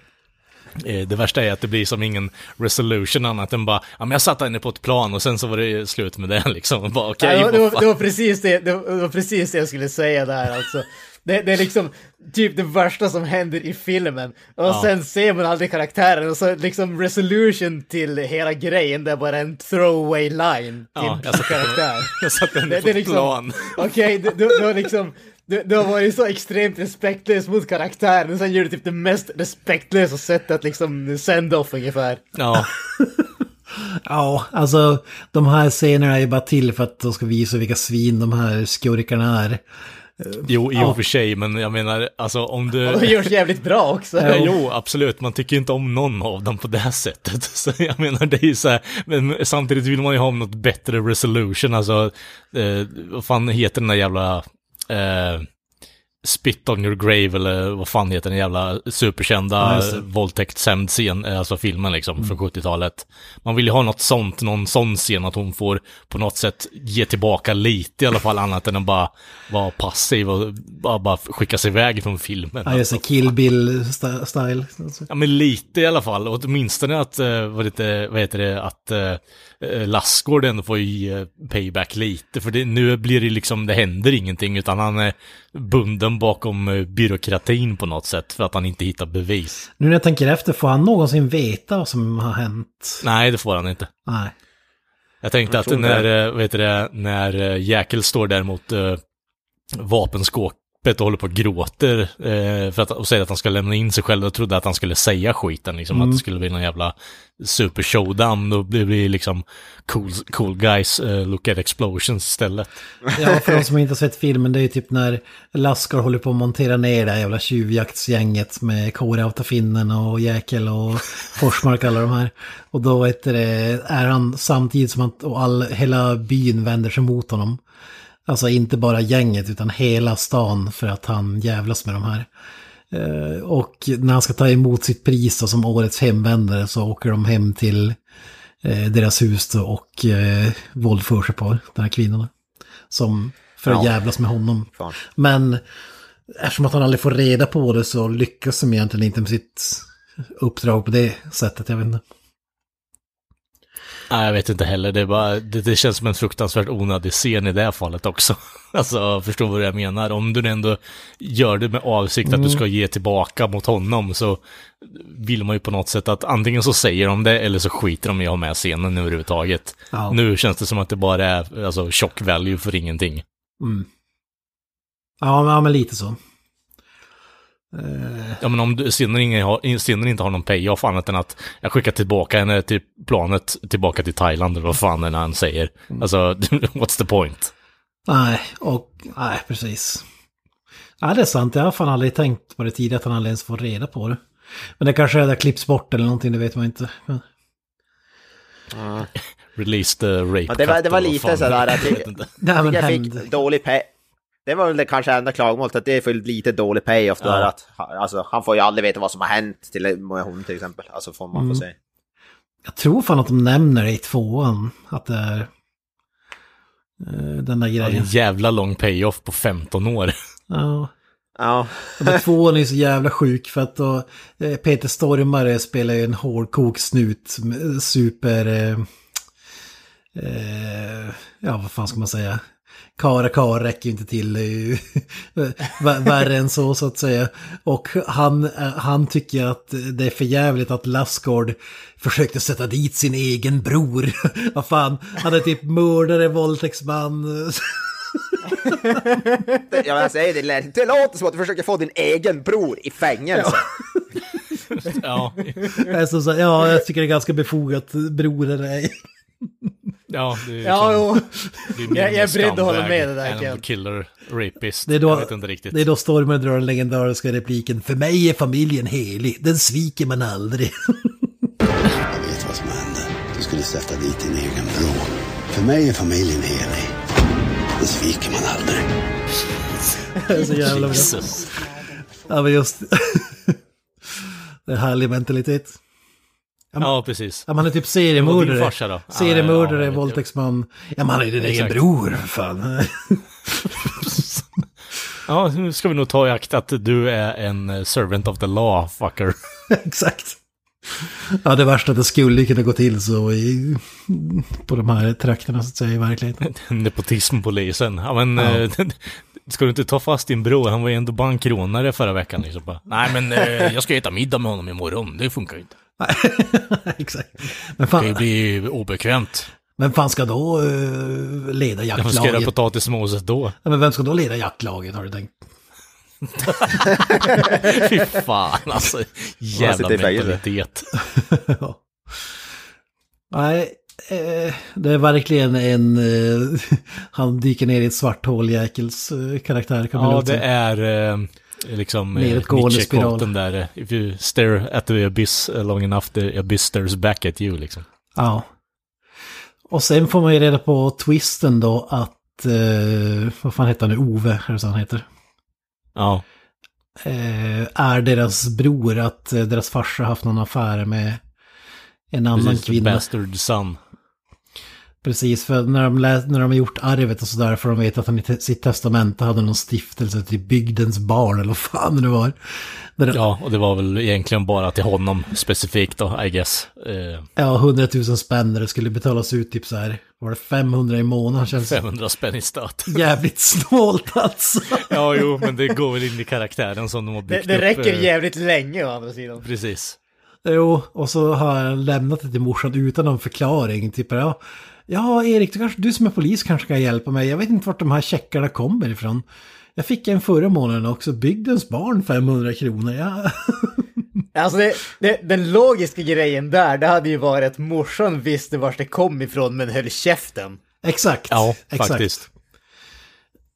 det värsta är att det blir som ingen resolution annat än bara, ja men jag satte henne på ett plan och sen så var det slut med det liksom. Bara, okej, Ja, det, var, det, var, precis det, det, var, precis det jag skulle säga där alltså. Det, det är liksom typ det värsta som händer i filmen. Och Ja. sen ser man aldrig karaktären och så liksom resolution till hela grejen, det är bara en throwaway line till Ja, jag karaktär. jag satte henne på ett liksom- plan. Okej, det, det, det var liksom, Du, du har varit så extremt respektlös mot karaktären, och sen gör du typ det mest respektlösa sättet att liksom send-off ungefär. Ja, Ja, alltså de här scenerna är ju bara till för att de ska visa vilka svin de här skurkarna är. jo, i och för sig, men jag menar, alltså om du... Och de görs jävligt bra också. Ja, jo, absolut. Man tycker inte om någon av dem på det här sättet. Så jag menar, det är ju så här, men samtidigt vill man ju ha något bättre resolution, alltså, eh, vad fan heter den där jävla, eh, Spit on your grave, eller vad fan heter den jävla superkända Ja, våldtäktshämndscen, eh, alltså filmen liksom, från 70-talet. Man vill ju ha något sånt, någon sån scen att hon får på något sätt ge tillbaka lite i alla fall, annat än att bara vara passiv och bara, bara skicka sig iväg från filmen. Ja, just det, Kill Bill-style. Alltså. Ja, men lite i alla fall. Och åtminstone att, uh, vad, heter det, att uh, Lassgård ändå får eh, payback lite. För det, nu blir det liksom, det händer ingenting, utan han är bunden bakom uh, byråkratin på något sätt, för att han inte hittar bevis. Nu när jag tänker efter, får han någonsin veta vad som har hänt? Nej, det får han inte. Nej. Jag tänkte att tror när, det. eh, vad heter det, när uh, Jäkel står där mot uh, vapenskåpet och håller på och gråter eh, för att, och säger att han ska lämna in sig själv, då trodde jag att han skulle säga skiten, liksom att det skulle bli någon jävla super showdown, då blir det liksom cool, cool guys uh, look at explosions istället. Ja, för de som inte har sett filmen, det är ju typ när Laskar håller på att montera ner det här jävla tjuvjaktsgänget med Kåreautafinnen och Jäkel och Forsmark alla de här. Och då det, är han samtidigt som att och all, hela byn vänder sig mot honom. Alltså inte bara gänget utan hela stan för att han jävlas med de här. Eh, Och när han ska ta emot sitt pris då, som årets hemvändare så åker de hem till eh, deras hus då, och eh, våldför sig på de här kvinnorna. Som för att Ja. jävlas med honom. Fan. Men eftersom att han aldrig får reda på det så lyckas de egentligen inte med sitt uppdrag på det sättet. Jag vet inte. Nej, jag vet inte heller, det, bara, det, det känns som en fruktansvärt onödig scen i det här fallet också. Alltså, förstår vad jag menar? Om du ändå gör det med avsikt att du ska ge tillbaka mot honom så vill man ju på något sätt att antingen så säger de det eller så skiter de i att ha med scenen överhuvudtaget. Ja. Nu känns det som att det bara är alltså, chock value för ingenting. Mm. Ja, men, ja, men lite så. Eh, Ja men om scenen inte har någon payoff annat än att jag skickar tillbaka henne till planet tillbaka till Thailand eller vad fan är han säger. Alltså, what's the point? nej, och nej, precis. Ja, det är sant. Jag har fan aldrig tänkt på det tidigare att han aldrig ens får reda på det. Men det kanske är där klipps bort eller någonting, det vet man inte. Men, Release the rape Ja, det var- det var lite sådär att Jag det- nej, jag fick dålig pay. Det var väl det kanske enda klagomålet, att det är för lite dålig payoff Ja. där att alltså, han får ju aldrig veta vad som har hänt till med hon till exempel. Alltså får man Mm. få se. Jag tror fan att de nämner det i tvåan. Att det är eh, den där Ja, grejen. en jävla lång payoff på 15 år. Ja. Ja, Och men tvåan är så jävla sjuk för att då, eh, Peter Stormare spelar ju en hårdkok snut, med super... Eh, eh, ja, vad fan ska man säga? Kara kara räcker ju inte till, det är ju vä- värre än så så att säga. Och han, eh, han tycker att det är för jävligt att Lassgård försökte sätta dit sin egen bror. vad fan, han är typ mördare, våldtäktsman. Ja, jag säger det, lät- det låter som att du försöker få din egen bror i fängelse. Ja, Alltså, så, ja, jag tycker det är ganska befogat, bror eller ej. Ja det är Ja, som- jo. det är Jag- jag är beredd att hålla med det där, animal killer, rapist. Det är då- jag vet inte riktigt. Det är då Stormen drar den legendariska repliken För mig är familjen helig, den sviker man aldrig. Jag vet vad som hände. Du skulle sätta dit din egen bror. För mig är familjen helig. Det sviker man aldrig. det är så jävla bra. Jesus. Ja men just... det är härlig mentalitet. Ja, precis. Ja, man är typ seriemördare. Seriemördare, Ja, ja, våldtäktsman. Ja, man är ju din egen bror, för fan. Ja, nu ska vi nog ta i akt att du är en eh, servant of the law, fucker. Exakt. Ja, det värsta att det skulle kunna gå till så i, på de här trakterna så att säga i verkligheten. Nepotismpolisen. Ja, men Ja. eh, ska du inte ta fast din bror? Han var ju ändå bankrånare förra veckan. Liksom. Bara, Nej, men eh, jag ska äta middag med honom imorgon. Det funkar ju inte. Exakt. Men Det fan, bli obekvämt. Vem fan ska då uh, leda Vem ska göra jaktlaget? potatismoset då? Ja, men vem ska då leda jaktlaget har du tänkt? Fy fan alltså. Jävla mentalitet. Ja. Nej, eh, det är verkligen en... Eh, han dyker ner i ett svart hål, Jäkels eh, karaktär kan man Ja, det säga. är eh, liksom eh, spiral. Nietzsche-quoten där. eh, If you stare at the abyss long enough, the abyss stares back at you liksom. Ja. Och sen får man ju reda på twisten då att... Eh, vad fan heter han nu? Ove, det så han heter? Ja, Eh, är deras bror, att eh, deras farsa haft någon affär med en annan precis. kvinna. Bastard son. Precis, för när de, lä- när de har gjort arvet och sådär får de veta att han i te- sitt testamente hade någon stiftelse till bygdens barn eller vad fan det var. Där, ja. Och det var väl egentligen bara till honom specifikt då, I guess. Eh, ja, 100 000 spänn det skulle betalas ut typ så här, var det 500 i månaden känns 500 spänn i stöt. jävligt snålt alltså. ja, jo, men det går väl in i karaktären som de har Det, byggt det upp. räcker eh, jävligt länge å andra sidan. Precis. Jo, och så har han lämnat det till morsan utan någon förklaring. Typ, ja, ja Erik, du, kanske, du som är polis kanske kan hjälpa mig. Jag vet inte vart de här checkarna kommer ifrån. Jag fick en förra månaden också, bygdens barn 500 kronor. Ja. Alltså det, det, den logiska grejen där, det hade ju varit att morsan visste vart det kom ifrån men höll käften. Exakt. Ja, exakt. faktiskt.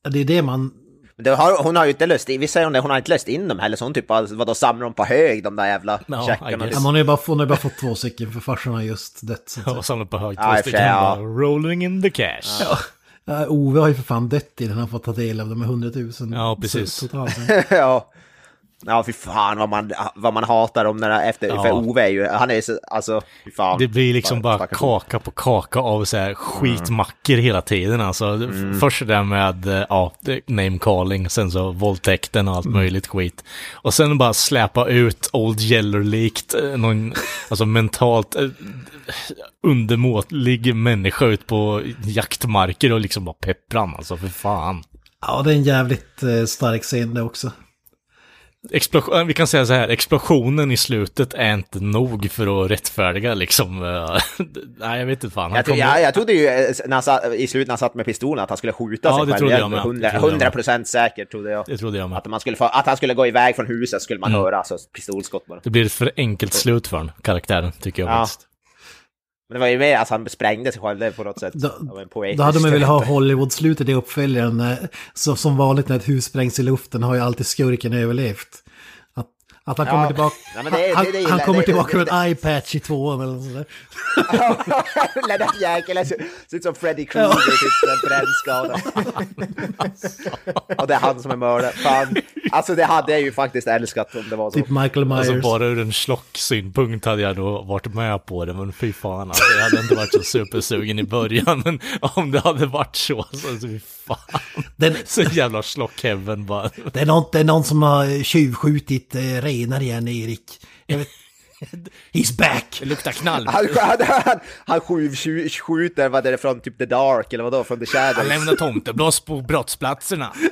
Det är det man... Men det har, hon har ju inte löst in, vi säger hon det, hon har inte löst in dem heller, så hon typ bara, vadå, samlar dem på hög, de där jävla Ja, I checkarna. Ja, men hon, har ju bara, hon har ju bara fått två stycken för farsan har just dött. Så Ja, samlat på hög Ja, två för stycken ja. bara rolling in the cash. Ja, Ove har ju för fan dött innan han fått ta del av de här 100 000. Ja, precis. Totalt. ja. Ja, fy fan vad man, vad man hatar dem när efter, Ja. för Ove är ju, han är så, alltså, fy fan. Det blir liksom bara kaka på kaka av så här skitmackor hela tiden alltså. Först det där med, eh, ja, name calling, sen så våldtäkten och allt möjligt skit. Och sen bara släpa ut Old Yeller-likt, eh, någon, alltså mentalt eh, undermåtlig människa ut på jaktmarker och liksom bara peppran alltså, för fan. Ja, det är en jävligt stark scen det också. Explosion, vi kan säga så här, explosionen i slutet är inte nog för att rättfärdiga liksom. Nej, jag vet inte fan. Han Jag, tro, jag, jag trodde ju eh, när satt, i slutet när han satt med pistolen att han skulle skjuta Ja, sig det själv. trodde jag med. Det 100, trodde jag med. 100% säker trodde jag. Det trodde jag med. Att, man skulle få, att han skulle gå iväg från huset skulle man Mm. höra, alltså pistolskott bara. Det blir ett för enkelt slut för honom, karaktären, tycker jag Ja. faktiskt. Men det var ju mer att han sprängde sig själv på något sätt. Då- Då hade man velat ha. Hollywood-slutet i uppföljaren. eh, Så, som vanligt när ett hus sprängs i luften har ju alltid skurken överlevt. Att, han Ja. kommer tillbaka, Ja, men det- det- han, det han kommer det- tillbaka det- med ett eye-patch i tvåan eller något sådär. Lennart Jäkel ser ut som Freddy Krueger, typ en brännskada. Och det är han som är mördaren. Fan. Alltså det hade jag ju faktiskt älskat om det var så. Typ Michael Myers. Alltså bara ur en slock-synpunkt hade jag nog varit med på det, men fy fan alltså, jag hade inte varit så supersugen i början, men om det hade varit så, så fy fan. Den- Så jävla slock-heaven bara. Det är, någon, det är någon som har tjuvskjutit eh, renar igen, Erik. Jag vet, he's back! Det luktar knall. Han, han, han, han skjuter, vad är det från typ The Dark eller vadå, från The Han Shadows. lämnar tomtebloss på brottsplatserna.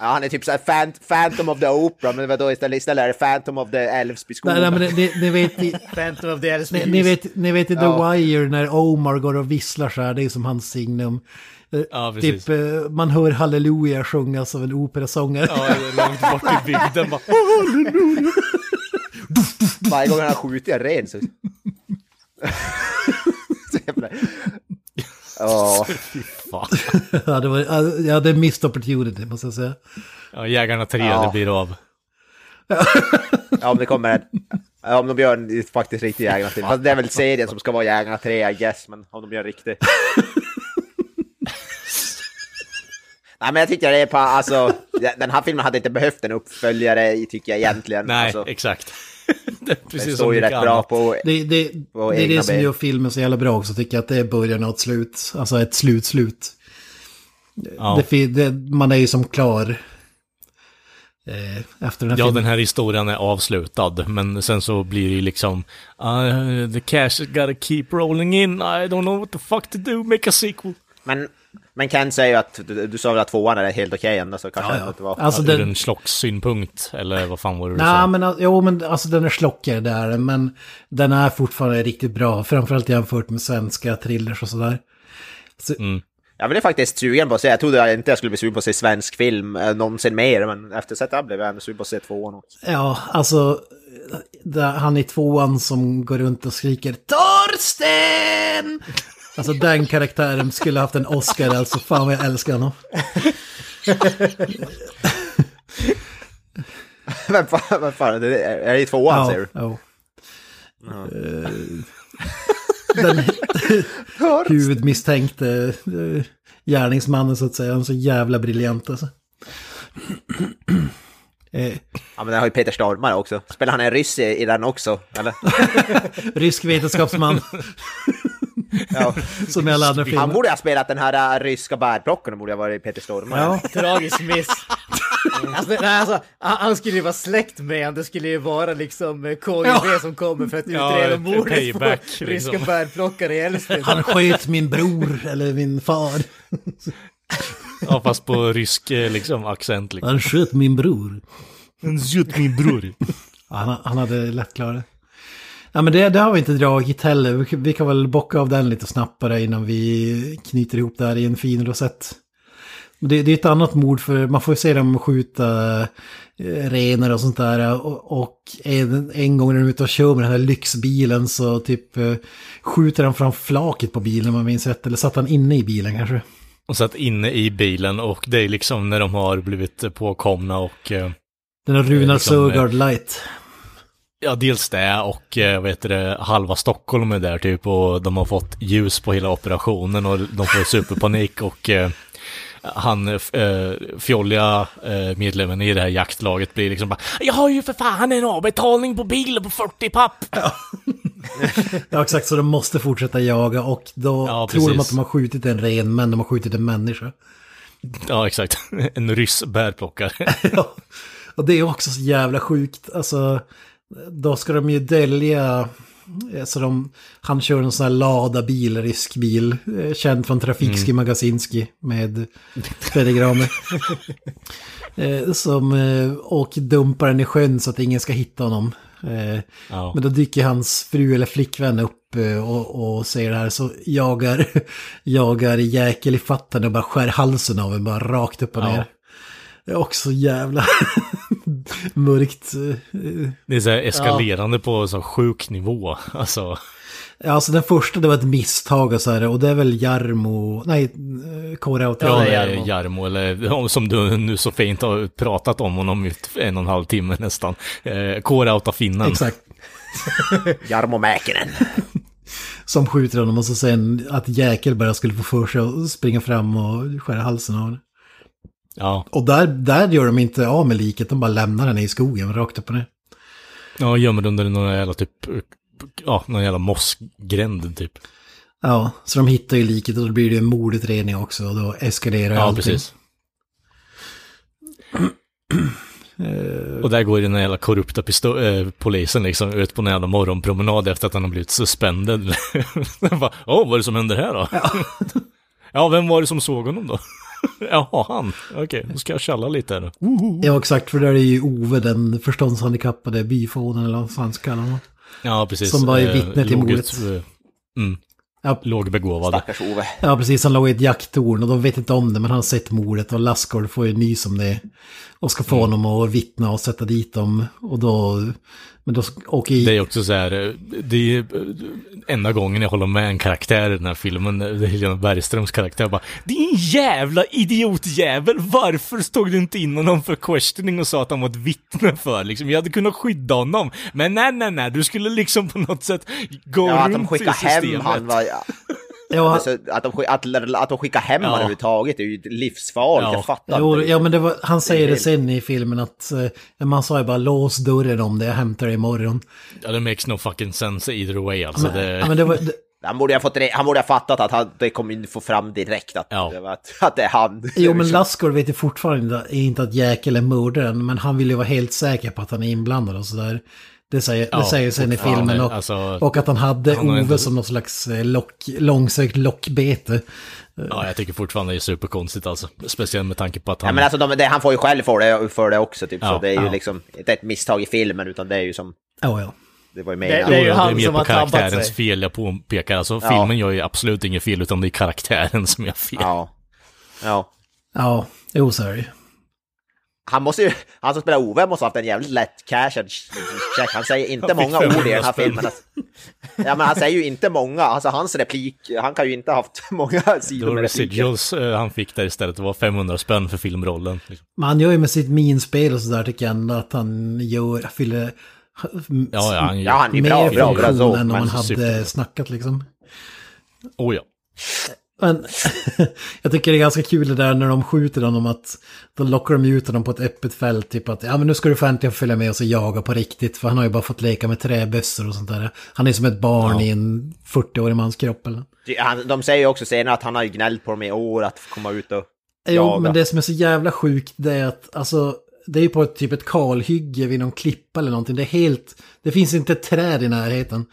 Ja, han är typ såhär Phant- Phantom of the Opera, men vadå istället, istället är det Phantom of the Älvsby Nej, nej, men ni, ni, ni vet, i- Phantom of the Älvsby. ni, ni vet, ni vet i The Ja. Wire när Omar går och visslar så här, det är som hans signum. Eh, Ja, typ, eh, man hör halleluja sjungas av en operasångare. Ja, långt bort i bygden bara. Varje gång han har skjutit en ren så... så jävla... Ja, det var, ja, det är missed opportunity måste jag säga. Ja, Jägarna 3, Ja. det blir av. ja, om det kommer en... Ja, om de gör en faktiskt riktig Jägarna till. Fast det är väl serien som ska vara Jägarna 3, I guess, men om de gör en riktig. Nej, men jag tycker det är på, alltså, den här filmen hade inte behövt en uppföljare, tycker jag egentligen. Nej, alltså, exakt. det precis står ju rätt bra på... Det, det, Och det är det som ben. gör filmen så jävla bra också, tycker jag, att det är början och ett slut. Alltså ett slut-slut. Ja. Det, fi- det, man är ju som klar eh, efter den här Ja, filmen. den här historien är avslutad, men sen så blir det ju liksom uh, The cash has gotta keep rolling in, I don't know what the fuck to do, make a sequel. Men Men Ken säger ju att du, du sa väl att tvåan är helt okej ändå, så kanske Ja, ja. inte var... Alltså, Ur den- en slockssynpunkt, eller vad fan var det du Nej, sa? men al- jo, men alltså den är slockigare där, men den är fortfarande riktigt bra. Framförallt jämfört med svenska thrillers och sådär. Så, Jag blev faktiskt sugen på att se, jag trodde inte jag skulle bli sugen på att se svensk film eh, någonsin mer, men efter det här blev jag ändå sugen på att se tvåan också. Ja, alltså han i tvåan som går runt och skriker Torsten! Alltså den karaktären skulle haft en Oscar, alltså fan vad jag älskar honom. Vem fan, vem fan är det? Är det i tvåan säger du? ja. Eh, Den huvudmisstänkte eh, gärningsmannen så att säga, han är så jävla briljant alltså. Eh, Ja men den har ju Peter Stormare också. Spelar han en ryss i, i den också, eller? rysk vetenskapsman. Ja. Som i alla andra Han filmer. borde ha spelat den här äh, ryska bärplockaren, borde ha varit Peter Stormare. Ja. Tragisk miss. Alltså, nej, alltså, han, han skulle ju vara släkt med han, det skulle ju vara liksom eh, KGB som kommer för att Ja, utreda ett mordet payback, på liksom. ryska bärplockare i Älvsbyn. Han sköt min bror, eller min far. Ja, fast på rysk eh, liksom accent liksom. Han sköt min bror. Han sköt min bror. Han, han hade lätt klarat det. Ja, men det, det har vi inte dragit heller. Vi, kan väl bocka av den lite snabbare innan vi knyter ihop det här i en fin rosett. Det, det är ett annat mord för man får ju se dem skjuta eh, renar och sånt där. Och, och en, en gång när de är ute och kör med den här lyxbilen så typ eh, skjuter han fram flaket på bilen om man minns rätt. Eller satt han inne i bilen kanske. Och satt inne i bilen och det är liksom när de har blivit påkomna och... eh, Den har Runar liksom, eh, Sögaard light. Ja, dels det och eh, vad heter det, halva Stockholm är där typ och de har fått ljus på hela operationen och de får superpanik och eh, han, eh, fjolliga eh, medlemmen i det här jaktlaget blir liksom bara Jag har ju för fan en avbetalning på bilen på 40 papp! Ja exakt, så de måste fortsätta jaga och då Ja, tror de att de har skjutit en ren men de har skjutit en människa. Ja, exakt. En ryss bärplockare. ja. Och det är också så jävla sjukt. Alltså, då ska de ju dölja... eh, Så de, han kör en sån här Lada-bil, rysk bil, eh, känd från Trafikski Magasinski med Fredrik Gramer. Eh, som, och dumpar den i sjön så att ingen ska hitta honom. Ja. Men då dyker hans fru eller flickvän upp och, och säger det här så jagar, jagar jäkel i fatten och bara skär halsen av en bara rakt upp och Ja. ner. Det är också jävla mörkt. eh, Det är så här eskalerande på så sjuk nivå. Alltså, Ja, alltså den första det var ett misstag och så här, och det är väl Jarmo, nej, eh, Kåre Auto. ja, Jarmo. Jarmo, eller ja, som du nu så fint har pratat om honom i en och en halv timme nästan. Eh, Kårauta finnen. Exakt. Jarmo Mäkinen. Som skjuter honom och så sen att jäkel bara skulle få för sig att springa fram och skära halsen av honom. Ja, Och där, där gör de inte av med liket, de bara lämnar den i skogen rakt upp och ner. ja gömmer under någon jävla typ, ja, någon jävla mossgränd typ. Ja, så de hittar ju liket och då blir det en mordutredning också och då eskalerar Ja, allting. precis. Och där går ju den jävla korrupta eh, polisen liksom ut på en jävla morgonpromenad efter att han har blivit suspended. Bara, Åh, vad är det som händer här då? Ja. vem var det som såg honom då? Jaha, han. Okej, då ska jag tjalla lite här. Ja, exakt, för där är ju Ove den förståndshandikappade byfånen eller vad fan ska kalla honom. Ja, precis. Som var Eh, vittne till låg mordet. eh, Mm, Ja, lågbegåvad. Stackars Ove. ja, precis, han låg i ett jakttorn och de vet inte om det, men han har sett mordet och Lassgård får ju nys om det. Och ska få honom att vittna och sätta dit dem. Och då, men då åker Det är också så här, det är enda gången jag håller med en karaktär i den här filmen, det är Helena Bergströms karaktär bara Din jävla idiotjävel, varför stod du inte in honom för questioning och sa att han var ett vittne för liksom? Jag hade kunnat skydda honom, men nej, nej, nej, du skulle liksom på något sätt gå Ja, att runt de i systemet. hem han var... Ja. Ja, Alltså, att, de, att, att de skickar hem Ja. överhuvudtaget är ju livsfarligt, Ja. jag fattar Jo, inte. ja, men det var, han säger det sen i filmen att eh, man sa ju bara lås dörren om det, jag hämtar det imorgon. Ja, det makes no fucking sense either way alltså. Men, det... ja, men det var, det, Han borde ha, fått, han borde ha fattat att han, det kommer få fram direkt att, Ja. att, att det är han. jo, men Lassgård vet ju fortfarande inte att Jäkel är mördaren, men han vill ju vara helt säker på att han är inblandad och sådär. Det säger, Ja, det säger sen i filmen och, alltså, och att han hade han Ove inte- som något slags eh, lock, långsökt lockbete. Ja, jag tycker fortfarande det är superkonstigt alltså. Speciellt med tanke på att Ja, han... men alltså, de, det, han får ju själv för det, för det också, typ. Ja, så det är ju ja. liksom inte ett misstag i filmen, utan det är ju som... Ja, ja. Det var ju Det- mer... det är ju han som har tabbat karaktärens sig. fel jag påpekar. Alltså Ja. filmen gör ju absolut inget fel, utan det är karaktären som gör fel. Ja. Ja. Ja, jo så är det ju. Han måste ju, han som spelar Ove måste ha haft en jävligt lätt cashad check. Han säger inte Han många ord i 500 den här filmen. Alltså. Ja men han säger ju inte många, alltså hans replik, han kan ju inte ha haft många sidor med repliker. residuals eh, han fick där istället. Det var 500 spänn för filmrollen. Men han gör ju med sitt minspel och sådär tycker jag ändå att han gör, fyller Ja, ja, han Ja, han är mer bra, bra, bra funktion så. än om så hade snackat liksom. Oh ja. Men jag tycker det är ganska kul det där när de skjuter honom att då lockar de ut honom på ett öppet fält. Typ att ja men nu ska du få äntligen följa med oss och jaga på riktigt. För han har ju bara fått leka med träbössor och sånt där. Han är som ett barn i en 40-årig mans kropp eller? De säger ju också senare att han har ju gnällt på dem i år att komma ut och Jo, jaga. men det som är så jävla sjukt det är att alltså det är ju på ett, typ ett kalhygge vid någon klippa eller någonting. Det är helt, det finns inte ett träd i närheten.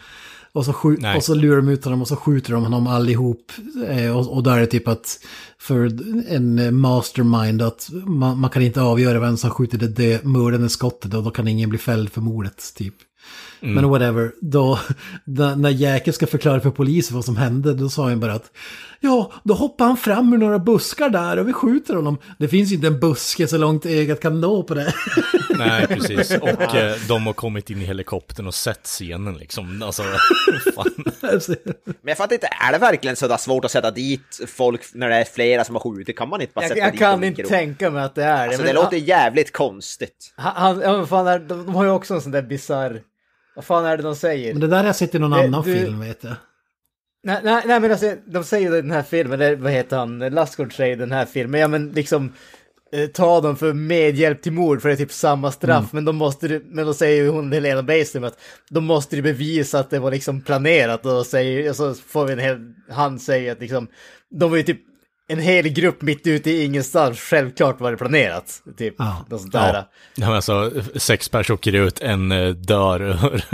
Och så, skjut, och så lurar de ut honom och så skjuter de honom allihop. Eh, och, och då är det typ att för en mastermind att man, man kan inte avgöra vem som skjuter det, det mördande skottet och då kan ingen bli fälld för mordet typ. Men whatever, då, då, när Jäkel ska förklara för polisen vad som hände, då sa han bara att ja, då hoppar han fram ur några buskar där och vi skjuter honom. Det finns inte en buske så långt ögat kan nå på det. Nej, precis. Och eh, de har kommit in i helikoptern och sett scenen liksom. Alltså, fan. Men jag fattar inte, är det verkligen så där svårt att sätta dit folk när det är flera som har skjutit? Kan man inte bara Jag, sätta jag dit kan dem i inte tänka mig att det är det. Alltså det låter jävligt konstigt. han, han, ja, fan de har ju också en sån där bisarr... Vad fan är det de säger? Men det där har jag sett i någon Det- annan du- film vet jag. Nej, nej, nej men alltså, de säger i den här filmen, eller vad heter han, Lassgård säger i den här filmen, ja men liksom eh, ta dem för medhjälp till mord för det är typ samma straff, Mm. men de måste, du- men då säger ju hon Helena Basem att de måste ju bevisa att det var liksom planerat och säger, och så får vi en hel, han säger att liksom, de var ju typ en hel grupp mitt ute i ingenstans, självklart var det planerat, typ, Ja. något sånt där. Ja. Ja, men alltså, sex pers åker ut, en eh, dör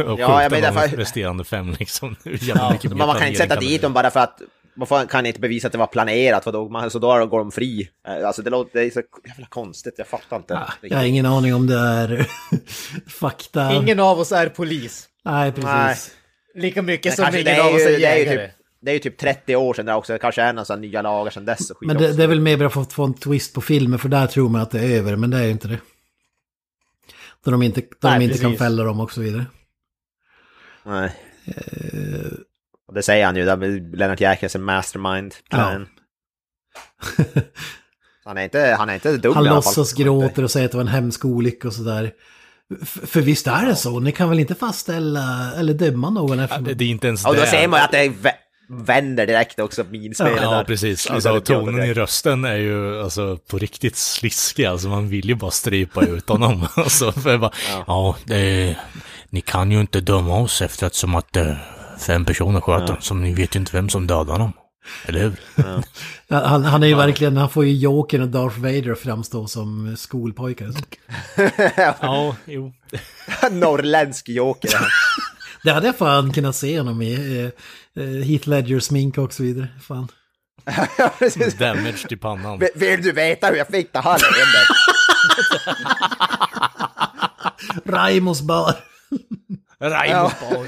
och Ja, skjuter de för- resterande fem liksom. Mer Men man kan inte sätta dit dem bara för att man kan inte bevisa att det var planerat, för då, man, så då går de fri. Eh, Alltså det låter det är så jävla konstigt, jag fattar inte. Ah, Jag har ingen aning om det är fakta. Ingen av oss är polis, Nej, precis. Nej. lika mycket Men som ingen av är oss ju, är det, är ju jägare. typ, det är ju typ 30 år sedan det också, det kanske är några nya lagar sedan dess. Och skit Men det, det är väl mer bara för att få en twist på filmen, för där tror man att det är över, men det är ju inte det. Då de inte, då Nej, de inte kan fälla dem och så vidare. Nej. Och det säger han ju, där Lennart Jäkel som mastermind. plan. Han är inte, han är inte dum Han låtsas gråter och säger att det var en hemsk olycka och sådär. För visst är det så, ni kan väl inte fastställa eller döma någon Ja, efter... det, det är inte ens Och då det. ser man att det vä- vänder direkt också, minspelet Ja, där. precis. Alltså, tonen i rösten är ju alltså, på riktigt sliskig. Alltså, man vill ju bara strypa ut honom. alltså, för bara, ja, det, ni kan ju inte döma oss efter att som att eh, fem personer sköt ja. som ni vet ju inte vem som dödade dem. Eller hur? Ja, Han, han är ju verkligen, han får ju Jokern och Darth Vader framstå som skolpojkar. ja, jo. Norrländsk joker. Det hade jag fan kunnat se honom i. Heath Ledger smink och så vidare. Fan. Damage till pannan. Vill- Vill du veta hur jag fick det här leendet? Raimos bar. Raimos Ja.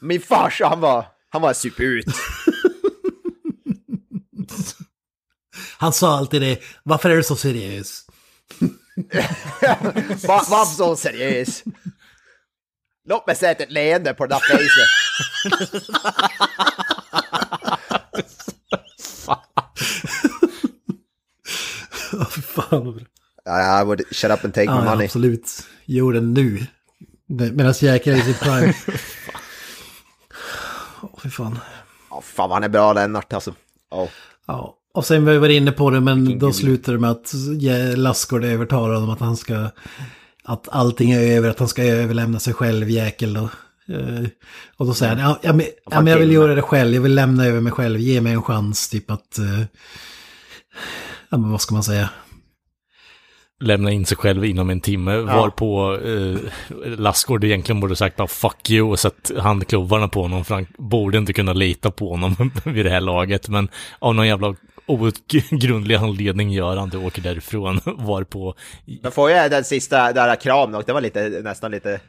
Min farsa, han var, han var suput. Han sa alltid det, varför är du så seriös? Var, var så seriös. Låt mig sätta ett leende på det där fy fan. vad bra. Ja, I would shut up and take my Ja, ja, money. absolut. Jo, den nu. Medan jäkeln är i sitt prime. Åh, fy fan. Ja, fan vad han är bra Lennart alltså. Ja. Ja, och sen var vi inne på det, men då slutar det med att Lassgård övertalar honom att han ska... Att allting är över, att han ska överlämna sig själv, jäkel då. Eh, Och då säger han, ja, ja, men, ja, men jag vill göra det själv, jag vill lämna över mig själv, ge mig en chans, typ att... eh, Ja, men vad ska man säga? Lämna in sig själv inom en timme, varpå eh, Lassgård egentligen borde sagt bara fuck you och satt handklovarna på honom för han borde inte kunna lita på honom vid det här laget. Men av någon jävla outgrundlig anledning gör han det åker därifrån, var på... Men får jag den sista där kramen och det var lite, nästan lite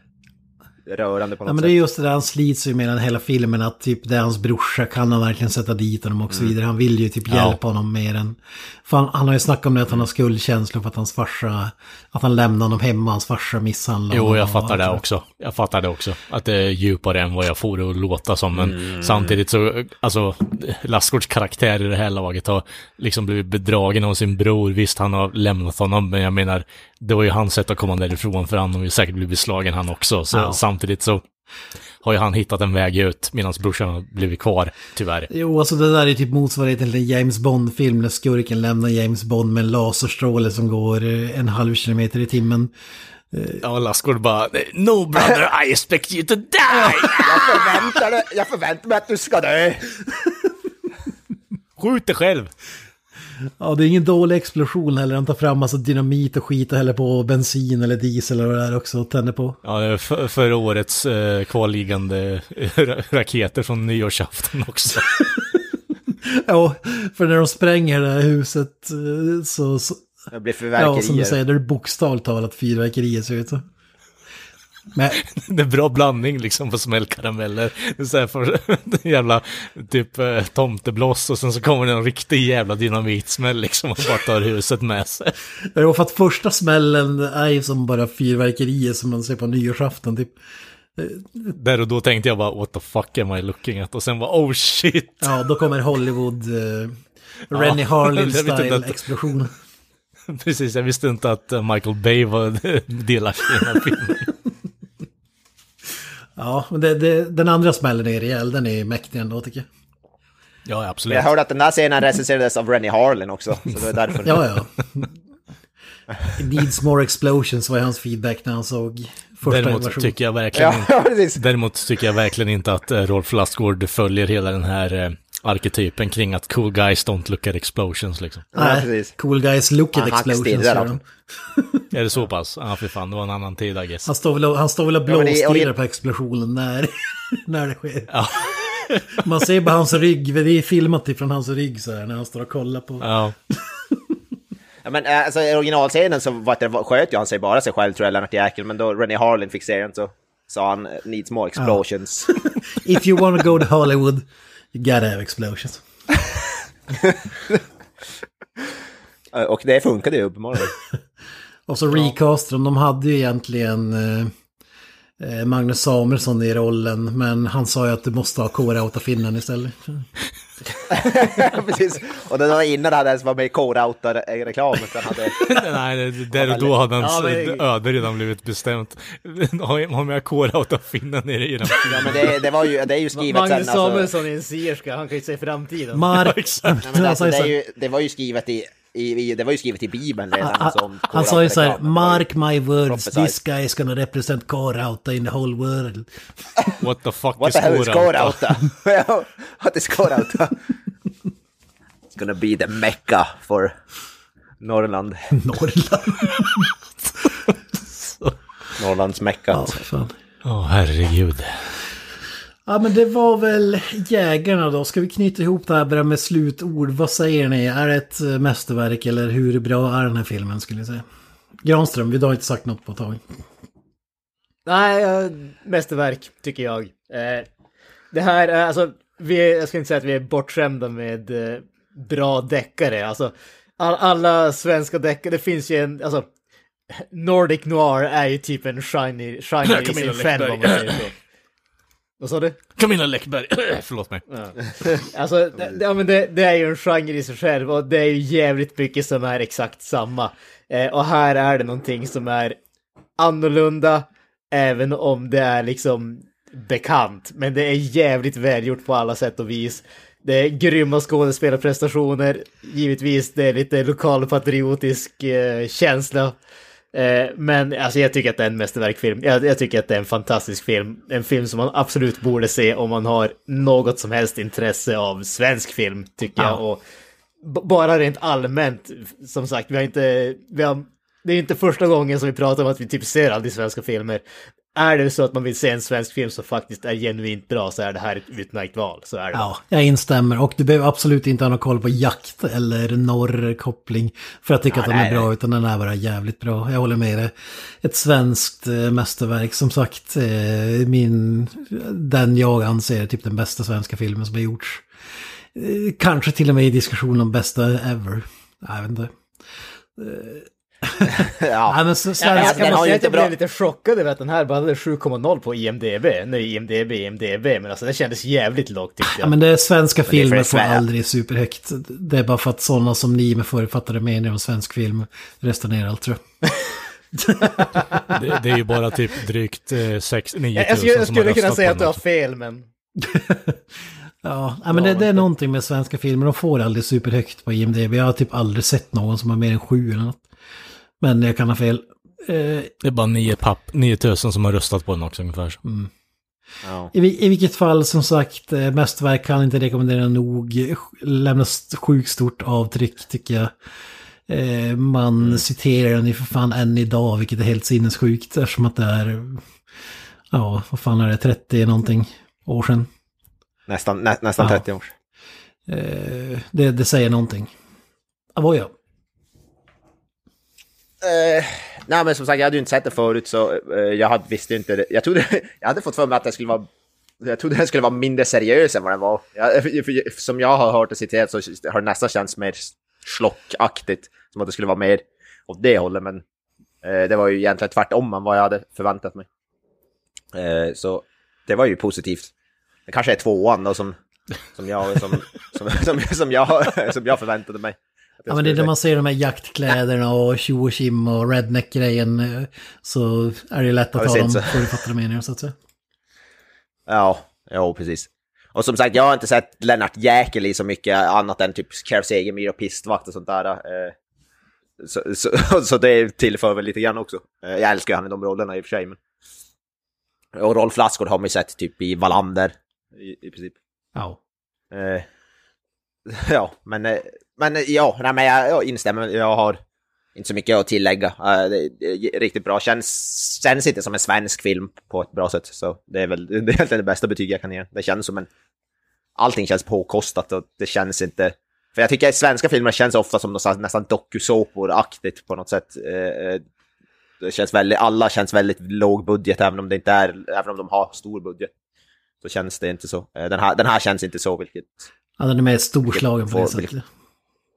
rörande på något Ja, men sätt. det är just det där han slits ju med den hela filmen att typ det är hans brorsa kan han verkligen sätta dit honom och så Mm. vidare. Han vill ju typ Ja. hjälpa honom mer än... För han, han har ju snackat om det att han har skuldkänslor för att hans farsa... Att han lämnade honom hemma, hans farsa misshandlade Jo, honom jag och fattar det också. Jag fattar det också. Att det är djupare än vad jag får det att låta som. Men Mm. samtidigt så, alltså, Lassgårds karaktär i det här laget har liksom blivit bedragen av sin bror. Visst, han har lämnat honom, men jag menar, det var ju hans sätt att komma därifrån, för han har ju säkert blivit slagen han också. Så Ja. Samtidigt så har ju han hittat en väg ut, medan brorsan har blivit kvar, tyvärr. Jo, alltså det där är typ motsvarigheten till en James Bond-film när skurken lämnar James Bond med en laserstråle som går eh, en halv kilometer i timmen. Ja, Lassgård bara, no brother, I expect you to die! Jag förväntar, jag förväntar mig att du ska dö! Skjut dig själv! Ja, det är ingen dålig explosion heller. Han tar fram massa dynamit och skit och häller på bensin eller diesel eller vad det är också och tänder på. Ja, det är för, förra årets eh, kvarliggande eh, ra- raketer från nyårsafton också. Ja, för när de spränger det här huset eh, så... så Det blir ja, som du fyrverkerier. säger, det är bokstavligt talat fyrverkerier ser ut så. Men Det är bra blandning liksom på smällkarameller. Det är så här för jävla typ eh, tomtebloss och sen så kommer det en riktig jävla dynamitsmäll liksom och bara tar huset med sig. var för att första smällen är ju som bara fyrverkerier som man ser på nyårsafton typ. Där och då tänkte jag bara what the fuck am I looking at? Och sen bara oh shit. Ja, då kommer Hollywood... Eh, Rennie Ja, Harlin jag vet inte style att- explosion. Precis, jag visste inte att eh, Michael Bay var delaktig i den här filmen. Ja, men det, det, den andra smällen är rejäl, den är mäktig ändå tycker jag. Ja, absolut. Jag hörde att den där scenen recenserades av Rennie Harlin också, så det är därför. Ja, ja. It needs more explosions var hans feedback när han såg första Däremot invasionen. tycker jag verkligen Ja, inte, däremot tycker jag verkligen inte att eh, Rolf Lassgård följer hela den här eh, arketypen kring att cool guys don't look at explosions liksom. Ja, Nej, precis. cool guys look at Han explosions. de. Är det så pass? Ja, för fan, det var en annan tid, I guess. Han står väl och, han står väl och Ja, men det blåstirrar på explosionen när, när det sker. Ja. Man ser bara hans rygg, det är filmat ifrån hans rygg så här när han står och kollar på. Ja, Ja, men eh, alltså, i originalscenen så var det, sköt ju han sig bara sig själv tror jag, Lennart Jäkel, men då Rennie Harlin fick serien så sa han needs more explosions. If you wanna go to Hollywood, you gotta have explosions. Och det funkade ju uppenbarligen. Och så recastade de, de hade ju egentligen eh, Magnus Samuelsson i rollen, men han sa ju att du måste ha K-Rauta-finnen istället. Precis. Och det var innan han ens var med i hade... nej, det- där och då hade hans Ja, men- öde redan blivit bestämt. Har med nere i den Ja, men det, det, var ju, det är ju skrivet Magnus sen. Alltså, Samuelsson är en sierska, han kan ju se framtiden. Mark... Men alltså, det, ju, det var ju skrivet i, i, i, det var ju skrivet i Bibeln redan. så- Alltså, han, sa ju så här. Mark my words, this guy is gonna represent K-Rauta in the whole world. What the fuck What is the hell is kårauta? K-Rauta? What is K-Rauta? It's gonna be the mecca for Norrland. Norrland. Norrlands mecka. Ja, fan. Åh, herregud. Ja, men det var väl jägarna då. Ska vi knyta ihop det här bara med slutord? Vad säger ni? Är det ett eh, mästerverk eller hur bra är den här filmen skulle ni säga? Granström, vi har inte sagt något på ett tag. Nej, eh, mästerverk tycker jag. Eh, det här, är alltså, vi jag ska inte säga att vi är bortskämda med bra deckare. Alltså, all, alla svenska deckare, det finns ju en, alltså, Nordic Noir är ju typ en shiny, shiny i sig själv om man säger så. Vad sa du? Camilla Läckberg, förlåt mig. Alltså, det, det- ja, men det, det är ju en genre i sig själv och det är ju jävligt mycket som är exakt samma. Eh, och här är det någonting som är annorlunda, även om det är liksom bekant. Men det är jävligt välgjort på alla sätt och vis. Det är grymma skådespelarprestationer, givetvis det är lite lokalpatriotisk eh, känsla. Eh, men alltså jag tycker att det är en mästerverkfilm. Jag, jag tycker att det är en fantastisk film. En film som man absolut borde se om man har något som helst intresse av svensk film, tycker jag. Och bara rent allmänt, som sagt, vi har inte... Vi har, det är inte första gången som vi pratar om att vi typ ser aldrig svenska filmer. Är det så att man vill se en svensk film som faktiskt är genuint bra så är det här ett utmärkt val. Så är det. Ja, jag instämmer. Och du behöver absolut inte ha någon koll på jakt eller norrkoppling för att tycka Ja, att den är bra, utan den är bara jävligt bra. Jag håller med dig. Ett svenskt eh, mästerverk, som sagt, eh, min, den jag anser är typ den bästa svenska filmen som har gjorts. Eh, kanske till och med i diskussion om bästa ever. Jag vet inte. Ja. Nej, men så, Ja, svenska... jag den kan har man ju säga att inte jag bra- blev lite chockad över att den här bara hade 7,0 på IMDB. Nu är IMDB IMDB, men alltså det kändes jävligt lågt tyckte Ja, jag. men det är svenska det är filmer för får Sverige. aldrig superhögt. Det är bara för att sådana som ni med förutfattade meningar om svensk film röstar ner allt tror jag. Det, det är ju bara typ drygt eh, 6 9 jag, jag, skulle, jag skulle kunna säga att du har fel, men... Ja, ja men det, det är någonting med svenska filmer. De får aldrig superhögt på IMDB. Jag har typ aldrig sett någon som har mer än sju eller något. Men jag kan ha fel. Eh, Det är bara 9 papp, 9000 som har röstat på den också ungefär. Ja. i, vi- I vilket fall, som sagt, eh, mästerverk kan inte rekommendera nog. Lämnas sjukt stort avtryck tycker jag. Eh, man citerar den ju för fan än idag, vilket är helt sinnessjukt eftersom att det är, ja, vad fan är det, 30 någonting år sedan. Nästan, nä, nästan Ja. 30 år. Eh, det, det säger någonting. Avoya. Eh, nej men som sagt, jag hade ju inte sett det förut så eh, jag hade, visste ju inte det. Jag trodde, jag hade fått för mig att det skulle vara jag trodde den skulle vara mindre seriös än vad den var. Jag, för, för, som jag har hört det citerat så har det nästan känts mer slockaktigt. Som att det skulle vara mer åt det hållet, men eh, det var ju egentligen tvärtom än vad jag hade förväntat mig. Eh, så det var ju positivt. Det kanske är tvåan då som, som, jag, som, som, som, som, jag, som jag förväntade mig. Ja men det är när man ser de här jaktkläderna och tjo och kim och redneck-grejen eh, så är det lätt att ta dem syns. förutfattade meningar så att säga. Ja, ja precis. Och som sagt, jag har inte sett Lennart Jäkel i så mycket annat än typ Kev Segemyhr och Pistvakt och sånt där. eh. Så, så, så det tillför väl lite grann också. Eh, Jag älskar ju han i de rollerna i och för sig. Men... Och Rolf Lassgård har man ju sett typ i Wallander, i, i princip. Ja. Eh, ja, men, eh, men eh, ja, nej, men jag, jag instämmer. Jag har inte så mycket att tillägga. Eh, riktigt bra. Känns, känns inte som en svensk film på ett bra sätt. Så det är väl det är egentligen det bästa betyg jag kan ge. Det känns som en... Allting känns påkostat och det känns inte... För jag tycker att svenska filmer känns ofta som något nästan dokusåpor-aktigt på något sätt. Eh, Det känns väldigt, alla känns väldigt låg budget även om det inte är, även om de har stor budget. Så känns det inte så. Den här, den här känns inte så, vilket Ja, den är mer storslagen på det sättet.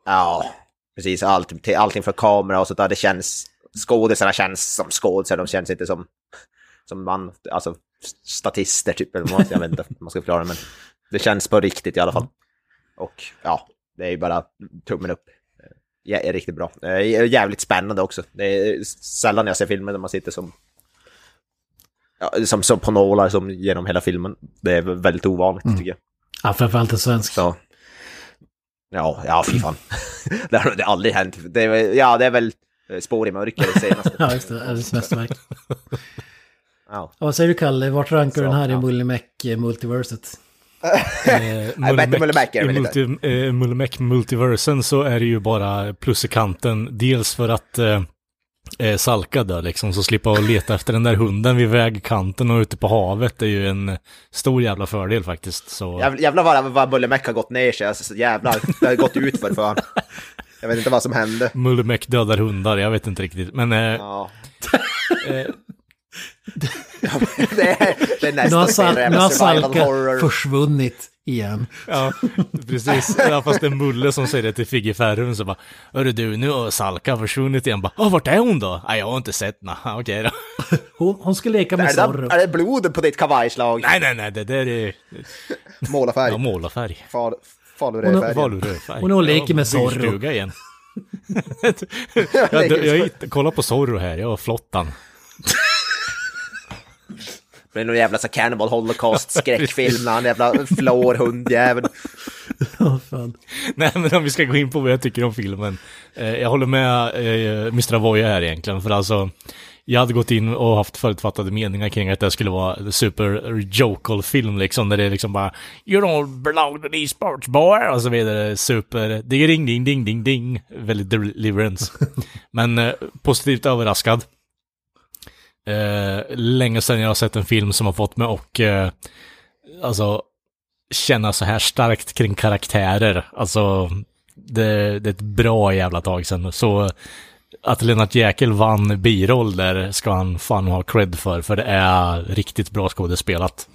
Ja, precis. Allt, allting för kamera och sånt där. Det känns... Skådisarna känns som skådisar. De känns inte som, som man, alltså statister typ. Jag vet inte hur man ska förklara det, men det känns på riktigt i alla fall. Och ja, det är ju bara tummen upp. Ja, är riktigt bra. Det är jävligt spännande också. Det är sällan jag ser filmer där man sitter som ja, som, som på nålar som genom hela filmen. Det är väldigt ovanligt tycker jag. Ja, framförallt en svensk. Så. Ja, ja fy fan. det har det aldrig hänt. Det är, ja, det är väl eh, Spår i mörker det senaste. Ja, just det. Elvis mästerverk. Ja. Vad säger du Kalle? Vart rankar du den här i ja. Eh, är i multi, eh, Mullemäck Multiversen så är det ju bara plus i kanten. Dels för att eh, eh, Salka liksom, så slippa att leta efter den där hunden vid vägkanten och ute på havet är ju en stor jävla fördel faktiskt. Så, Jävlar, jävlar vad, vad Bullemäck har gått ner sig. Alltså, jävlar, det har gått ut för fan. Jag vet inte vad som hände. Mullemäck dödar hundar, jag vet inte riktigt. Men eh, Ja. eh, det, är, det är Nu har, nästan Sal nu har Salka försvunnit igen. ja, precis. Ja, fast det är Mulle som säger det till Figge Ferrum så bara Hörru du, nu har Salka försvunnit igen. Bara, Åh, vart är hon då? Nej, jag har inte sett henne. Okej då. Hon, hon ska leka med Zorro. är det blodet på ditt kavajslag? Nej, nej, nej, det där är Målarfärg. ja, målarfärg. Hon Falurödfärg. Hon är och leker med Zorro. igen. jag, jag, jag hitt- kolla på Zorro här, jag har flottan. Det är någon jävla så Cannibal Holocaust skräckfilm när han jävla flår hundjäveln. Ja, fan. Nej, men om vi ska gå in på vad jag tycker om filmen. Eh, jag håller med eh, Mr. Avoya här egentligen, för alltså jag hade gått in och haft förutfattade meningar kring att det skulle vara en super jokel film liksom, där det är liksom bara You don't belong to these sports boy och så vidare. Super, ding ding ding ding ding. Väldigt deliverance. Men eh, positivt överraskad. Eh, länge sedan jag har sett en film som har fått mig och eh, alltså känna så här starkt kring karaktärer. Alltså, det, det är ett bra jävla tag sedan. Så att Lennart Jäkel vann biroll där ska han fan ha cred för, för det är riktigt bra skådespelat.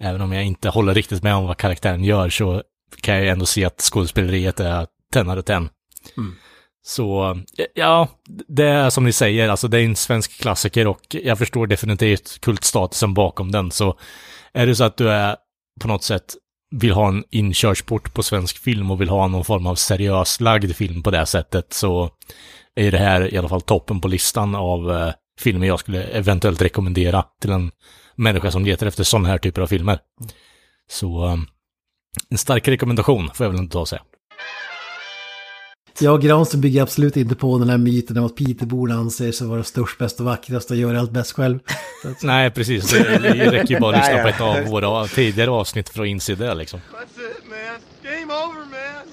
Även om jag inte håller riktigt med om vad karaktären gör så kan jag ändå se att skådespeleriet är tennare tenn. Mm. Så, ja, det är som ni säger, alltså det är en svensk klassiker och jag förstår definitivt kultstatusen bakom den. Så är det så att du är på något sätt vill ha en inkörsport på svensk film och vill ha någon form av seriös lagd film på det sättet så är det här i alla fall toppen på listan av eh, filmer jag skulle eventuellt rekommendera till en människa som letar efter sådana här typer av filmer. Så eh, en stark rekommendation får jag väl inte ta och säga. Jag och Granström bygger absolut inte på den här myten om att Peterborna anser sig vara störst, bäst och vackrast och gör allt bäst själv. Nej, precis. Det, det räcker ju bara att lyssna på ett av våra tidigare avsnitt för att inse det liksom. That's it, man. Game over, man.